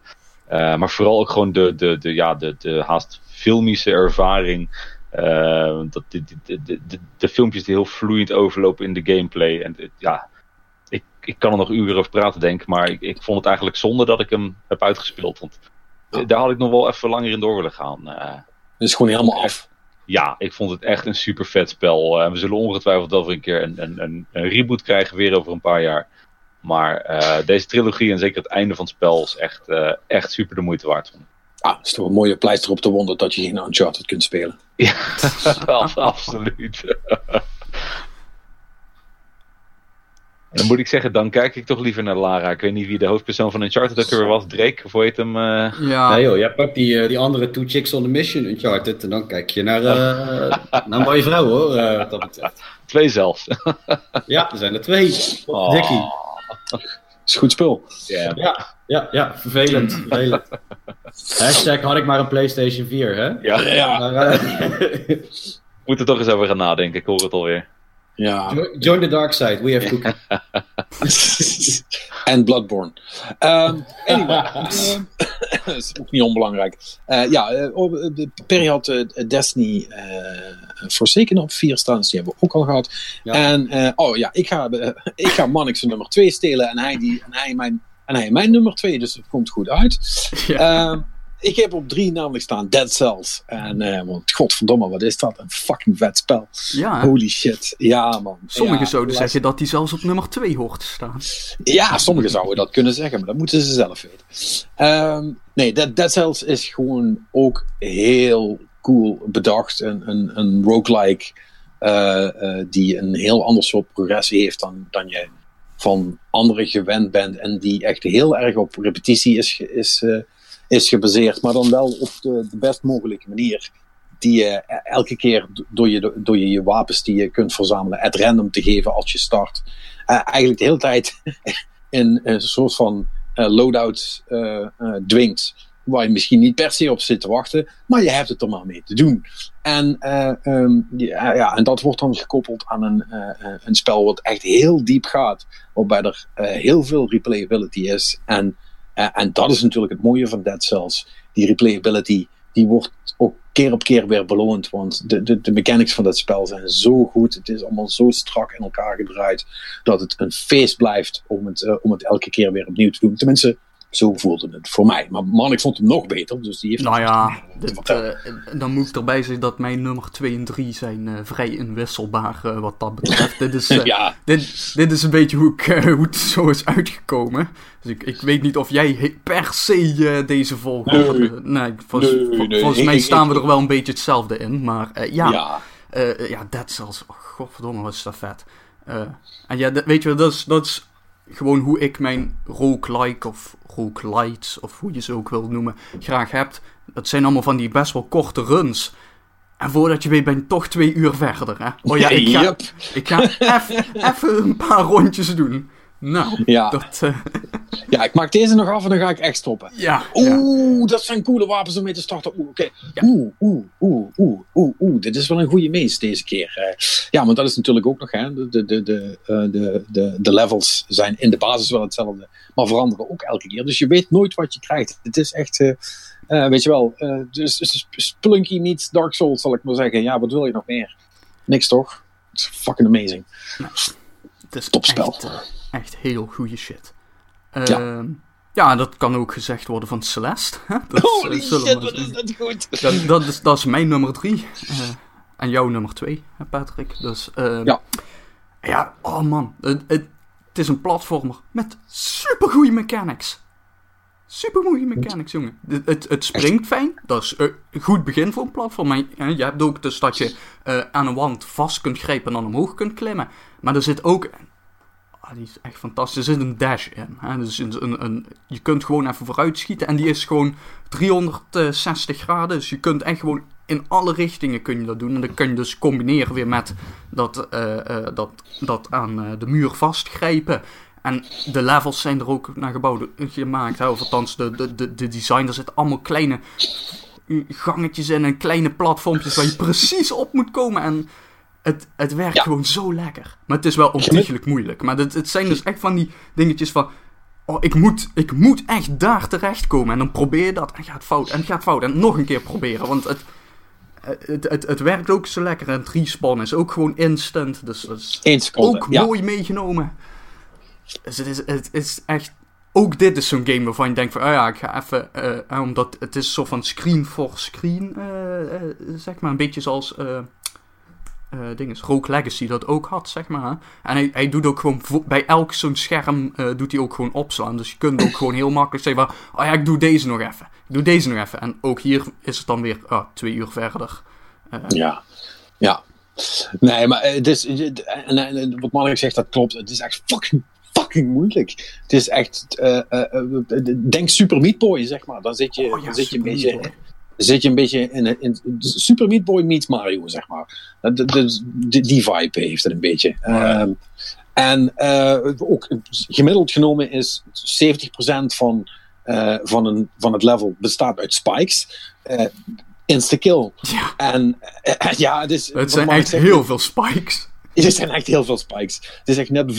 Eh, maar vooral ook gewoon de, de, de, ja, de, de haast filmische ervaring. Eh, dat, de, de, de, de, filmpjes die heel vloeiend overlopen in de gameplay. En ja, ik, kan er nog uren over praten, denk ik. Maar ik, ik vond het eigenlijk zonde dat ik hem heb uitgespeeld. Want Ja. daar had ik nog wel even langer in door willen gaan. Eh, het is gewoon helemaal af. ja, ik vond het echt een super vet spel. Eh, we zullen ongetwijfeld over een keer een, een, een, een reboot krijgen, weer over een paar jaar. Maar eh, deze trilogie en zeker het einde van het spel is echt, eh, echt super de moeite waard. Ah, het is toch een mooie pleister op de wonder dat je geen Uncharted kunt spelen. Ja, *laughs* absoluut. *laughs* Dan moet ik zeggen, dan kijk ik toch liever naar Lara. Ik weet niet wie de hoofdpersoon van Uncharted ook weer was. Drake, of hoe heet hem? eh? Ja, Nee joh, jij pakt die, eh, die andere Two Chicks on the Mission Uncharted en dan kijk je naar, eh *laughs* naar een mooie vrouw hoor, eh, wat dat betreft. Twee zelfs. *laughs* Ja, er zijn er twee. Oh. Dikkie. is goed spul. Ja. Ja, ja, ja, vervelend. vervelend. *laughs* Hashtag had ik maar een PlayStation 4, hè? Ja, Ja. Maar, eh, moet er toch eens over gaan nadenken. Ik hoor het alweer. Ja. jo- join the dark side, we have cookie. en *laughs* *laughs* Bloodborne. Ehm anyway, ehm, *laughs* dat is ook niet onbelangrijk. Eh, ja, de- Perry had Destiny eh Forsaken op 4 staan, dus die hebben we ook al gehad. Ja. En, eh, oh ja, ik ga, ik ga Mannix nummer 2 stelen en hij, die, en, hij mijn, en hij mijn nummer 2, dus het komt goed uit. Ja. Ik heb op 3 namelijk staan Dead Cells. En, eh, want godverdomme, wat is dat? Een fucking vet spel. ja. Holy shit. Ja, man. Sommigen Ja, zouden zeggen dat hij zelfs op nummer 2 hoort te staan. Ja, sommigen zouden dat kunnen zeggen, maar dat moeten ze zelf weten. Ehm, nee, Dead, Dead Cells is gewoon ook heel cool bedacht. Een, een, een roguelike eh, eh, die een heel ander soort progressie heeft dan, dan je van anderen gewend bent. En die echt heel erg op repetitie is, is, is gebaseerd. Maar dan wel op de, de best mogelijke manier. Die je elke keer door je, door je, je wapens die je kunt verzamelen at random te geven als je start. Eh, eigenlijk de hele tijd *laughs* in een soort van eh, loadout eh, eh, dwingt. waar je misschien niet per se op zit te wachten, maar je hebt het er maar mee te doen. En, eh, ehm, ja, ja, en dat wordt dan gekoppeld aan een, eh, een spel wat echt heel diep gaat, waarbij er eh, heel veel replayability is. En, en dat is natuurlijk het mooie van Dead Cells. Die replayability die wordt ook keer op keer weer beloond. Want de, de, de mechanics van dat spel zijn zo goed. Het is allemaal zo strak in elkaar gedraaid. Dat het een feest blijft om het, om het elke keer weer opnieuw te doen. Tenminste, zo voelde het voor mij. Maar man, ik vond hem nog beter. Dus die heeft nou ja, *laughs* dit, uh, dan moet ik erbij zeggen dat mijn nummer 2 en 3 zijn uh, vrij inwisselbaar uh, wat dat betreft. dit, is, *laughs* ja. dit, dit is een beetje hoe, ik, hoe het zo is uitgekomen. Dus ik, ik weet niet of jij per se deze volgorde... Nee, nee, volgens, nee, nee. volgens mij staan we er wel een beetje hetzelfde in. Maar ja, ja. ja, Dead Cells, oh, godverdomme, wat is dat vet. en ja, weet je, dat is, dat is gewoon hoe ik mijn roguelike of roguelites, of hoe je ze ook wil noemen, graag hebt. Dat zijn allemaal van die best wel korte runs. En voordat je weet ben je toch twee uur verder. Hè? Oh ja, ik ga, ik ga *laughs* even een paar rondjes doen. Nou, ja. dat... Uh... Ja, ik maak deze nog af en dan ga ik echt stoppen. Ja. Oeh, dat zijn coole wapens om mee te starten. Oeh, oké. Ja. Oeh, oeh, oeh, oeh, oeh, oeh. Dit is wel een goede mees deze keer. Uh, ja, want dat is natuurlijk ook nog, hè. De, de, de, de, de, de, de levels zijn in de basis wel hetzelfde, maar veranderen ook elke keer. Dus je weet nooit wat je krijgt. Het is echt... Uh, uh, weet je wel, uh, dus, dus Splunky meets Dark Souls, zal ik maar zeggen. Ja, wat wil je nog meer? Niks toch? Is fucking amazing. Nou, het is Topspel. Echt, echt heel goede shit. Uh, ja. Ehm, ja, dat kan ook gezegd worden van Celeste. Dat, Holy uh, shit, wat is dat goed. Dat, dat, is, dat is mijn nummer drie. Uh, en jouw nummer twee, Patrick. Dus, uh, ja. Ja, oh man. Het, het, het is een platformer met supergoeie mechanics. Super goede mechanics, jongen. Het, het, het, springt fijn. Dat is een goed begin voor een platform. Maar je hebt ook dus dat je aan een wand vast kunt grijpen en dan omhoog kunt klimmen. Maar er zit ook die is echt fantastisch. Er zit een dash in. Hè? Dus een, een, je kunt gewoon even vooruit schieten. En die is gewoon 360 graden. Dus je kunt echt gewoon in alle richtingen kun je dat doen. En dan kun je dus combineren weer met dat, uh, uh, dat, dat aan uh, de muur vastgrijpen. En de levels zijn er ook naar gebouwd gemaakt. Hè? Of althans, de, de, de, de design. Er zitten allemaal kleine gangetjes in en kleine platformpjes waar je precies op moet komen. En het, het werkt gewoon zo lekker. Maar het is wel ontiegelijk moeilijk. Maar het, het zijn dus echt van die dingetjes van... Oh, ik moet, ik moet echt daar terechtkomen. En dan probeer je dat en gaat fout. En gaat fout. En nog een keer proberen. Want het, het, het, het werkt ook zo lekker. En respawn is ook gewoon instant. Dus dat is ook mooi meegenomen. Dus het is, het is echt... Ook dit is zo'n game waarvan je denkt van... Oh ja, ik ga even... Uh, omdat het is zo van screen for screen. Uh, uh, zeg maar een beetje zoals uh, ding is, Rogue Legacy dat ook had, zeg maar. En hij, hij doet ook gewoon, bij elk zo'n scherm uh, doet hij ook gewoon opslaan. Dus je kunt ook gewoon heel makkelijk zeggen van, oh ja, ik doe deze nog even. Ik doe deze nog even. En ook hier is het dan weer oh, twee uur verder. Uh, ja, ja. Nee, maar het is, en, en wat Mark zegt, dat klopt. Het is echt fucking fucking moeilijk. Het is echt, uh, uh, denk Super Meat Boy, zeg maar. Dan zit je, oh, ja, dan zit je een beetje zit je een beetje in, in Super Meat Boy meets Mario, zeg maar. De, de, die vibe heeft het een beetje. Um, en uh, ook gemiddeld genomen is 70% van, uh, van, een, van het level bestaat uit spikes. Uh, insta-kill. Ja. En ja, het, is, het zijn echt heel veel spikes. *laughs* Er zijn echt heel veel spikes. Het is echt net.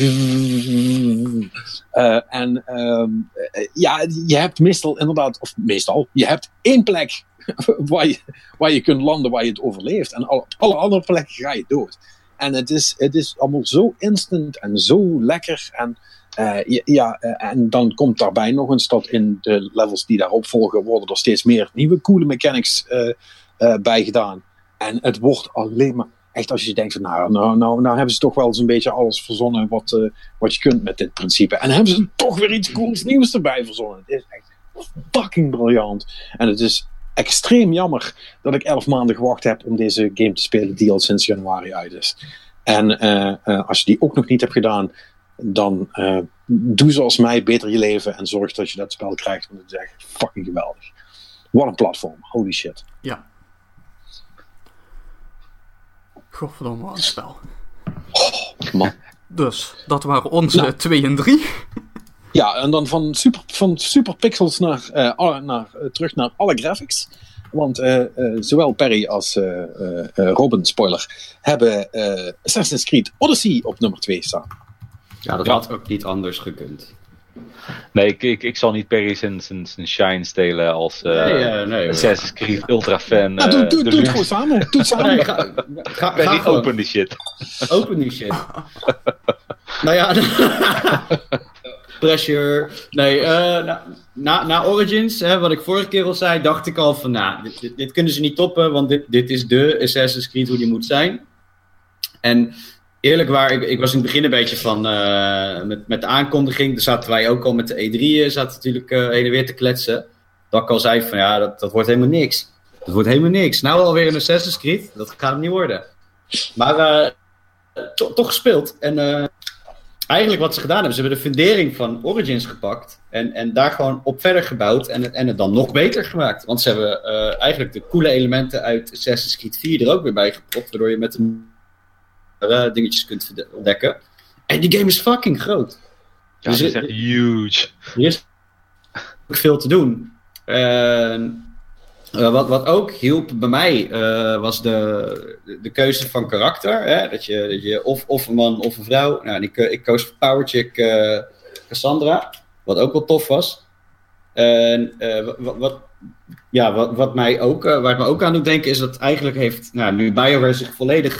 Uh, en um, ja, je hebt meestal inderdaad, of meestal, je hebt één plek *laughs* waar, je, waar je kunt landen, waar je het overleeft. En op alle andere plekken ga je dood. En het is, het is allemaal zo instant en zo lekker. En, uh, ja, uh, en dan komt daarbij nog eens dat in de levels die daarop volgen, worden er steeds meer nieuwe coole mechanics uh, bij gedaan. En het wordt alleen maar echt als je denkt van nou, nou, nou, nou hebben ze toch wel eens een beetje alles verzonnen wat, wat je kunt met dit principe. En hebben ze toch weer iets cools nieuws erbij verzonnen. Het is echt fucking briljant. En het is extreem jammer dat ik elf maanden gewacht heb om deze game te spelen, die al sinds januari uit is. En uh, uh, als je die ook nog niet hebt gedaan, dan uh, doe zoals mij, beter je leven en zorg dat je dat spel krijgt. Want het is echt fucking geweldig. Wat een platform, holy shit. Ja. Godverdomme, wat een spel. Oh, man. Dus, dat waren onze 2 en 3. Ja, en dan van super, van super pixels naar, eh, alle- naar, eh, terug naar alle graphics. Want eh, eh, zowel Perry als eh, eh, eh, Robin, spoiler, hebben eh, Assassin's Creed Odyssey op nummer 2 staan. Ja, dat Ja. had ook niet anders gekund. Nee, ik, ik, ik zal niet Perry zijn, zijn, zijn shine stelen als eh nee. Assassin's Creed Ultra fan. Nou, doe, eh, doe, doe het gewoon samen. Doe het samen. Nee, ga, Perry, open die shit. Open die shit. *laughs* nou ja. *laughs* Pressure. Nee, eh, na, na, Origins, wat ik vorige keer al zei, dacht ik al van, nou, dit, dit, kunnen ze niet toppen, want dit, dit is de Assassin's Creed hoe die moet zijn. En eerlijk waar, ik, ik was in het begin een beetje van, eh, met, met de aankondiging, daar zaten wij ook al met de E3, eh, zaten natuurlijk eh, heen en weer te kletsen. Dat ik al zei van, ja, dat, dat wordt helemaal niks. Dat wordt helemaal niks. Nou alweer een Assassin's Creed, dat gaat niet worden. Maar to- toch gespeeld. En eigenlijk wat ze gedaan hebben, ze hebben de fundering van Origins gepakt. En, en daar gewoon op verder gebouwd. En, het- en het dan nog beter gemaakt. Want ze hebben eh, eigenlijk de coole elementen uit Assassin's Creed 4 er ook weer bij gepropt. Waardoor je met een eh, dingetjes kunt ontdekken. En die game is fucking groot. Ja, Dus dat is het- echt huge. Er is ook veel te doen. En, eh, wat, wat ook hielp bij mij eh, was de, de keuze van karakter. Hè? Dat, je, dat je of, of een man of een vrouw. Nou, ik, eh, ik koos voor Powerchick eh, Cassandra. Wat ook wel tof was. En wat, wat, ja, wat, wat mij ook, waar het me ook aan doet denken is dat eigenlijk heeft, nou, nu BioWare zich volledig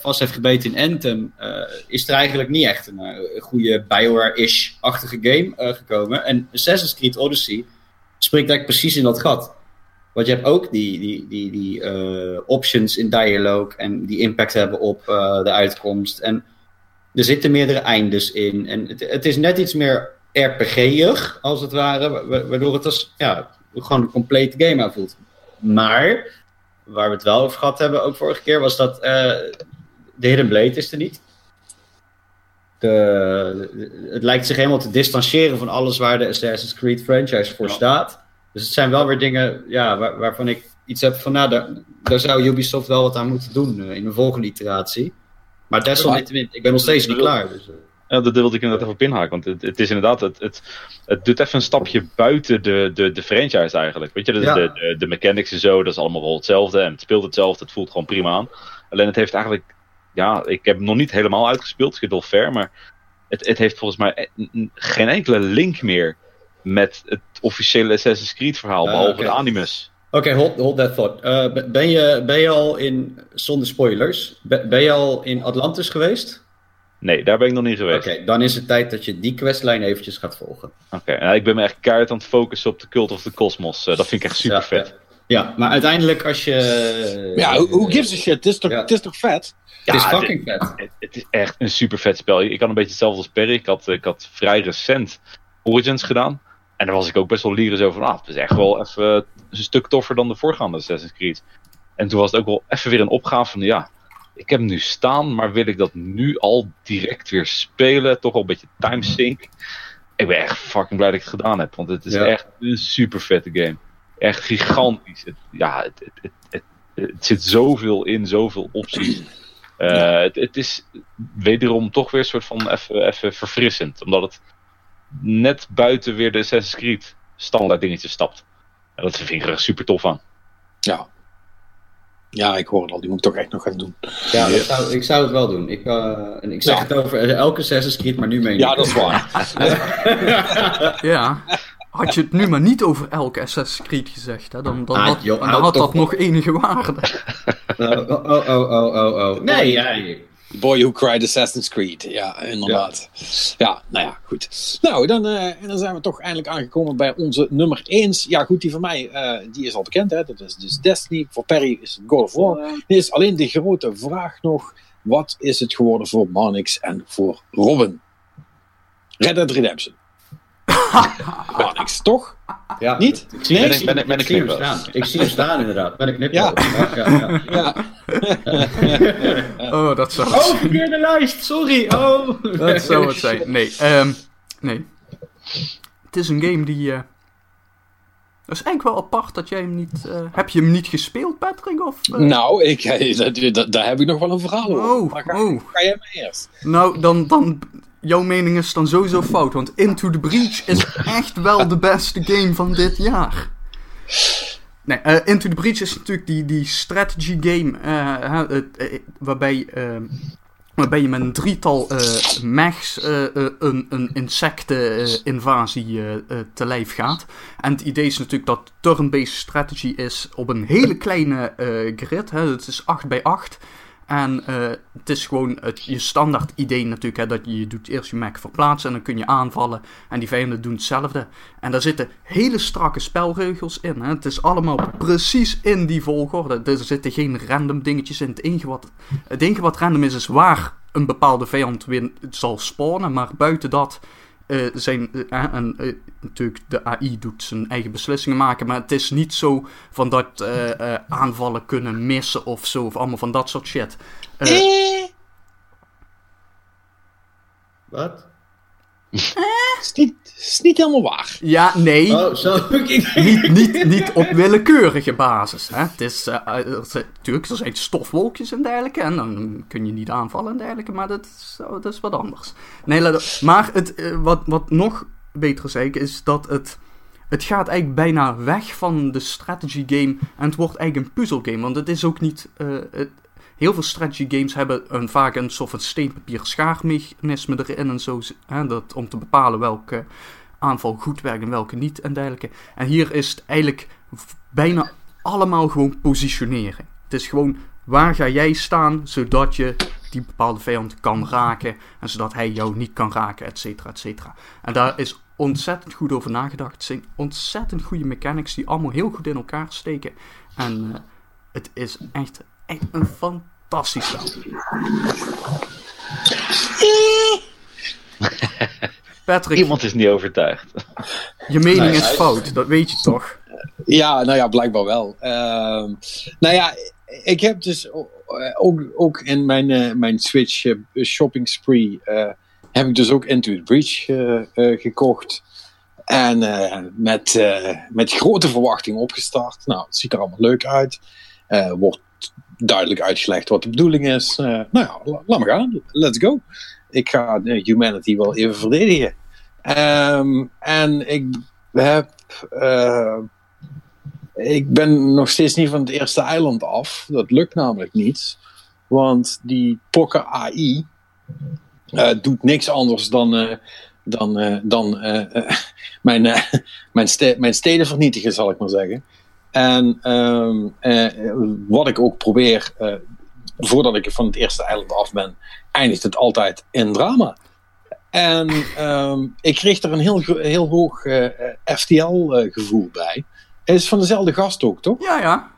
vast heeft gebeten in Anthem, is er eigenlijk niet echt een, een goede BioWare-ish-achtige game gekomen. En Assassin's Creed Odyssey springt eigenlijk precies in dat gat. Want je hebt ook die, die, die, die eh, options in dialoog en die impact hebben op eh, de uitkomst. En er zitten meerdere eindes in. En het, het is net iets meer RPG-ig, als het ware, wa- wa- waardoor het als ja, gewoon een complete game aanvoelt. Maar, waar we het wel over gehad hebben, ook vorige keer, was dat eh, de Hidden Blade is er niet. De, de- het lijkt zich helemaal te distancieren van alles waar de Assassin's Creed franchise voor Ja. staat. Dus het zijn wel weer dingen ja, waar- waarvan ik iets heb van, nou, daar, daar zou Ubisoft wel wat aan moeten doen eh, in een volgende iteratie. Maar desalniettemin, ik ben nog steeds niet klaar. Dus, eh. Ja, dat wilde ik inderdaad even op inhaken. Want het, het is inderdaad, het, het, het doet even een stapje buiten de, de, de franchise eigenlijk. Weet je, de, Ja. de, de, de mechanics en zo, dat is allemaal wel hetzelfde. En het speelt hetzelfde, het voelt gewoon prima aan. Alleen het heeft eigenlijk, ja, ik heb hem nog niet helemaal uitgespeeld, het is wel fair. Maar het, het heeft volgens mij e- n- geen enkele link meer met het officiële Assassin's Creed verhaal, Ah, behalve oké. de animus. Oké, hold, hold that thought. Eh, ben- je, ben je al in, zonder spoilers, ben, ben je al in Atlantis geweest? Nee, daar ben ik nog niet Oké, geweest. dan is het tijd dat je die questlijn eventjes gaat volgen. Oké, nou, ik ben me echt keihard aan het focussen op de Cult of the Cosmos. Eh, dat vind ik echt super Ja, vet. Ja, ja, maar uiteindelijk als je... Ja, who, gives a shit? Het is toch, Ja. het is toch vet? Het is Ja, fucking vet. Het, het is echt een super vet spel. Ik had een beetje hetzelfde als Perry. Ik had, ik had vrij recent Origins gedaan. En daar was ik ook best wel lyrisch over. Ah, het is echt wel even een stuk toffer dan de voorgaande Assassin's Creed. En toen was het ook wel even weer een opgave van ja, ik heb hem nu staan, maar wil ik dat nu al direct weer spelen? Toch wel een beetje timesync. Ik ben echt fucking blij dat ik het gedaan heb. Want het is Ja. echt een super vette game. Echt gigantisch. Het, ja, het, het, het, het, zit zoveel in, zoveel opties. Eh, het, het is wederom toch weer een soort van even, even verfrissend. Omdat het net buiten weer de Assassin's Creed standaard dingetjes stapt. En dat vind ik er super tof aan. Ja. Ja, ik hoor het al. Die moet ik toch echt nog gaan doen. Ja, ik zou, ik zou het wel doen. Ik, eh, en ik zeg Ja. het over elke Assassin's Creed, maar nu meen ik Ja, dat is waar. *laughs* Ja. Had je het nu maar niet over elke Assassin's Creed gezegd, hè? Dan, dan Ah, had, joh, dan had dat nog enige waarde. *laughs* Oh, oh, oh, oh, oh, oh. Nee, ja. Boy Who Cried Assassin's Creed. Ja, inderdaad. Ja, nou ja, goed. Nou, dan, eh, en dan zijn we toch eindelijk aangekomen bij onze nummer 1. Ja, goed, die van mij, eh, die is al bekend. Hè? Dat is dus Destiny. Voor Perry is het God of War. Er is alleen de grote vraag nog. Wat is het geworden voor Marnix en voor Robin? Red Dead Redemption. *laughs* Marnix, toch? ja. Niet? Ik zie, Nee? ik Met een- met ik een zie hem staan. Ik zie hem staan inderdaad. Met een knip. Ja. ja, ja. *laughs* Ja. Oh, dat zou het Oh, zijn. verkeerde lijst. Sorry. Oh. Dat zou het zijn. Nee, ehm, nee. Het is een game die... eh dat is eigenlijk wel apart dat jij hem niet... eh, heb je hem niet gespeeld, Patrick? Of, eh? Nou, ik, *laughs* dat, dat- daar heb ik nog wel een verhaal over. Oh, Maar ga, oh. ga jij maar eerst. Nou, dan, dan... jouw mening is dan sowieso fout. Want Into the Breach is *laughs* echt wel de beste game van dit jaar. Nee, eh, Into the Breach is natuurlijk die, die strategy game eh, eh, waarbij, eh, waarbij je met een drietal eh mechs eh, eh, een, een insecteninvasie te lijf gaat. En het idee is natuurlijk dat turn-based strategy is op een hele kleine grid. Hè, het is 8 bij 8. En eh, het is gewoon het, je standaard idee natuurlijk, hè, dat je, je doet eerst je mech verplaatsen en dan kun je aanvallen. En die vijanden doen hetzelfde. En daar zitten hele strakke spelregels in. Hè. Het is allemaal precies in die volgorde. Er zitten geen random dingetjes in. Het enige wat, het wat random is, is waar een bepaalde vijand win, zal spawnen. Maar buiten dat eh, zijn, eh, en, eh, natuurlijk de AI doet zijn eigen beslissingen maken, maar het is niet zo van dat eh, eh, aanvallen kunnen missen of zo, of allemaal van dat soort shit. Wat? Is, niet, is niet helemaal waar. ja, nee, Oh, zo. *laughs* Niet, niet, niet op willekeurige basis. Hè. Het is, eh, eh, er zijn- natuurlijk, er zijn stofwolkjes en dergelijke, en dan kun je niet aanvallen en dergelijke, maar dat is, oh, dat is wat anders. Nee, maar het, eh, wat, wat nog beter is eigenlijk, is dat het... Het gaat eigenlijk bijna weg van de strategy game en het wordt eigenlijk een puzzelgame. Want het is ook niet. eh, het- heel veel strategy games hebben een, vaak een soort van steenpapier schaarmechanisme erin en zo. Hè, dat, om te bepalen welke aanval goed werkt en welke niet en dergelijke. En hier is het eigenlijk bijna allemaal gewoon positionering. Het is gewoon waar ga jij staan zodat je die bepaalde vijand kan raken en zodat hij jou niet kan raken, et cetera, et cetera. En daar is ontzettend goed over nagedacht. Het zijn ontzettend goede mechanics die allemaal heel goed in elkaar steken. En eh, het is echt, echt een fantastisch spel. *laughs* Patrick, Iemand is niet overtuigd. je mening is fout, dat weet je toch? Ja, nou ja, blijkbaar wel. Ehm, nou ja, ik heb dus o- ook, ook in mijn, eh, mijn Switch eh, shopping spree eh, heb ik dus ook Into the Breach eh, eh, gekocht. En eh, met, eh, met grote verwachting opgestart. Nou, het ziet er allemaal leuk uit. Eh, wordt duidelijk uitgelegd wat de bedoeling is. Eh, nou ja, la- laat maar gaan. Let's go. Ik ga eh, Humanity wel even verdedigen. Ehm, en ik heb eh, ik ben nog steeds niet van het eerste eiland af. Dat lukt namelijk niet. Want die pokken AI doet niks anders dan, dan, dan *laughs* mijn, *laughs* mijn, mijn steden vernietigen, zal ik maar zeggen. En ehm, eh, wat ik ook probeer, eh, voordat ik van het eerste eiland af ben, eindigt het altijd in drama. En ehm, ik kreeg er een heel, heel hoog FTL-gevoel bij. Het is van dezelfde gast ook, toch? Ja, ja.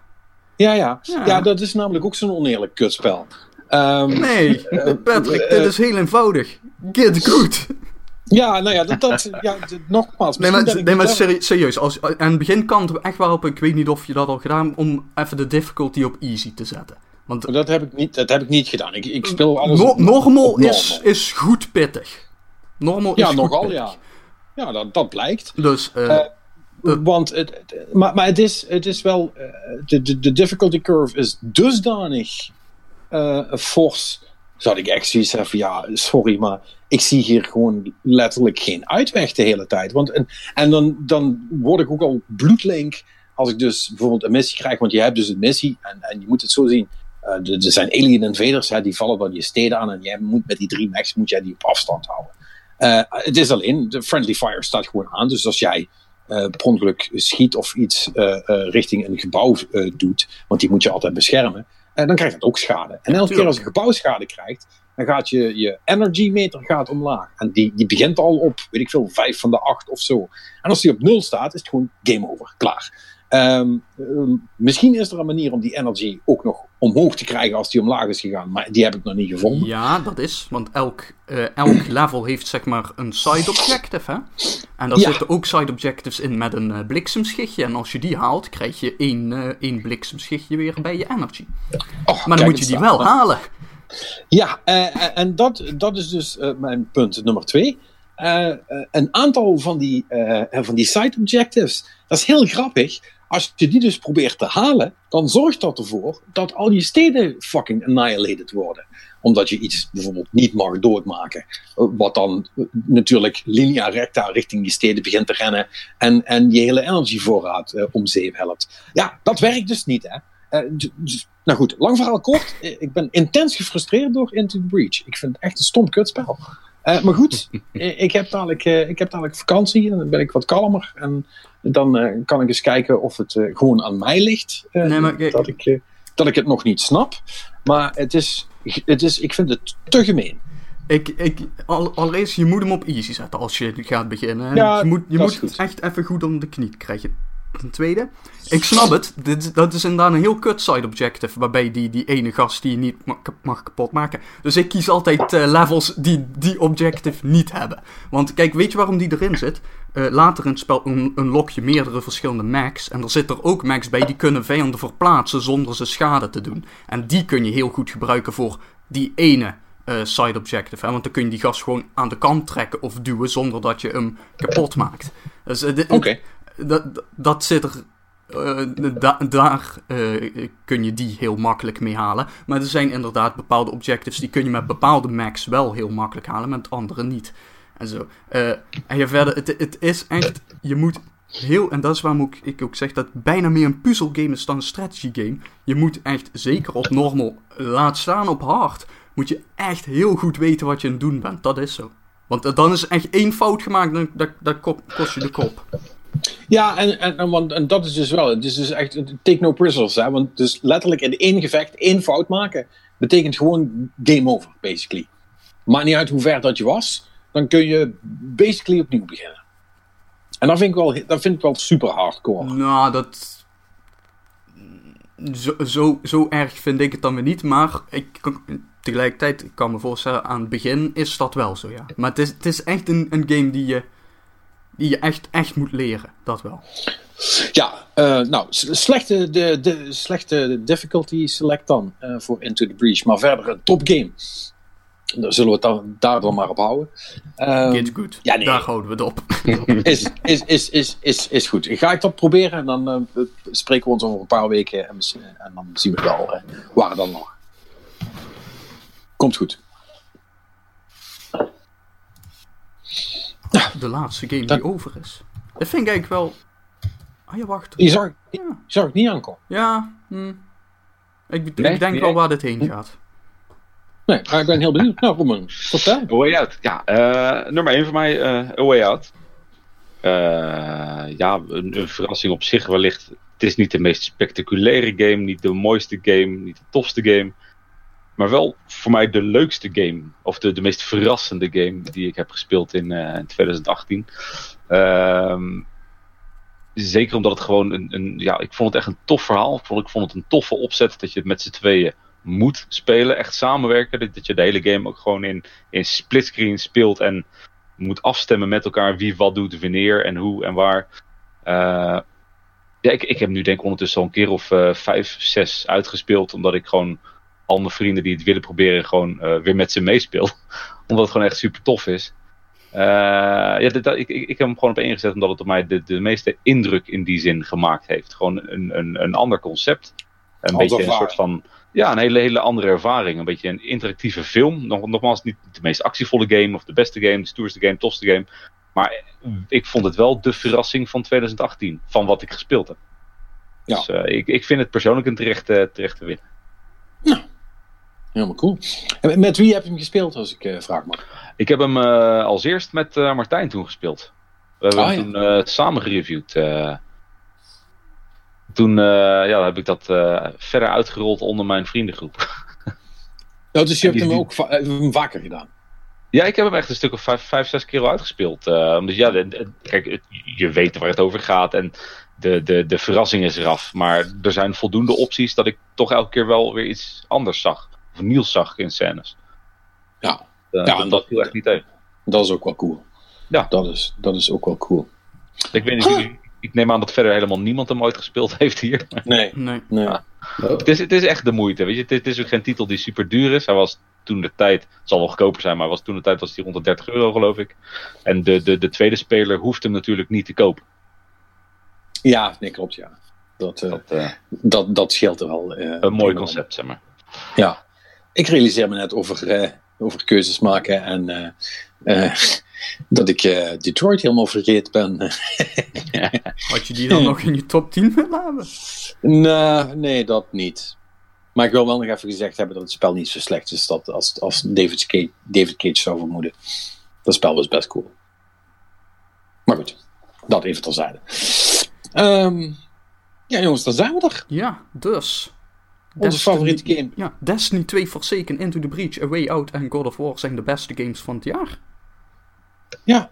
Ja, ja. Ja. Ja, dat is namelijk ook zo'n oneerlijk kutspel. Ehm, Nee, Patrick, eh, dit is heel eenvoudig. Get good. Ja, nou ja, dat, dat, ja nogmaals. Nee, maar, nee, maar serieus. Als, aan het begin kan het echt wel op, ik weet niet of je dat al gedaan om even de difficulty op easy te zetten. Want Dat heb ik niet, dat heb ik niet gedaan. Ik, ik speel alles no- op- normal op is, normal. is goed pittig. Normal Ja, is goed nogal, pittig. ja. Ja, dat, dat blijkt. Dus, eh, Eh, Want het, maar, maar het, is, het is wel. eh, de, de, de difficulty curve is dusdanig fors. Dat ik echt zoiets heb van ja, sorry, maar ik zie hier gewoon letterlijk geen uitweg de hele tijd. Want, en en dan, dan word ik ook al bloedlink als ik dus bijvoorbeeld een missie krijg. Want je hebt dus een missie en, en je moet het zo zien. eh, er zijn alien invaders, hè, die vallen dan je steden aan en jij moet met die drie mechs moet jij die op afstand houden. Eh, het is alleen, de friendly fire staat gewoon aan. Dus als jij eh per ongeluk schiet of iets richting een gebouw doet, want die moet je altijd beschermen, eh, dan krijgt dat ook schade. En elke keer als een gebouw schade krijgt, dan gaat je, je energy meter gaat omlaag. En die, die begint al op, weet ik veel, vijf van de acht of zo. En als die op nul staat, is het gewoon game over, klaar. Ehm, ehm, misschien is er een manier om die energy ook nog omhoog te krijgen als die omlaag is gegaan, maar die heb ik nog niet gevonden. ja, dat is. Want elk, eh, elk *clears throat* level heeft zeg maar een side objective. Hè? En daar Ja. zitten ook side objectives in met een eh, bliksemschichtje. En als je die haalt, krijg je één, één bliksemschichtje weer bij je energy. Oh, Maar dan moet je die wel halen. Ja, en dat, dat is dus mijn punt nummer twee. Een aantal van die, van die side objectives, dat is heel grappig. Als je die dus probeert te halen, dan zorgt dat ervoor dat al die steden fucking annihilated worden. Omdat je iets bijvoorbeeld niet mag doodmaken. Wat dan eh, natuurlijk linea recta richting die steden begint te rennen. En, en je hele energievoorraad eh, om zeep helpt. Ja, dat werkt dus niet, hè. Eh, dus- nou goed, lang verhaal kort. Ik ben intens gefrustreerd door Into the Breach. Ik vind het echt een stom kutspel. Eh, maar goed, *laughs* ik heb, dadelijk, eh, ik heb dadelijk vakantie en dan ben ik wat kalmer. En dan eh, kan ik eens kijken of het gewoon aan mij ligt. Nee, maar kijk- dat, ik, dat ik het nog niet snap. Maar het is, het is, ik vind het te gemeen. Ik, ik, al, allereerst, je moet hem op easy zetten als je gaat beginnen. Ja, je moet, je moet goed. echt even goed om de knie krijgen. Ten tweede, ik snap het. Dit, dat is inderdaad een heel kut side objective. Waarbij die, die ene gast die je niet mag kapot maken. Dus ik kies altijd eh, levels die die objective niet hebben. Want kijk, weet je waarom die erin zit? Eh, later in het spel un- unlock je meerdere verschillende max. En er zitten er ook max bij die kunnen vijanden verplaatsen zonder ze schade te doen. En die kun je heel goed gebruiken voor die ene eh, side objective. Want dan kun je die gast gewoon aan de kant trekken of duwen zonder dat je hem kapot maakt. Dus. Dat, dat- zit er. eh, da- daar eh, kun je die heel makkelijk mee halen. Maar er zijn inderdaad bepaalde objectives die kun je met bepaalde max wel heel makkelijk halen, met andere niet. En zo. Eh, en verder, het, is echt. Je moet heel. En dat is waarom ik ook zeg dat bijna meer een puzzelgame is dan een strategy game. Je moet echt, zeker op normal, laat staan op hard. Moet je echt heel goed weten wat je aan het doen bent. Dat is zo. Want dan is echt één fout gemaakt, dan, dat, kost je de kop. Ja, en, en, want, en dat is dus wel. Het is dus echt take no prisoners. Hè? Want dus letterlijk in één gevecht één fout maken betekent gewoon game over, basically. Maakt niet uit hoe ver dat je was, dan kun je basically opnieuw beginnen. En dat vind ik wel, dat vind ik wel super hardcore. Nou, dat. Zo, zo, zo erg vind ik het dan weer niet. Maar ik, tegelijkertijd, ik kan me voorstellen, aan het begin is dat wel zo, ja. Maar het is, het is echt een, een game die je, die je echt, echt moet leren. Dat wel. Ja, eh, nou, slechte, de, de, slechte difficulty select dan eh, voor Into the Breach. Maar verder een top game. Daar zullen we het dan, daar dan maar op houden. Ehm, It's good. ja, nee. Daar houden we het op. *laughs* is, is, is, is, is, is goed. Ga ik dat proberen en dan eh, spreken we ons over een paar weken en, en dan zien we wel waar het dan nog. Komt goed. De laatste game die over is. Dat vind ik eigenlijk wel. Ah ja, wacht. Je zag, je zag het niet aankomen. Ja, hm. ik, ik Nee, denk wel waar dit heen gaat. Nee, maar ik ben heel benieuwd. Nou, Roman, vertel. A Way Out. Ja, eh, nummer 1 voor mij, eh A Way Out. Eh, ja, een, een verrassing op zich wellicht. Het is niet de meest spectaculaire game, niet de mooiste game, niet de tofste game. Maar wel voor mij de leukste game. Of de, de meest verrassende game die ik heb gespeeld in, eh, in 2018. Ehm, zeker omdat het gewoon een, een. Ja, ik vond het echt een tof verhaal. Ik vond, ik vond het een toffe opzet dat je het met z'n tweeën moet spelen. Echt samenwerken. Dat, dat je de hele game ook gewoon in, in splitscreen speelt. En moet afstemmen met elkaar wie wat doet, wanneer en hoe en waar. Eh, ja, ik, ik heb nu denk ik ondertussen al een keer of eh, vijf, zes uitgespeeld. Omdat ik gewoon al mijn vrienden die het willen proberen gewoon eh, weer met ze meespeel. *laughs* omdat het gewoon echt super tof is. Eh, ja, dit- dat- ik, ik, ik heb hem gewoon op één gezet omdat het op mij de, de meeste indruk in die zin gemaakt heeft. Gewoon een, een, een ander concept. Een beetje een soort van. Ja, een hele, hele andere ervaring. Een beetje een interactieve film. Nog, nogmaals, niet de meest actievolle game of de beste game, de stoerste game, tofste game. Maar ik vond het wel de verrassing van 2018. Van wat ik gespeeld heb. Ja. Dus eh, ik, ik vind het persoonlijk een terechte, terechte win. Helemaal cool. En met wie heb je hem gespeeld, als ik eh, vraag mag? Ik heb hem eh, als eerst met eh, Martijn toen gespeeld. We hebben Ah, hem toen samen gereviewd. toen ja, heb ik dat verder uitgerold onder mijn vriendengroep. Nou, *laughs* dus je hebt hem ook va- hem vaker gedaan. Ja, ik heb hem echt een stuk of vijf, vijf zes keer al uitgespeeld. Omdat ja, de- de- kijk, het- je weet waar het over gaat en de, de, de verrassing is eraf. Maar er zijn voldoende opties dat ik toch elke keer wel weer iets anders zag. Of nieuws zag in scènes. Ja, Eh, Ja, dat, en dat viel echt niet tegen. dat is ook wel cool. Ja. Dat is, dat is ook wel cool. Ik, weet niet, ik, ik neem aan dat verder helemaal niemand hem ooit gespeeld *laughs* heeft hier. Nee, Nee. nee. Ja. Het is, het is echt de moeite. Weet je? Het, is, het is ook geen titel die super duur is. Hij was toen de tijd, het zal wel goedkoper zijn, maar was toen de tijd was hij rond de 30 euro geloof ik. En de, de, de tweede speler hoeft hem natuurlijk niet te kopen. Ja, nee, klopt, ja. Dat, eh, Dat, eh, dat, dat scheelt er wel. eh, een mooi concept, zeg maar. Ja. Ik realiseer me net over, eh, over keuzes maken en eh, eh, *laughs* dat ik eh, Detroit helemaal vergeten ben. *laughs* Had je die dan nog in je top 10 willen hebben? nee, nee, dat niet. Maar ik wil wel nog even gezegd hebben dat het spel niet zo slecht is dat als, als David, Cage, David Cage zou vermoeden. Dat spel was best cool. Maar goed, dat even terzijde. Ehm ja jongens, dan zijn we er. Ja, dus. Onze Destiny- favoriete game. Ja, Destiny 2, Forsaken, Into the Breach, A Way Out en God of War zijn de beste games van het jaar. Ja,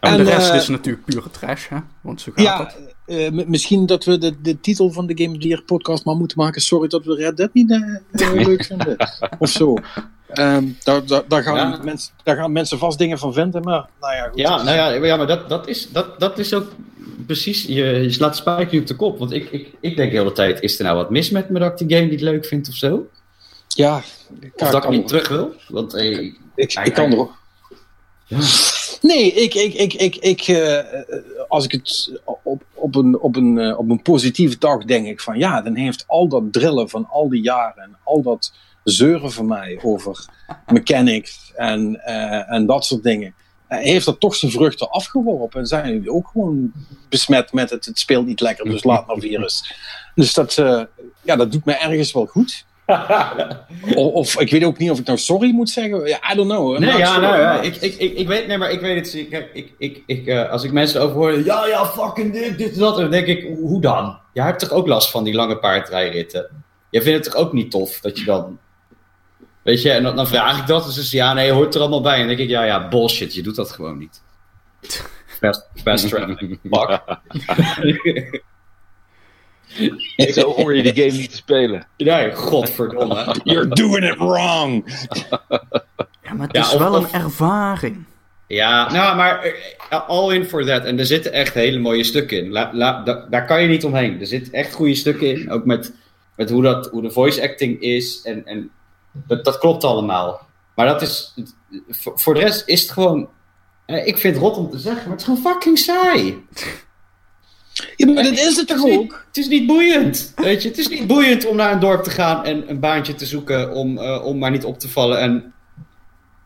En, En, de rest eh, is natuurlijk pure trash, hè? Want zo gaat ja dat. Eh, misschien dat we de, de titel van de Game of the Year podcast maar moeten maken. Sorry dat we Red Dead niet eh, *laughs* leuk vinden. Of zo. Ehm, daar, daar, daar, gaan Ja. mensen, daar gaan mensen vast dingen van vinden, maar nou ja, goed. Ja, nou ja, ja maar dat, dat, is, dat, dat is ook precies, je, je slaat de spijker op de kop. Want ik, ik, ik denk de hele tijd, is er nou wat mis met me dat ik die game niet leuk vind of zo? Ja, Of kan- dat ik niet terug wil? Want Ik, ik kan er. Nee, ik, ik, ik, ik, ik, eh, als ik het op, op, een, op, een, eh, op een positieve dag denk ik van ja, dan heeft al dat drillen van al die jaren en al dat zeuren van mij over *laughs* mechanics en, eh, en dat soort dingen, eh, heeft dat toch zijn vruchten afgeworpen en zijn jullie ook gewoon besmet met het, het speelt niet lekker, dus laat maar virus. *laughs* Dus dat, ja, dat doet me ergens wel goed. *laughs* Of, of ik weet ook niet of ik nou sorry moet zeggen. Ja, I don't know. I'm Nee, not ja, sure. nou ja, ik, ik, ik, ik weet, nee, maar ik weet het. Ik, ik, ik, ik, eh, als ik mensen over hoor, ja, ja, fucking dit, dit en dat, dan denk ik, hoe dan? Jij hebt toch ook last van die lange paardrijritten? Jij vindt het toch ook niet tof dat je dan, weet je, en dan, dan vraag ik dat, en ze zeggen, ja, nee, hoort er allemaal bij. En dan denk ik, ja, ja, bullshit, je doet dat gewoon niet. *laughs* Fast, fast traveling, fuck. *laughs* *laughs* Zo hoor je die game niet te spelen. nee, godverdomme. *laughs* You're doing it wrong. *laughs* Ja, maar het Ja, is of- wel of- een ervaring. Ja, nou, maar eh, all in for that. En er zitten echt hele mooie stukken in. La, la, da- daar kan je niet omheen. Er zitten echt goede stukken in. Ook met, met hoe, dat, hoe de voice acting is. En, en dat, dat klopt allemaal. Maar dat is. Voor, voor de rest is het gewoon. eh, Ik vind het rot om te zeggen, maar het is gewoon fucking saai. Ja, maar dat is het toch ook? het is niet boeiend. Weet je, het is niet boeiend om naar een dorp te gaan en een baantje te zoeken om, eh, om maar niet op te vallen. En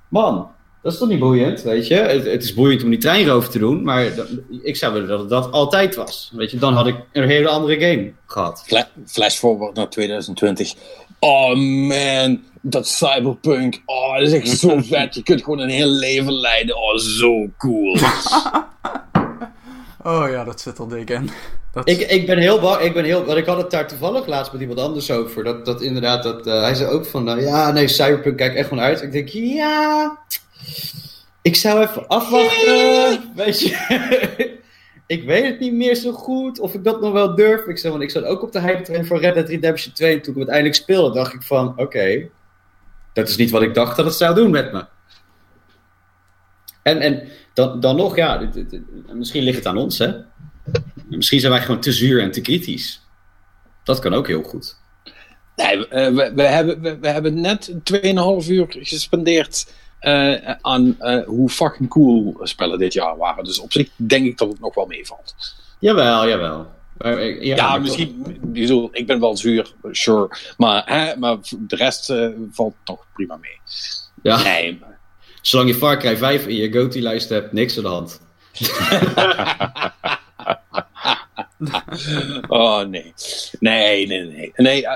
man, dat is toch niet boeiend, weet je? Het, het is boeiend om die treinroof te doen, maar dat- ik zou willen dat het dat altijd was. Weet je, dan had ik een hele andere game gehad. Fla- Flash forward naar 2020. Oh man, dat cyberpunk. Oh, dat is echt zo *laughs* vet. Je kunt gewoon een heel leven leiden. Oh, zo cool. *laughs* Oh ja, dat zit er dik in. Dat... Ik, ik ben heel bang, ik ben heel, want ik had het daar toevallig laatst met iemand anders over. Dat, dat inderdaad, dat, eh, hij zei ook van, nou ja, nee, Cyberpunk kijk echt gewoon uit. Ik denk, ja, ik zou even afwachten, weet je. *laughs* ik weet het niet meer zo goed, of ik dat nog wel durf. Ik zei, want ik zat ook op de hype train voor Red Dead Redemption 2. En toen ik hem uiteindelijk speelde, dacht ik van, oké, dat is niet wat ik dacht dat het zou doen met me. En, en dan, dan nog, ja, dit- dit- dit- misschien ligt het aan ons, hè. Misschien zijn wij gewoon te zuur en te kritisch. Dat kan ook heel goed. Nee, we, eh, we, hebben, we, we hebben net 2,5 uur gespendeerd eh, aan eh, hoe fucking cool spellen dit jaar waren. Dus op zich denk ik dat het nog wel meevalt. Jawel, jawel. Ja, Ja, misschien, ik bedoel, ik ben wel zuur, sure. Maar, hè, maar de rest valt toch prima mee. Ja, Nee, maar- zolang je Far Cry 5 in je GOTY-lijst hebt, niks aan de hand. *laughs* Oh nee. Nee, nee, nee. nee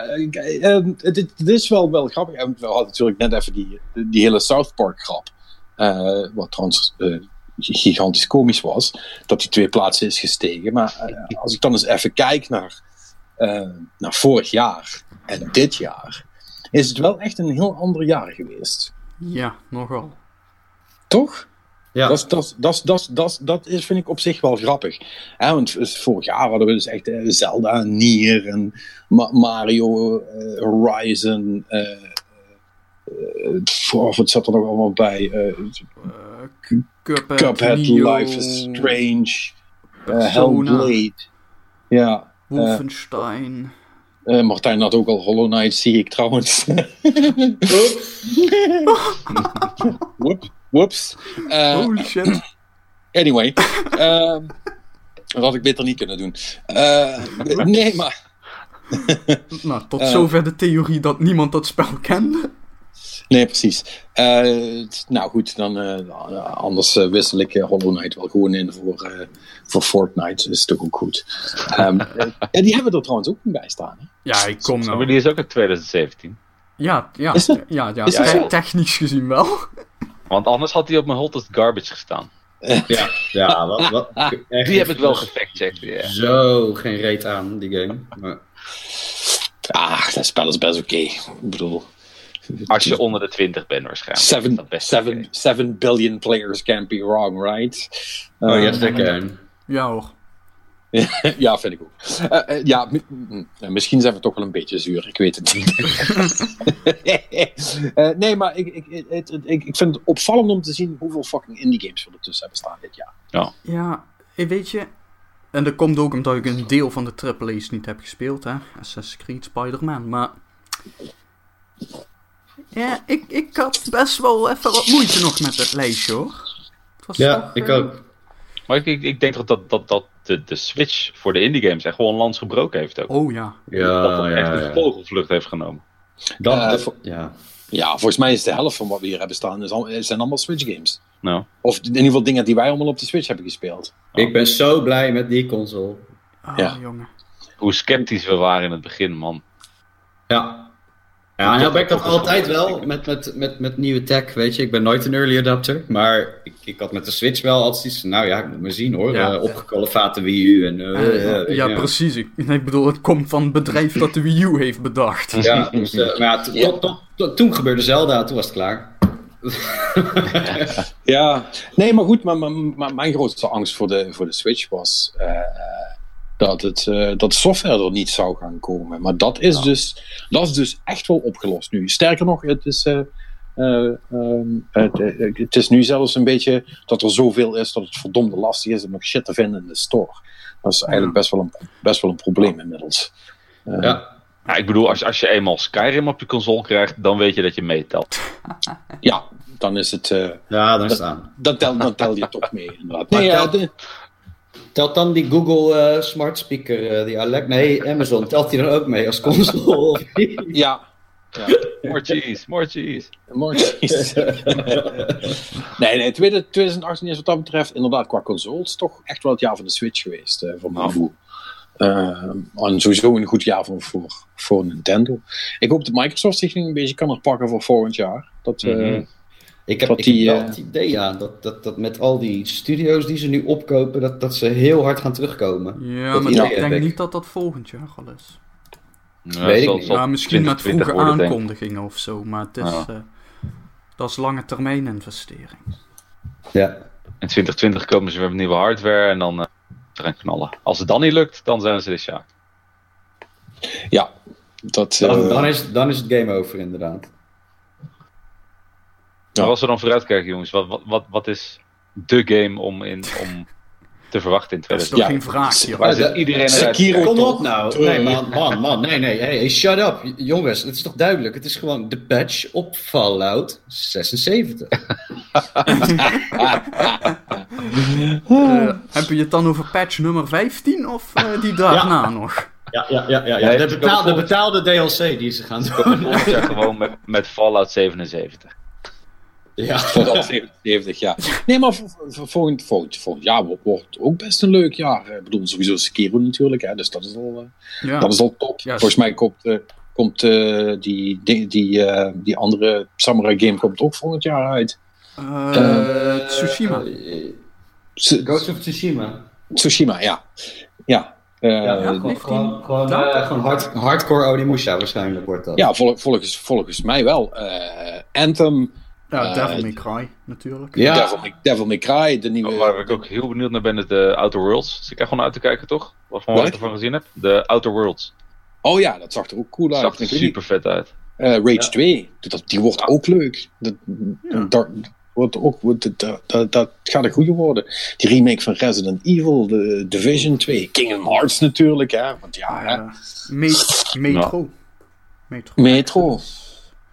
het is wel, wel grappig. En We hadden natuurlijk net even die, die hele South Park grap. eh, wat trouwens eh, gigantisch komisch was. Dat die twee plaatsen is gestegen. Maar als ik dan eens even kijk naar, naar vorig jaar en dit jaar. Is het wel echt een heel ander jaar geweest. Ja, nogal. Toch? Ja, Dat, is- dat, is- dat, is- dat, is- dat, is- dat is, vind ik op zich wel grappig. Hè, want vorig jaar hadden we dus echt eh, Zelda, Nier en Ma- Mario, eh, Horizon. eh eh, oh, wat zat er nog allemaal bij? Cuphead, Cuphead, Life is Strange, Hellblade. Ja, Wolfenstein. eh, Martijn had ook al Hollow Knight, zie ik trouwens. Whoop, *laughs* whoops. Eh, Holy shit. Anyway. ehm, Dat had ik beter niet kunnen doen. Eh, nee, maar... Nou, tot Eh. zover de theorie dat niemand dat spel kende. Nee, precies. Eh, nou goed, dan eh, anders wissel ik Hollow Knight wel gewoon in voor, eh, voor Fortnite. Dat is toch ook goed. *laughs* Ja, die hebben er trouwens ook niet bij staan. Hè? Ja, ik kom Maar nou. die is ook uit 2017. Ja, ja, Is dat- ja, ja, te- zo? technisch gezien wel. Want anders had hij op mijn hottest garbage gestaan. *laughs* Ja, ja wat, wat, echt Die heb ik wel gefactcheckt. Ja. Zo geen reet aan, die game. Maar, Ah, dat spel is best oké. Ik bedoel... Als je onder de 20 bent waarschijnlijk. is Seven, dat best seven, oké. seven billion players can't be wrong, right? oh, yes, they can. Ja hoor. *laughs* ja, vind ik ook. Eh, eh, ja, m- m- m- misschien zijn we toch wel een beetje zuur, ik weet het niet. *laughs* Eh, nee, maar ik, ik, het- het- ik, ik vind het opvallend om te zien hoeveel fucking indie games we ertussen hebben staan dit jaar. Ja, eh, weet je. En dat komt ook omdat ik een deel van de AAA's niet heb gespeeld, hè. Assassin's Creed, Spider-Man, maar... Ja, ik, ik had best wel even wat moeite nog met het lijstje, hoor. Het was Ja, toch, ik eh, ook. Maar ik, ik, ik denk dat, dat, dat, dat de, de switch voor de indie games echt gewoon lans gebroken heeft ook. Oh ja. Ja, dat echt ja, een vogelvlucht heeft genomen. Dat, Eh, ja. Ja, volgens mij is de helft van wat we hier hebben staan is al, zijn allemaal Switch games. Nou, Of in ieder geval dingen die wij allemaal op de Switch hebben gespeeld. Ik ben zo blij met die console. Ah, Ja. jongen. hoe sceptisch we waren in het begin, man. Ja. Ja, en nou ben ik dat altijd wel met, met, met, met nieuwe tech, weet je. Ik ben nooit een early adapter, maar ik, ik had met de Switch wel altijd iets nou ja, ik moet maar zien hoor. Ja. Opgekwalifate Wii U en... eh, Eh, ja, precies. Ik, ik bedoel, het komt van het bedrijf dat de Wii U heeft bedacht. Ja, dus, eh, maar ja, to- toen gebeurde Zelda, toen was het klaar. Ja, nee, maar goed, maar, maar, maar mijn grootste angst voor de, voor de Switch was dat, het, eh, dat de software er niet zou gaan komen. Maar dat is, dus, dat is dus echt wel opgelost nu. Sterker nog, het is, eh, eh, ehm, het, het is nu zelfs een beetje dat er zoveel is dat het verdomde lastig is om nog shit te vinden in de store. Dat is eigenlijk best wel een, best wel een probleem inmiddels. Ja. Ja, ik bedoel, als, als je eenmaal Skyrim op je console krijgt, dan weet je dat je meetelt. ja, dan is het. eh, Ja, daar staan. dan, tel, dan tel je toch mee, inderdaad. Maar Nee, ja, de- Telt dan die Google eh, Smart Speaker, eh, die Alexa, nee, Amazon, telt die er ook mee als console? *laughs* niet? ja, More cheese, more cheese. Mortjes. *laughs* nee, nee, 2018 is wat dat betreft inderdaad qua consoles toch echt wel het jaar van de Switch geweest, eh, voor mijn Ja. gevoel. En sowieso een goed jaar voor, voor, voor Nintendo. Ik hoop dat Microsoft zich nu een beetje kan herpakken voor volgend jaar. Dat, eh, Mhm. Ik heb, Dat ik die, heb wel eh, het idee, ja, dat, dat, dat met al die studio's die ze nu opkopen, dat, dat ze heel hard gaan terugkomen. Ja, Dat maar ik denk ik. niet dat dat volgend jaar al is. Ja, Weet ik niet. Ja, misschien met 2020 vroege aankondigingen of zo, maar het is, Ja. eh, dat is lange termijn investering. Ja. In 2020 komen ze weer met nieuwe hardware en dan eh, ze gaan knallen. Als het dan niet lukt, dan zijn ze dit jaar. ja, dat, Dan, dan, is, dan is het game over, inderdaad. Maar als we dan vooruitkijken, jongens, wat, wat, wat, wat is de game om, in, om te verwachten in Dat is 2020? toch Ja. geen vraag, joh. Iedereen? Sekiro Kom op nou. Nee, man, man, man. Nee, nee. Hey, hey, shut up. Jongens, het is toch duidelijk. Het is gewoon de patch op Fallout 76. *laughs* Eh, heb je het dan over patch nummer 15 of eh, die daarna nog? Ja, ja, ja. ja, Ja, De, betaalde, DLC die ze gaan doen. Volgend jaar gewoon met, met Fallout 77. Ja. Fallout 77, ja. Nee, maar volgend, volgend, volgend jaar wordt, wordt ook best een leuk jaar. Ik bedoel, sowieso Sekiro natuurlijk, hè, dus dat is al, eh, Ja. dat is al top. Ja, Volgens mij komt, eh, komt eh, die, die, die, eh, die andere Samurai game komt ook volgend jaar uit. Eh, Tsushima. Tsu- Ghost of Tsushima. Tsushima, ja. Ja, eh, Ja, ja, gewoon, gewoon, gewoon, hard, hardcore Onimusha waarschijnlijk wordt dat. vol- volgens, volgens mij wel. Eh, Anthem, Ja, Eh, Devil May Cry, natuurlijk. Ja. Devil, May, Devil May Cry, de nieuwe... Waar ik ook heel benieuwd naar ben, is de Outer Worlds. Zit ik echt gewoon uit te kijken, toch? Wat van wat ik ervan gezien heb? De Outer Worlds. Oh ja, dat zag er ook cool uit. Zag er super vet uit. eh, Rage Ja. 2, dat, die wordt ook leuk. Dat, Ja. dat, wordt ook, wordt- dat, dat, dat gaat een goede worden. Die remake van Resident Evil, de Division 2, Kingdom Hearts natuurlijk, hè. Want ja, hè. Eh, Me- Metro. Metro. Metro.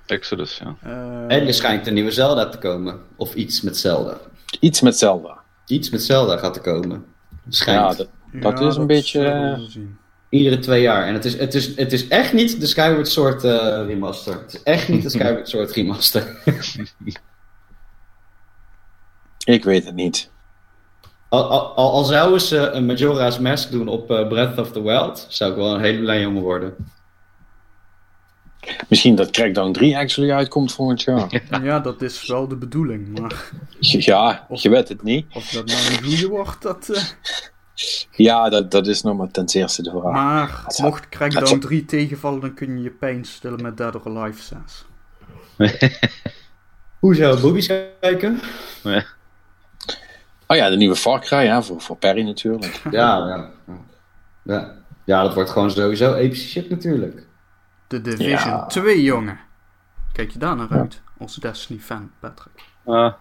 Exodus. Ja. Eh, En er schijnt een nieuwe Zelda te komen. Of iets met Zelda. iets met Zelda. Iets met Zelda gaat er komen. Ja, Schijnt. dat, is een beetje, eh. Iedere twee jaar. En het is, het is, het is echt niet de Skyward Sword eh, remaster. Het is echt niet de Skyward Sword remaster. *laughs* Ik weet het niet. Al, al, al, zouden ze een Majora's Mask doen op Breath of the Wild, zou ik wel een hele blij jongen worden. Misschien dat Crackdown 3 actually uitkomt volgend jaar. Ja, dat is wel de bedoeling. Maar Ja, je weet het niet. of dat nou een goede wordt, dat... eh, Ja, dat, dat is nog maar ten eerste de vraag. Maar Dat zou- mocht Crackdown zou- 3 tegenvallen, dan kun je je pijn stillen met Dead or Alive 6. *laughs* Hoezo? Boobies kijken? *laughs* Oh ja, de nieuwe Far Cry, ja, voor, voor Perry natuurlijk. Ja, ja. ja. Ja, dat wordt gewoon sowieso epische shit natuurlijk. De Division Ja. 2, jongen. Kijk je daar naar uit, als Destiny-fan, Patrick? Ah,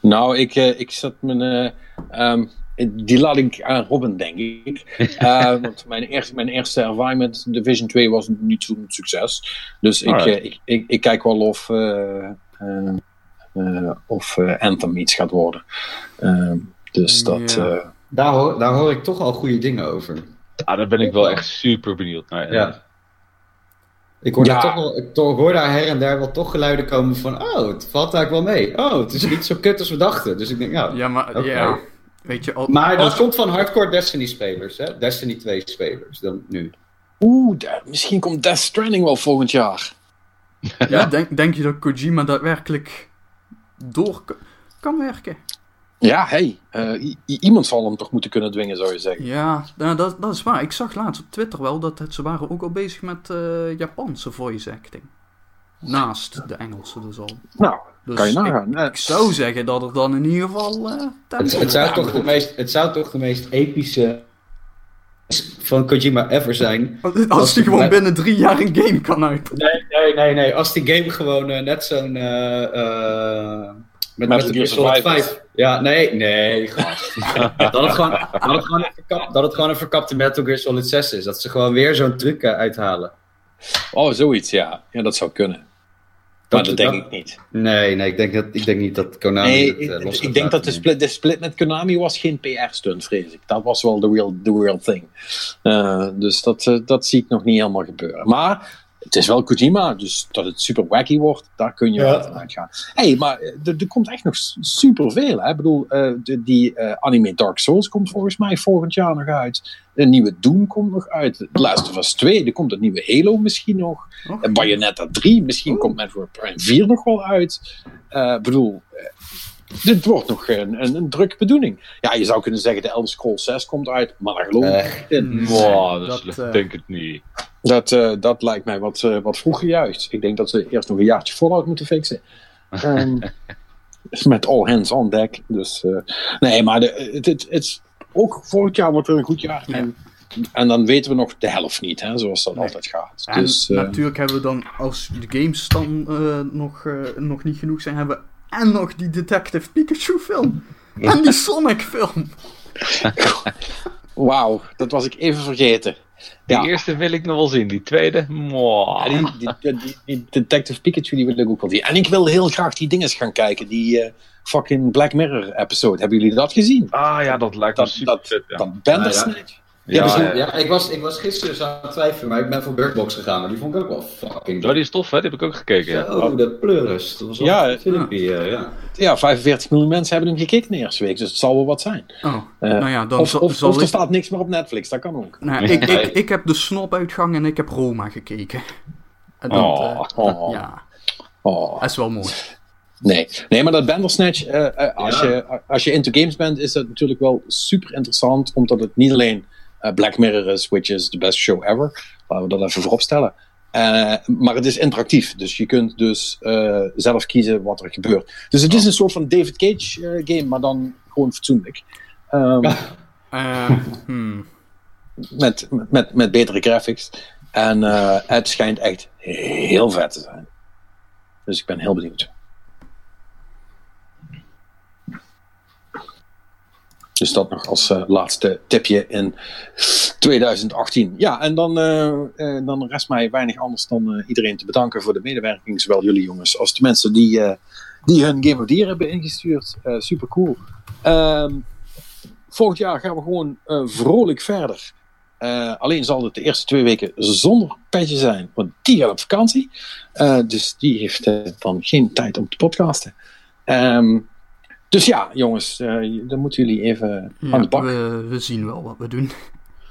Nou, ik, eh, ik zat mijn. eh, ehm, die laat ik aan Robin, denk ik. *laughs* Eh, want mijn eerste, mijn eerste ervaring met Division 2 was niet zo'n succes. Dus ik, ik, ik, ik kijk wel of, eh, eh, eh, of eh, Anthem iets gaat worden. Ehm, dus dat. Eh, Daar hoor, daar hoor ik toch al goede dingen over. ah, daar ben ik wel echt super benieuwd naar. Ja. Ik hoor, Ja. daar toch wel, ik to- hoor daar her en daar wel toch geluiden komen van... Oh, het valt eigenlijk wel mee. Oh, het is niet zo kut als we dachten. Dus ik denk, ja... Ja, maar ja. Weet je, al, Maar dat als- komt van hardcore Destiny-spelers, hè? Destiny 2-spelers, dan nu. Oeh, misschien komt Death Stranding wel volgend jaar. ja, *laughs* denk, denk je dat Kojima daadwerkelijk door kan werken? Ja, hey, eh, iemand zal hem toch moeten kunnen dwingen, zou je zeggen. Ja, nou, dat, dat is waar. Ik zag laatst op Twitter wel dat het, ze waren ook al bezig met eh, Japanse voice acting. Naast de Engelse dus al. Nou, Dus kan je ik- nagaan. Ik zou zeggen dat er dan in ieder geval eh Het, het, zou toch de meest, het zou toch de meest epische van Kojima ever zijn. Als, als die gewoon binnen drie jaar een game kan uit. Nee, nee, nee, nee. Als die game gewoon net zo'n... met Metal Gear Gear Solid Survive 5. Ja, nee, nee, gast. *laughs* dat, het gewoon, dat, het gewoon een verkap, dat het gewoon een verkapte Metal Gear Solid 6 is. Dat ze gewoon weer zo'n truc eh, uithalen. oh, zoiets, ja. Ja, dat zou kunnen. Maar dat denk dat- ik niet. Nee, nee, ik denk, dat, ik denk niet dat Konami Nee, het eh, ik, los ik gaat denk dat de split, de split met Konami was geen PR-stunt, vrees ik. Dat was wel de real, the real thing. Eh, dus dat, dat zie ik nog niet helemaal gebeuren. Maar het is wel Kojima, dus dat het super wacky wordt, daar kun je Ja. wel van uitgaan. hey, maar eh, er, er komt echt nog super veel. Ik bedoel, eh, de, die eh, anime Dark Souls komt volgens mij volgend jaar nog uit. Een nieuwe Doom komt nog uit. The Last of Us 2, er komt een nieuwe Halo misschien nog. Oh. En Bayonetta 3, misschien komt Metroid Prime 4 nog wel uit. Eh, Ik bedoel, dit wordt nog een, een, een drukke bedoeling. Ja, je zou kunnen zeggen de Elder Scrolls 6 komt uit, maar daar geloof ik Eh, niet in. Nee, Wow, dat, dat, eh, denk ik niet. Dat, eh, dat lijkt mij wat, eh, wat vroeg juist. Ik denk dat ze eerst nog een jaartje Fallout moeten fixen. Ehm, *laughs* met all hands on deck. Dus, eh, nee, maar de, het, het, het is ook volgend jaar wordt er een goed jaar. En, en dan weten we nog de helft niet, hè, zoals dat Nee. altijd gaat. En Dus, eh, natuurlijk hebben we dan, als de games dan eh, nog, eh, nog niet genoeg zijn, hebben we en nog die Detective Pikachu film. En die Sonic film. Wauw, dat was ik even vergeten. Die Ja. eerste wil ik nog wel zien, die tweede. Ja, die, die, die, die- die Detective Pikachu die wil ik ook wel zien. En ik wil heel graag die dinges gaan kijken. Die eh, fucking Black Mirror episode. Hebben jullie dat gezien? Ah ja, dat lijkt me Dat, super dat, vet. Ja. dat Bandersnatch? Ja, Ja, ja, ja. ik, was, ik was gisteren zo aan het twijfelen, maar ik ben voor Birdbox gegaan. Maar die vond ik ook wel fucking Oh, die is tof, hè? Die heb ik ook gekeken. Ja. Oh, de pleuris. Dat was wel Ja, een filmpje, eh, ja. Ja, 45 miljoen mensen hebben hem gekeken de eerste week. Dus het zal wel wat zijn. Oh, Eh, nou ja, dan of zal, of, zal of er ik... staat niks meer op Netflix. Dat kan ook. Nou, ik, ik, ik heb de snopuitgang en ik heb Roma gekeken. En dat, Oh. eh, Oh. ja, Oh, dat is wel mooi. nee. nee, maar dat Bandersnatch, eh, eh, als, Ja. je, als je into games bent, is dat natuurlijk wel super interessant. Omdat het niet alleen eh, Black Mirror is, which is the best show ever. Laten we dat even voorop stellen. Eh, maar het is interactief. Dus je kunt dus eh, zelf kiezen wat er gebeurt. Dus het is een soort van David Cage game, maar dan gewoon fatsoenlijk. Ehm, Eh, *laughs* hmm. met, met, met betere graphics. En eh, het schijnt echt heel vet te zijn. Dus ik ben heel benieuwd. Dus dat nog als eh, laatste tipje in 2018. Ja, en dan, eh, eh, dan rest mij weinig anders dan iedereen te bedanken voor de medewerking. Zowel jullie jongens als de mensen die, die hun Game of the hebben ingestuurd. super cool. Ehm, volgend jaar gaan we gewoon vrolijk verder. Alleen zal het de eerste twee weken zonder petje zijn, want die gaat op vakantie. Dus die heeft dan geen tijd om te podcasten. Ehm, dus ja, jongens, eh, dan moeten jullie even Ja, aan de bak. we, we zien wel wat we doen.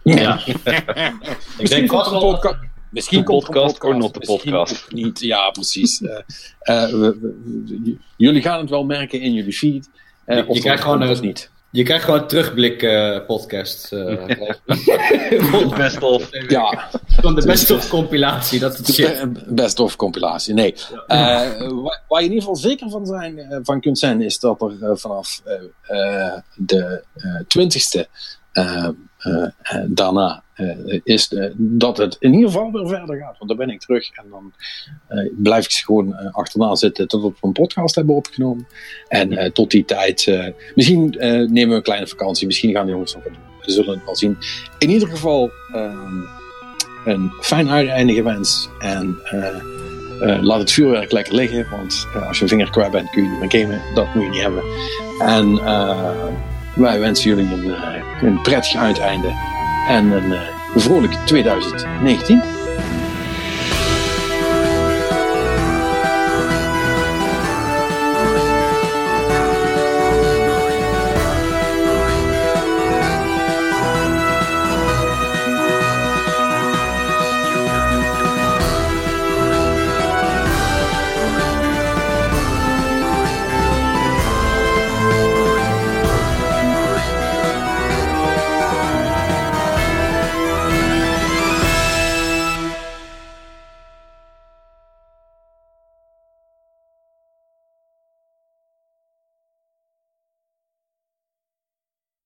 Ja. *laughs* ik Misschien denk komt er een podcast. Misschien De komt een podcast or not the misschien podcast. Niet, ja, precies. Eh, eh, we- we- we- jullie gaan het wel merken in jullie feed. eh, Je- krijgt gewoon komt een- niet. Je krijgt gewoon een terugblik eh, podcast. eh, *laughs* Best of. Ja, Van de best of compilatie, dat is shit. best of compilatie. Nee. Eh, waar, waar je in ieder geval zeker van, zijn, van kunt zijn, is dat er vanaf eh, eh, de twintigste daarna eh, is eh, dat het in ieder geval weer verder gaat. Want dan ben ik terug en dan eh, blijf ik gewoon eh, achterna zitten tot we een podcast hebben opgenomen. En eh, tot die tijd, eh, misschien eh, nemen we een kleine vakantie, misschien gaan de jongens nog wat doen. We zullen het wel zien. In ieder geval. een fijn uiteinde gewenst. En eh, eh, laat het vuurwerk lekker liggen. Want eh, als je vinger kwijt bent, kun je niet meer gamen. Dat moet je niet hebben. En eh, wij wensen jullie een, eh, een prettig uiteinde. En een eh, vrolijk 2019.